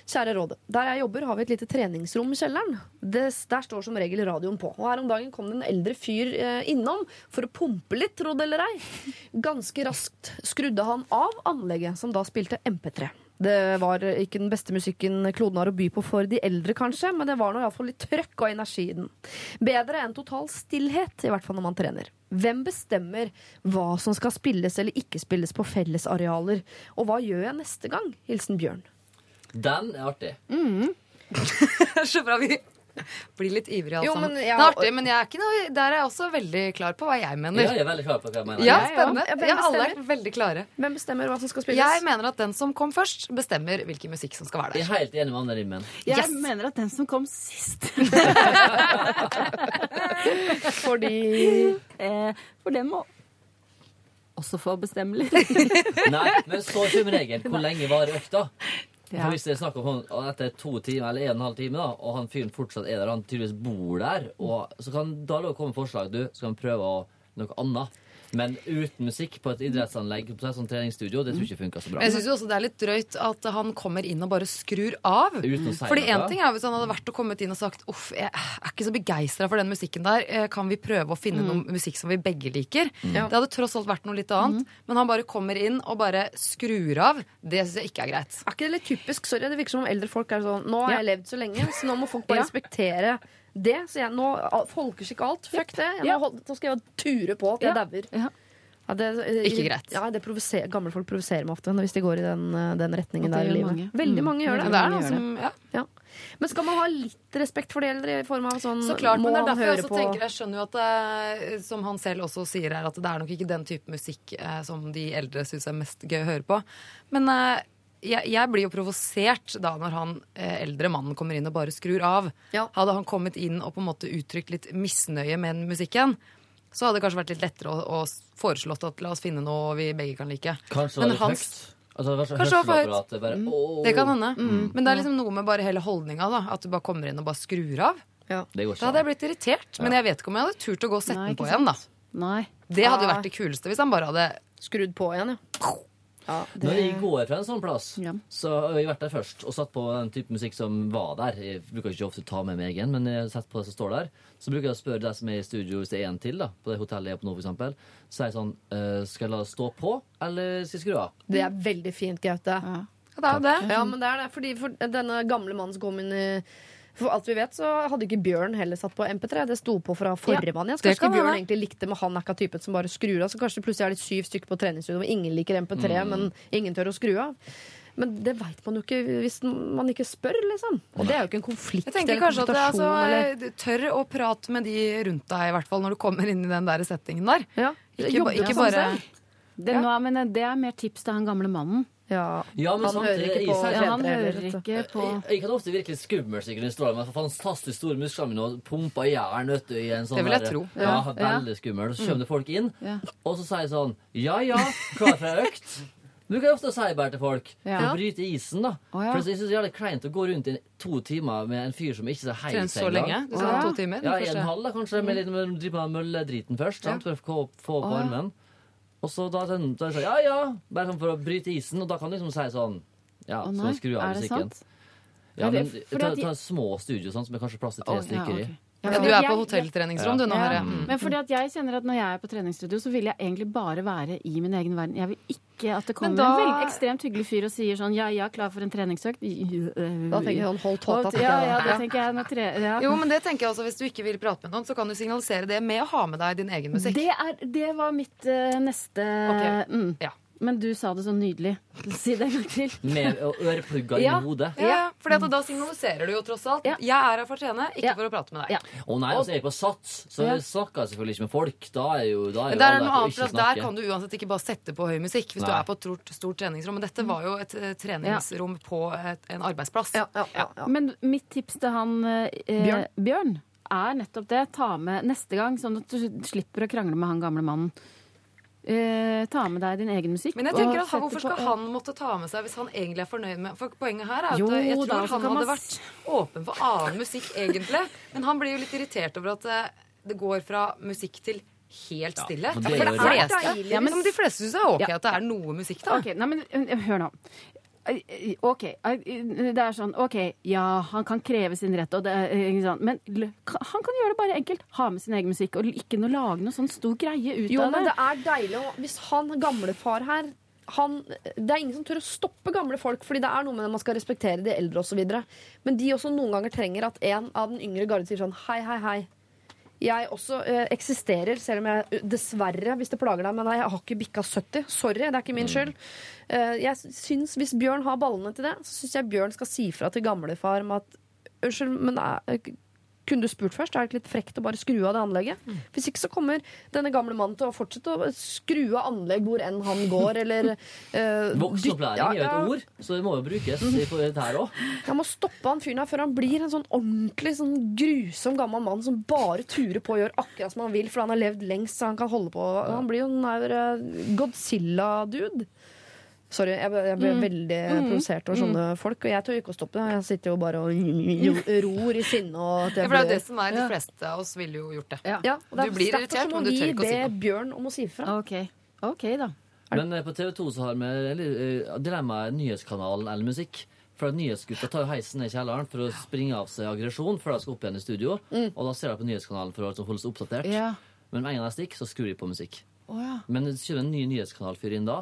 Kjære rådet. Der jeg jobber, har vi et lite treningsrom i kjelleren. Det, der står som regel radioen på. Og her om dagen kom det en eldre fyr eh, innom for å pumpe litt, tro det eller ei. Ganske raskt skrudde han av anlegget, som da spilte MP3. Det var ikke den beste musikken kloden har å by på for de eldre, kanskje, men det var nå iallfall litt trøkk og energi i den. Bedre enn total stillhet, i hvert fall når man trener. Hvem bestemmer hva som skal spilles eller ikke spilles på fellesarealer? Og hva gjør jeg neste gang? Hilsen Bjørn. Den er artig. (laughs) Så bra vi (laughs) blir litt ivrig, alle Jo, sammen. men Det er artig, men jeg er ikke noe, der er jeg også veldig klar på hva jeg mener. Ja, jeg er veldig klar på hva jeg mener. Ja, ja. spennende. Ja, Ja, alle er veldig klare. Hvem bestemmer hva som skal spilles? Jeg mener at den som kom først, bestemmer hvilken musikk som skal være der. Jeg er helt enig med Anne Rimmen. Jeg Yes. mener at den som kom sist (laughs) Fordi eh, For den må også få bestemme litt. Nei, men så kommer regelen. Hvor lenge varer økta? Ja. For Hvis dere snakker om han- etter to timer eller en og en halv time, da, og han fyren fortsatt er der, han tydeligvis bor der, og så kan da komme forslag. Du, så kan vi prøve å, noe annet. Men uten musikk på et idrettsanlegg sånt treningsstudio, det tror jeg ikke funka så bra. Jeg syns også det er litt drøyt at han kommer inn og bare skrur av. Uten å si Fordi én ting er hvis han hadde vært og kommet inn og sagt Uff, jeg er ikke så begeistra for den musikken der. Eh, Kan vi prøve å finne noe musikk som vi begge liker? Mm. Det hadde tross alt vært noe litt annet. Men han bare kommer inn og bare skrur av. Det syns jeg ikke er greit. Er ikke det litt typisk? Sorry, det virker som om eldre folk er sånn Nå har Ja. jeg levd så lenge, så nå må folk bare Ja. respektere det. Så jeg, nå folkeskikk alt. Fuck det. Nå, hold- nå skal jeg ture på til jeg Ja. dauer. Ja. Ja, det, Ikke greit. Ja, det gamle folk provoserer meg ofte hvis de går i den, eh, den retningen der i livet. mange. Veldig Mm. mange gjør det. Ja, det er Mange noe gjør som ja. Ja. Men skal man ha litt respekt for de eldre i form av sånn Så klart, Må men det er derfor jeg også på tenker Jeg skjønner jo at det, som han selv også sier her, at det er nok ikke den type musikk eh, som de eldre syns er mest gøy å høre på. Men eh, jeg, jeg blir jo provosert da når han eh, eldre mannen kommer inn og bare skrur av. Ja. Hadde han kommet inn og på en måte uttrykt litt misnøye med den musikken, så hadde det kanskje vært litt lettere å, å foreslått at la oss finne noe vi begge kan like. Kanskje Men det var litt hans- høyt. Altså, det var så Kanskje det var for høyt. bare, åh. Det kan hende. Men det er liksom noe med bare hele holdninga, da. At du bare kommer inn og bare skrur av. Det går Da hadde jeg blitt irritert. Men jeg vet ikke om jeg hadde turt å gå og sette Nei, den på igjen, da. Nei. Det hadde jo vært det kuleste hvis han bare hadde Skrudd på igjen, ja. Ja det, Når jeg går fra en sånn plass, Ja. så har jeg vært der først og satt på den type musikk som var der. Jeg bruker ikke ofte ta med meg egen, men jeg har sett på det som står der. Så bruker jeg å spørre deg som er i studio, hvis det er en til, da, på det hotellet jeg er på nå, for eksempel. Så er jeg sånn eh, Skal jeg la det stå på, eller skal jeg skru av? det er veldig fint, Gaute. Ja. Ja, det er det. Ja, men det er det. Fordi for denne gamle mannen som kom inn i For alt vi vet, så hadde ikke Bjørn heller satt på MP3. Det sto på fra forrige mann. igjen. Så kanskje Bjørn egentlig likte, men han er ikke av typen som bare skrur av. Så kanskje det plutselig er det syv stykker på treningsstudio og ingen liker MP3, men ingen tør å skru av. Men det veit man jo ikke hvis man ikke spør, liksom. Og det er jo ikke en konflikt Jeg tenker eller kanskje at det, altså, eller tør å prate med de rundt deg, i hvert fall når du kommer inn i den der settingen der. ja. Ikke, ikke bare. Det, nå, men det er mer tips til han gamle mannen. Ja. Ja, men Han hører ikke på Ja, han hører ikke på Jeg, jeg kan ofte virke litt skummel sikkert i strålen, med fantastisk store muskler mine og pumpa jern vet du, i en sånn Det vil jeg der- tro. Ja, Ja. veldig skummel. Så kommer det folk inn, Ja. og så sier jeg sånn Ja ja, klar for ei økt? Du kan ofte si bare til folk. Ja. For å bryte isen, da. oh, ja. For jeg synes det er jævlig kleint å gå rundt i to timer med en fyr som ikke er helt Trent så lenge. Du sa Ja. to timer. Ja, en halv, da, kanskje, med litt med, med mølledriten først, sant, for å få, få opp oh, ja. Og så da, er det sånn, ja ja, bare sånn for å bryte isen, og da kan du liksom si sånn Ja, oh, så skru av musikken. sant? Ja, men ta, ta små studio, sånn, som er kanskje plass til tre oh, stykker i. ok. Ja, du er på hotelltreningsrom, du nå, Herre. Mm. Men fordi at jeg kjenner at når jeg er på treningsstudio, så vil jeg egentlig bare være i min egen verden. Jeg vil ikke at det kommer da- en veldig ekstremt hyggelig fyr og sier sånn ja, ja, klar for en treningsøkt. Da tenker jeg hold tåta. Ja, ja, det tenker jeg. Tre, ja. Jo, men det tenker jeg også Hvis du ikke vil prate med noen, så kan du signalisere det med å ha med deg din egen musikk. Det, er, det var mitt uh, neste Ok. mm. Ja. Men du sa det så nydelig. (laughs) Si det en gang til. Med ørepugger Ja. i hodet. Ja, for da signaliserer du jo tross alt. Ja. Jeg er her for å trene, ikke Ja. for å prate med deg. Ja. Og nei, altså jeg er på Sats, så Ja. jeg snakker selvfølgelig ikke med folk. Da er jo, da er jo der, er alle noe annet, ikke Der kan du uansett ikke bare sette på høy musikk hvis du er på et stort, stort treningsrom. Men dette var jo et eh, treningsrom på et, en arbeidsplass. Ja, ja, ja, ja. Men mitt tips til han eh, Bjørn? Bjørn er nettopp det. Ta med neste gang, sånn at du slipper å krangle med han gamle mannen. Eh, ta med deg din egen musikk. Men jeg tenker at han, Hvorfor på- skal han måtte ta med seg hvis han egentlig er fornøyd med For poenget her er at Jo, jeg tror da, han hadde vært åpen for annen musikk, egentlig. Men han blir jo litt irritert over at eh, det går fra musikk til helt stille. for for det er de fleste, ja, men, de fleste syns det er ok Ja. at det er noe musikk, da. Okay, nei, men hør nå. OK. Det er sånn OK, ja, han kan kreve sin rett, og det, eh, men han kan gjøre det bare enkelt. Ha med sin egen musikk, og ikke noe, lage noe sånn stor greie ut Jo, av men det. det er deilig å Hvis han gamlefar her han, det er ingen som tør å stoppe gamle folk, fordi det er noe med at man skal respektere de eldre osv. Men de også noen ganger trenger at en av den yngre garde sier sånn hei, hei, hei. Jeg også eh, eksisterer, selv om jeg dessverre, hvis det plager deg, men jeg har ikke bikka 70. Sorry, det er ikke min skyld. Eh, jeg syns Hvis Bjørn har ballene til det, så syns jeg Bjørn skal si fra til gamlefar om at Unnskyld, men er, kunne du spurt først? Er det ikke litt frekt å bare skru av det anlegget? Hvis ikke så kommer denne gamle mannen til å fortsette å skru av anlegg hvor enn han går, eller uh, (laughs) Voksenopplæring er jo et ord, så det må jo brukes dette her òg. Jeg må stoppe han fyren her før han blir en sånn ordentlig sånn grusom gammel mann som bare turer på og gjør akkurat som han vil, for han har levd lengst så han kan holde på. Han blir jo den der eh, Godzilla-dude. Sorry, jeg ble, jeg ble veldig provosert over sånne folk. Og jeg tør ikke å stoppe det. Jeg sitter jo bare og ror i sinne. Og at Ja, for det er jo det som er De fleste av oss ville jo gjort det. Ja. ja, og det er Du blir irritert, men du tør vi ikke å si noe. Bjørn om å si ifra. OK. OK, da. Men eh, på TV 2 så har vi uh, dilemmaet nyhetskanalen eller musikk. For Nyhetsgutta tar jo heisen ned i kjelleren for å springe av seg aggresjon før de skal opp igjen i studio. Og da ser de på nyhetskanalen for å holde seg oppdatert. Ja. Men med en gang de stikker, så skrur de på musikk. Oh, ja. Men det kommer en ny nyhetskanalfyr inn da,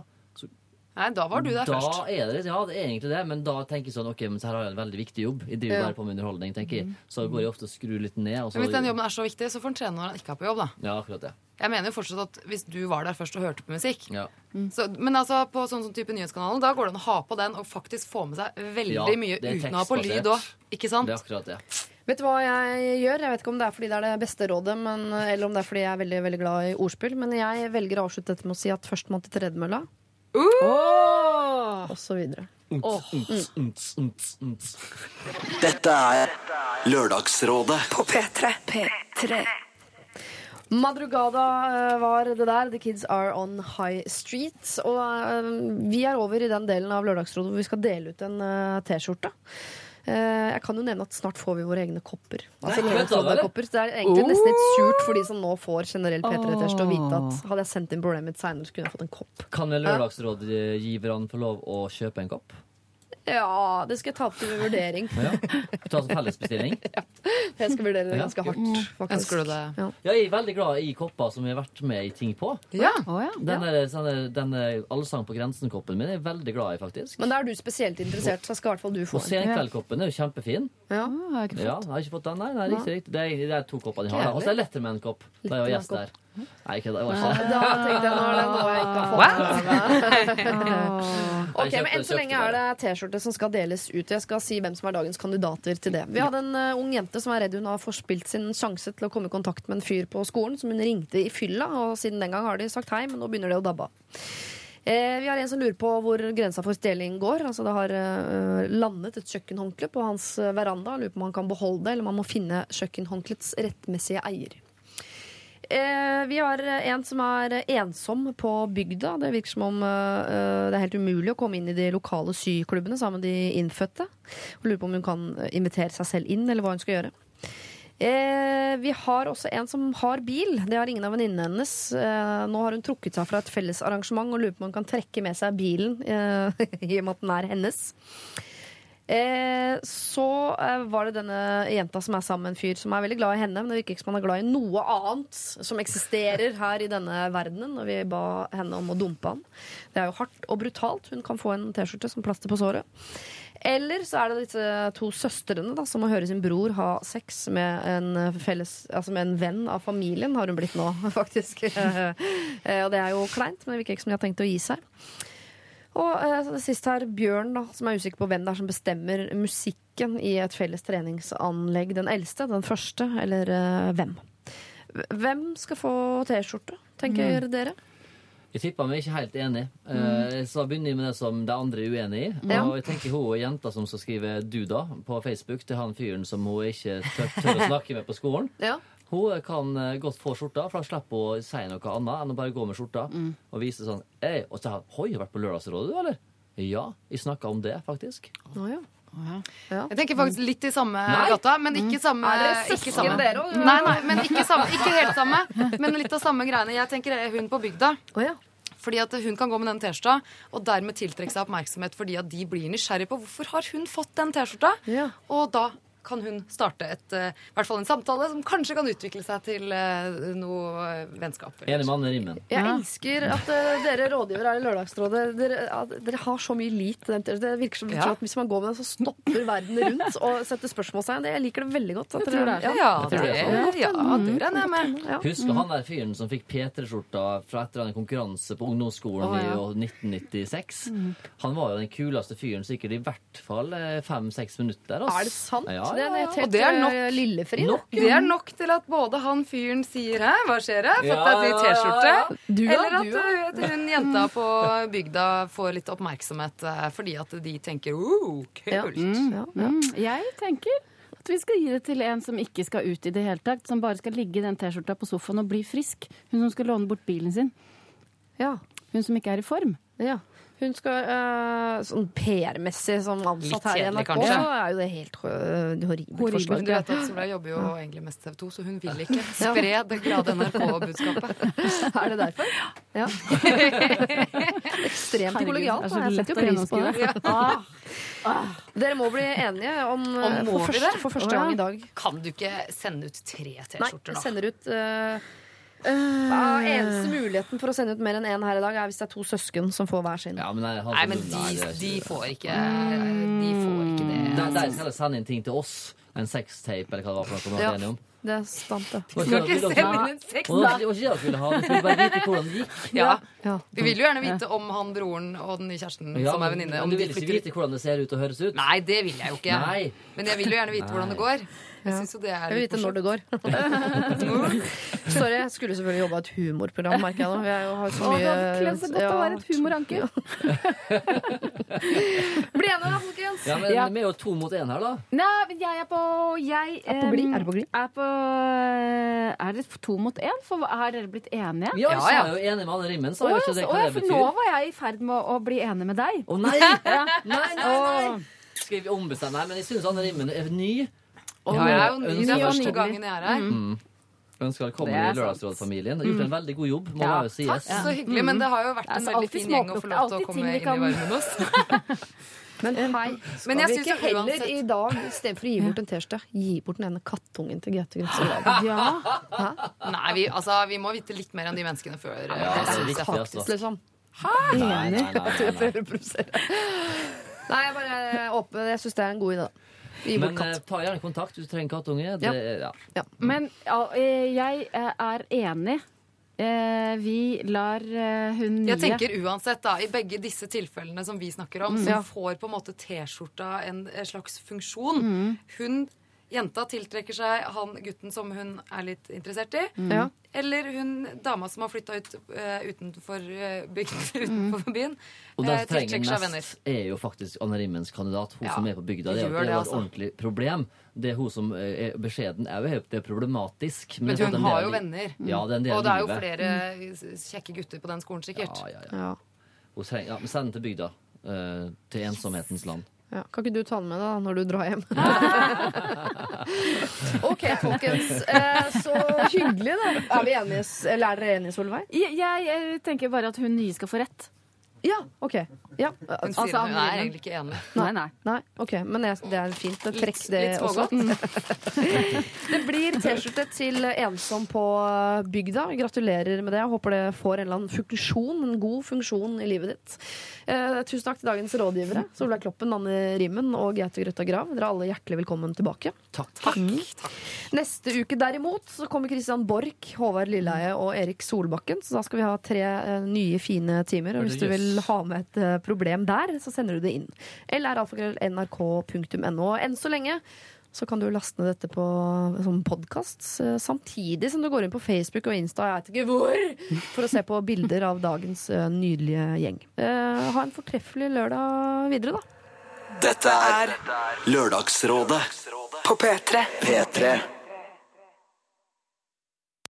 Nei, da var du der da først. er det, ja, det er egentlig det, men da tenker jeg sånn Ok, men så her har jeg en veldig viktig jobb. Jeg driver Ja. bare på med underholdning, tenker jeg. Så går jeg ofte og skrur litt ned. Og så, Men hvis den jobben er så viktig, så får han trene når han ikke er på jobb, da. Ja, akkurat det. Jeg mener jo fortsatt at hvis du var der først og hørte på musikk Ja. så, Men altså på sånn sånn type Nyhetskanalen, da går det an å ha på den og faktisk få med seg veldig Ja, mye uten å ha på lyd òg. Ikke sant? Det er akkurat det. Vet du hva jeg gjør? Jeg vet ikke om det er fordi det er det beste rådet, men, eller om det er fordi jeg er veldig veldig glad i ordspill, men jeg velger å avslutte dette med å si at førstemann til tredemølla, og så videre. Unts, unts, unts, unts. Dette er Lørdagsrådet På P3. P3. Madrugada eh, var det der. The Kids Are On High Street. Og eh, vi er over i den delen av Lørdagsrådet hvor vi skal dele ut en eh, T-skjorte. Eh, jeg kan jo nevne at snart får vi våre egne kopper. Altså Nei, vent det. Så det er egentlig nesten litt surt for de som nå får generell P3-T-skjorte, å vite at hadde jeg sendt inn problemet mitt seinere, så kunne jeg fått en kopp. Kan Lørdagsrådgiverne få lov å kjøpe en kopp? Ja, det skal jeg ta opp til vurdering. Ja. Ta som fellesbestilling? (laughs) Jeg skal vurdere det Ja. ganske hardt, faktisk. Du det? Ja. Ja, jeg er veldig glad i kopper som vi har vært med i ting på. Ja. Å ja. Den der, sånn Allsang på grensen-koppen min er jeg veldig glad i, faktisk. Men da er du spesielt interessert, så skal i hvert fall du få Og. Senkveldkoppen er jo kjempefin. Ja. Har jeg ikke fått. Ja, jeg har ikke fått den, nei. nei riktig, riktig. Det, er, det er to kopper de har. Og så er Letterman-kopp. Da er var gjest der. Nei, ikke det. var ikke det. Da tenkte jeg nå er det noe jeg ikke har fått med (laughs) meg. Ok, men Enn så lenge er det T-skjorte som skal deles ut. Jeg skal si hvem som er dagens kandidater til det. Vi hadde en uh, ung jente som er redd hun har forspilt sin sjanse til å komme i kontakt med en fyr på skolen, som hun ringte i fylla, og siden den gang har de sagt hei, men nå begynner det å dabbe av. Eh, vi har en som lurer på hvor grensa for stjeling går. Altså Det har eh, landet et kjøkkenhåndkle på hans veranda. Lurer på om han kan beholde det, eller om han må finne kjøkkenhåndklets rettmessige eier. Eh, vi har en som er ensom på bygda. Det virker som om eh, det er helt umulig å komme inn i de lokale syklubbene sammen med de innfødte. Og lurer på om hun kan eh, invitere seg selv inn, eller hva hun skal gjøre. Eh, vi har også en som har bil. Det har ingen av venninnene hennes. Eh, nå har hun trukket seg fra et felles arrangement og lurer på om hun kan trekke med seg bilen, eh, (laughs) i og med at den er hennes. Eh, så eh, var det denne jenta som er sammen med en fyr som er veldig glad i henne, men det virker ikke som han er glad i noe annet som eksisterer her i denne verdenen. Og vi ba henne om å dumpe han. Det er jo hardt og brutalt. Hun kan få en T-skjorte som plaster på såret. Eller så er det disse to søstrene da, som må høre sin bror ha sex med en, felles, altså med en venn av familien, har hun blitt nå, (laughs) faktisk. (laughs) Eh, og det er jo kleint, men det virker ikke som de har tenkt å gi seg. Og eh, sist her, Bjørn, da, som er usikker på hvem det er som bestemmer musikken i et felles treningsanlegg. Den eldste, den første, eller eh, hvem? Hvem skal få T-skjorte, tenker dere? Jeg tipper meg ikke helt enig. Eh, så begynner jeg med det som de andre er uenig i. Ja. Og jeg tenker hun jenta som skal skrive 'duda' på Facebook til han fyren som hun ikke tør, tør å (laughs) snakke med på skolen. Ja. Hun kan eh, godt få skjorta, for da slipper hun å si noe annet enn å bare gå med skjorta og vise sånn Ei, og så har Hoi, har du vært på Lørdagsrådet, du, eller? Ja, jeg snakka om det, faktisk. Nå, ja. Jeg tenker faktisk litt i samme Nei. gata, men ikke samme Er dere ikke søsken, samme. dere også? Nei, nei, men ikke, samme, ikke helt samme. Men litt av samme greiene. Jeg tenker er hun på bygda. Oh, ja. Fordi at hun kan gå med den T-skjorta og dermed tiltrekke seg oppmerksomhet fordi at de blir nysgjerrige på hvorfor har hun fått den T-skjorta. Ja. Og da kan hun starte et, eh, i hvert fall en samtale som kanskje kan utvikle seg til eh, noe eh, vennskap. Enig med Anne Rimmen. Jeg elsker at dere rådgivere er i Lørdagsrådet Dere, at dere har så mye lit. Det virker som Ja. at hvis man går med den, så stopper verden rundt og setter spørsmålstegn. Det- Jeg liker det veldig godt. At dere, tror det. Ja, det, det er sånn. ja, det regner jeg med. Ja. Husker han der fyren som fikk P3-skjorta fra et eller annet konkurranse på ungdomsskolen oh, ja. i år 1996? Han var jo den kuleste fyren sikkert i hvert fall fem-seks minutter. Altså. Er det sant? Ja, Er helt Og det er nok. eh, lillefri. Nok, Det er nok til at både han fyren sier 'hæ, hva skjer jeg? Fått deg ja, T-skjorte'? Eller at uh, hun jenta på bygda får litt oppmerksomhet eh, fordi at de tenker 'oh, kult'. Ja, ja. Mm, jeg tenker at vi skal gi det til en som ikke skal ut i det hele tatt. Som bare skal ligge i den T-skjorta på sofaen og bli frisk. Hun som skal låne bort bilen sin. ja. Hun som ikke er i form. Ja. Hun skal uh, sånn PR-messig som ansatt her i NRK, kanskje. så er jo det helt uh, horribelt Horribelt, forslag. Du vet at Solveig jobber jo egentlig mest TV 2, så hun vil ikke spre det glade NRK-budskapet. (laughs) Er det derfor? Ja. (laughs) Ekstremt kollegialt. da. Jeg setter jo pris på det. (laughs) Dere må bli enige om, Om eh, for, første, for første gang i dag. Kan du ikke sende ut tre T-skjorter, jeg Nei, sender ut eh, Ja, eneste muligheten for å sende ut mer enn én her i dag, er hvis det er to søsken som får hver sin. Ja, men nei, han Nei, men de, det er ikke de får ikke De får ikke det. De, de skal heller sende inn ting til oss. En sextape eller hva det var for noe. Ja. var enige om. Det er sant, det. Og Skal ikke så- sende inn en sex, Og da. det var ikke det dere ville ha. Vi skulle bare vite hvordan det gikk. Ja. Ja. Vi vil jo gjerne vite om han broren og den nye kjæresten Ja, som er venninne. men Om du de vil ikke flytter vite hvordan det ser ut og høres ut? Nei, det vil jeg jo ikke. Nei. Men jeg vil jo gjerne vite hvordan det går. Jeg syns jo det er Jeg vil vite når det går. (laughs) Sorry, jeg skulle selvfølgelig jobba et humorprogram, merker jeg nå. Jeg har så Å, mye det hadde kledd seg godt å være et humoranker. (laughs) Bli enige da, folkens! Ja, men Ja. Vi er jo to mot én her, da. Nei, men jeg er på Jeg Er på glid? Er du på glid? Er, på, er det to mot én? For er dere blitt enige? Ja, Ja, jeg ja. er jo enig med alle rimmen, sa ja, ikke det hva det betyr. nå var jeg i ferd med å bli enig med deg. Å nei! (laughs) Nei, nei, nei! Skal vi ombestemme? Nei, men jeg syns Anne Rimmen er ny. Ja, jeg er jo ny. Det er første gangen jeg er her. Ønsker velkommen Det er i Lørdagsrådsfamilien. Har gjort en veldig god jobb, må Ja, jo sies. Så hyggelig, men det har jo vært en Altså, veldig fin gjeng å få lov til å komme inn i varmen med oss. (laughs) Men hei, (laughs) skal Men jeg vi ikke heller uansett- i dag, istedenfor å gi bort en T-skjorte, gi bort den ene kattungen til Gaute Grøtse (laughs) Ja. Nei, vi, altså, vi må vite litt mer om de menneskene før. eh, Ja, det er viktig, faktisk. altså. Liksom. Nei, nei, nei, Jeg tror jeg nei, nei. prøver å provosere. Nei, jeg bare åpner. Jeg syns det er en god idé. Gi bort Men eh, katt. ta gjerne kontakt hvis du trenger kattunge. Ja. Det, ja. Men ja, eh, jeg eh, er enig. Eh, Vi lar eh, hun nye Jeg tenker uansett, da, i begge disse tilfellene som vi snakker om, så Ja. får på en måte T-skjorta en en slags funksjon. Hun, jenta tiltrekker seg han gutten som hun er litt interessert i. Mm. Eller hun dama som har flytta ut uh, utenfor, uh, bygden, (laughs) utenfor byen. Og der trenger tiltrekker seg venner. er jo faktisk Anne Rimmens kandidat. Hun Ja, som er på bygda. Det er, jo- det det, et altså. ordentlig problem. Det er hun som er beskjeden, er jo helt det er problematisk. Men er hun har del jo venner. Ja, det er en del Og det er jo livet. flere kjekke gutter på den skolen, sikkert. Ja, ja, ja. Ja. Hun trenger, ja, men send den til bygda. eh, til ensomhetens land. Ja. Kan ikke du ta den med da når du drar hjem? (laughs) OK, folkens. Eh, så hyggelig, da. Er vi enige, eller er dere enige, Solveig? Jeg, jeg tenker bare at hun nye skal få rett. Ja. OK. Ja. Hun sier Altså, hun er egentlig ikke enig. Nei, nei. Nei, ok, men jeg, det er fint. Trekk Litt- det litt også. (laughs) Det blir T-skjorte til Ensom på bygda. Gratulerer med det. Jeg håper det får en eller annen funksjon, en god funksjon i livet ditt. Eh, tusen takk til dagens rådgivere. Solveig Kloppen, Anne Rimmen og Gaute Grøtta Grav. Dere er alle hjertelig velkommen tilbake. Takk. Mm. Neste uke derimot så kommer Christian Borch, Håvard Lilleheie og Erik Solbakken. Så da skal vi ha tre eh, nye, fine timer. Og hvis du vil ha med et eh, problem der, så sender du det inn. Eller. Enn så lenge så kan du laste ned dette på som podkast, samtidig som du går inn på Facebook og Insta, jeg vet ikke hvor, for å se på bilder av dagens eh, nydelige gjeng. Eh, ha en fortreffelig lørdag videre, da. Dette er Lørdagsrådet På P3. P3.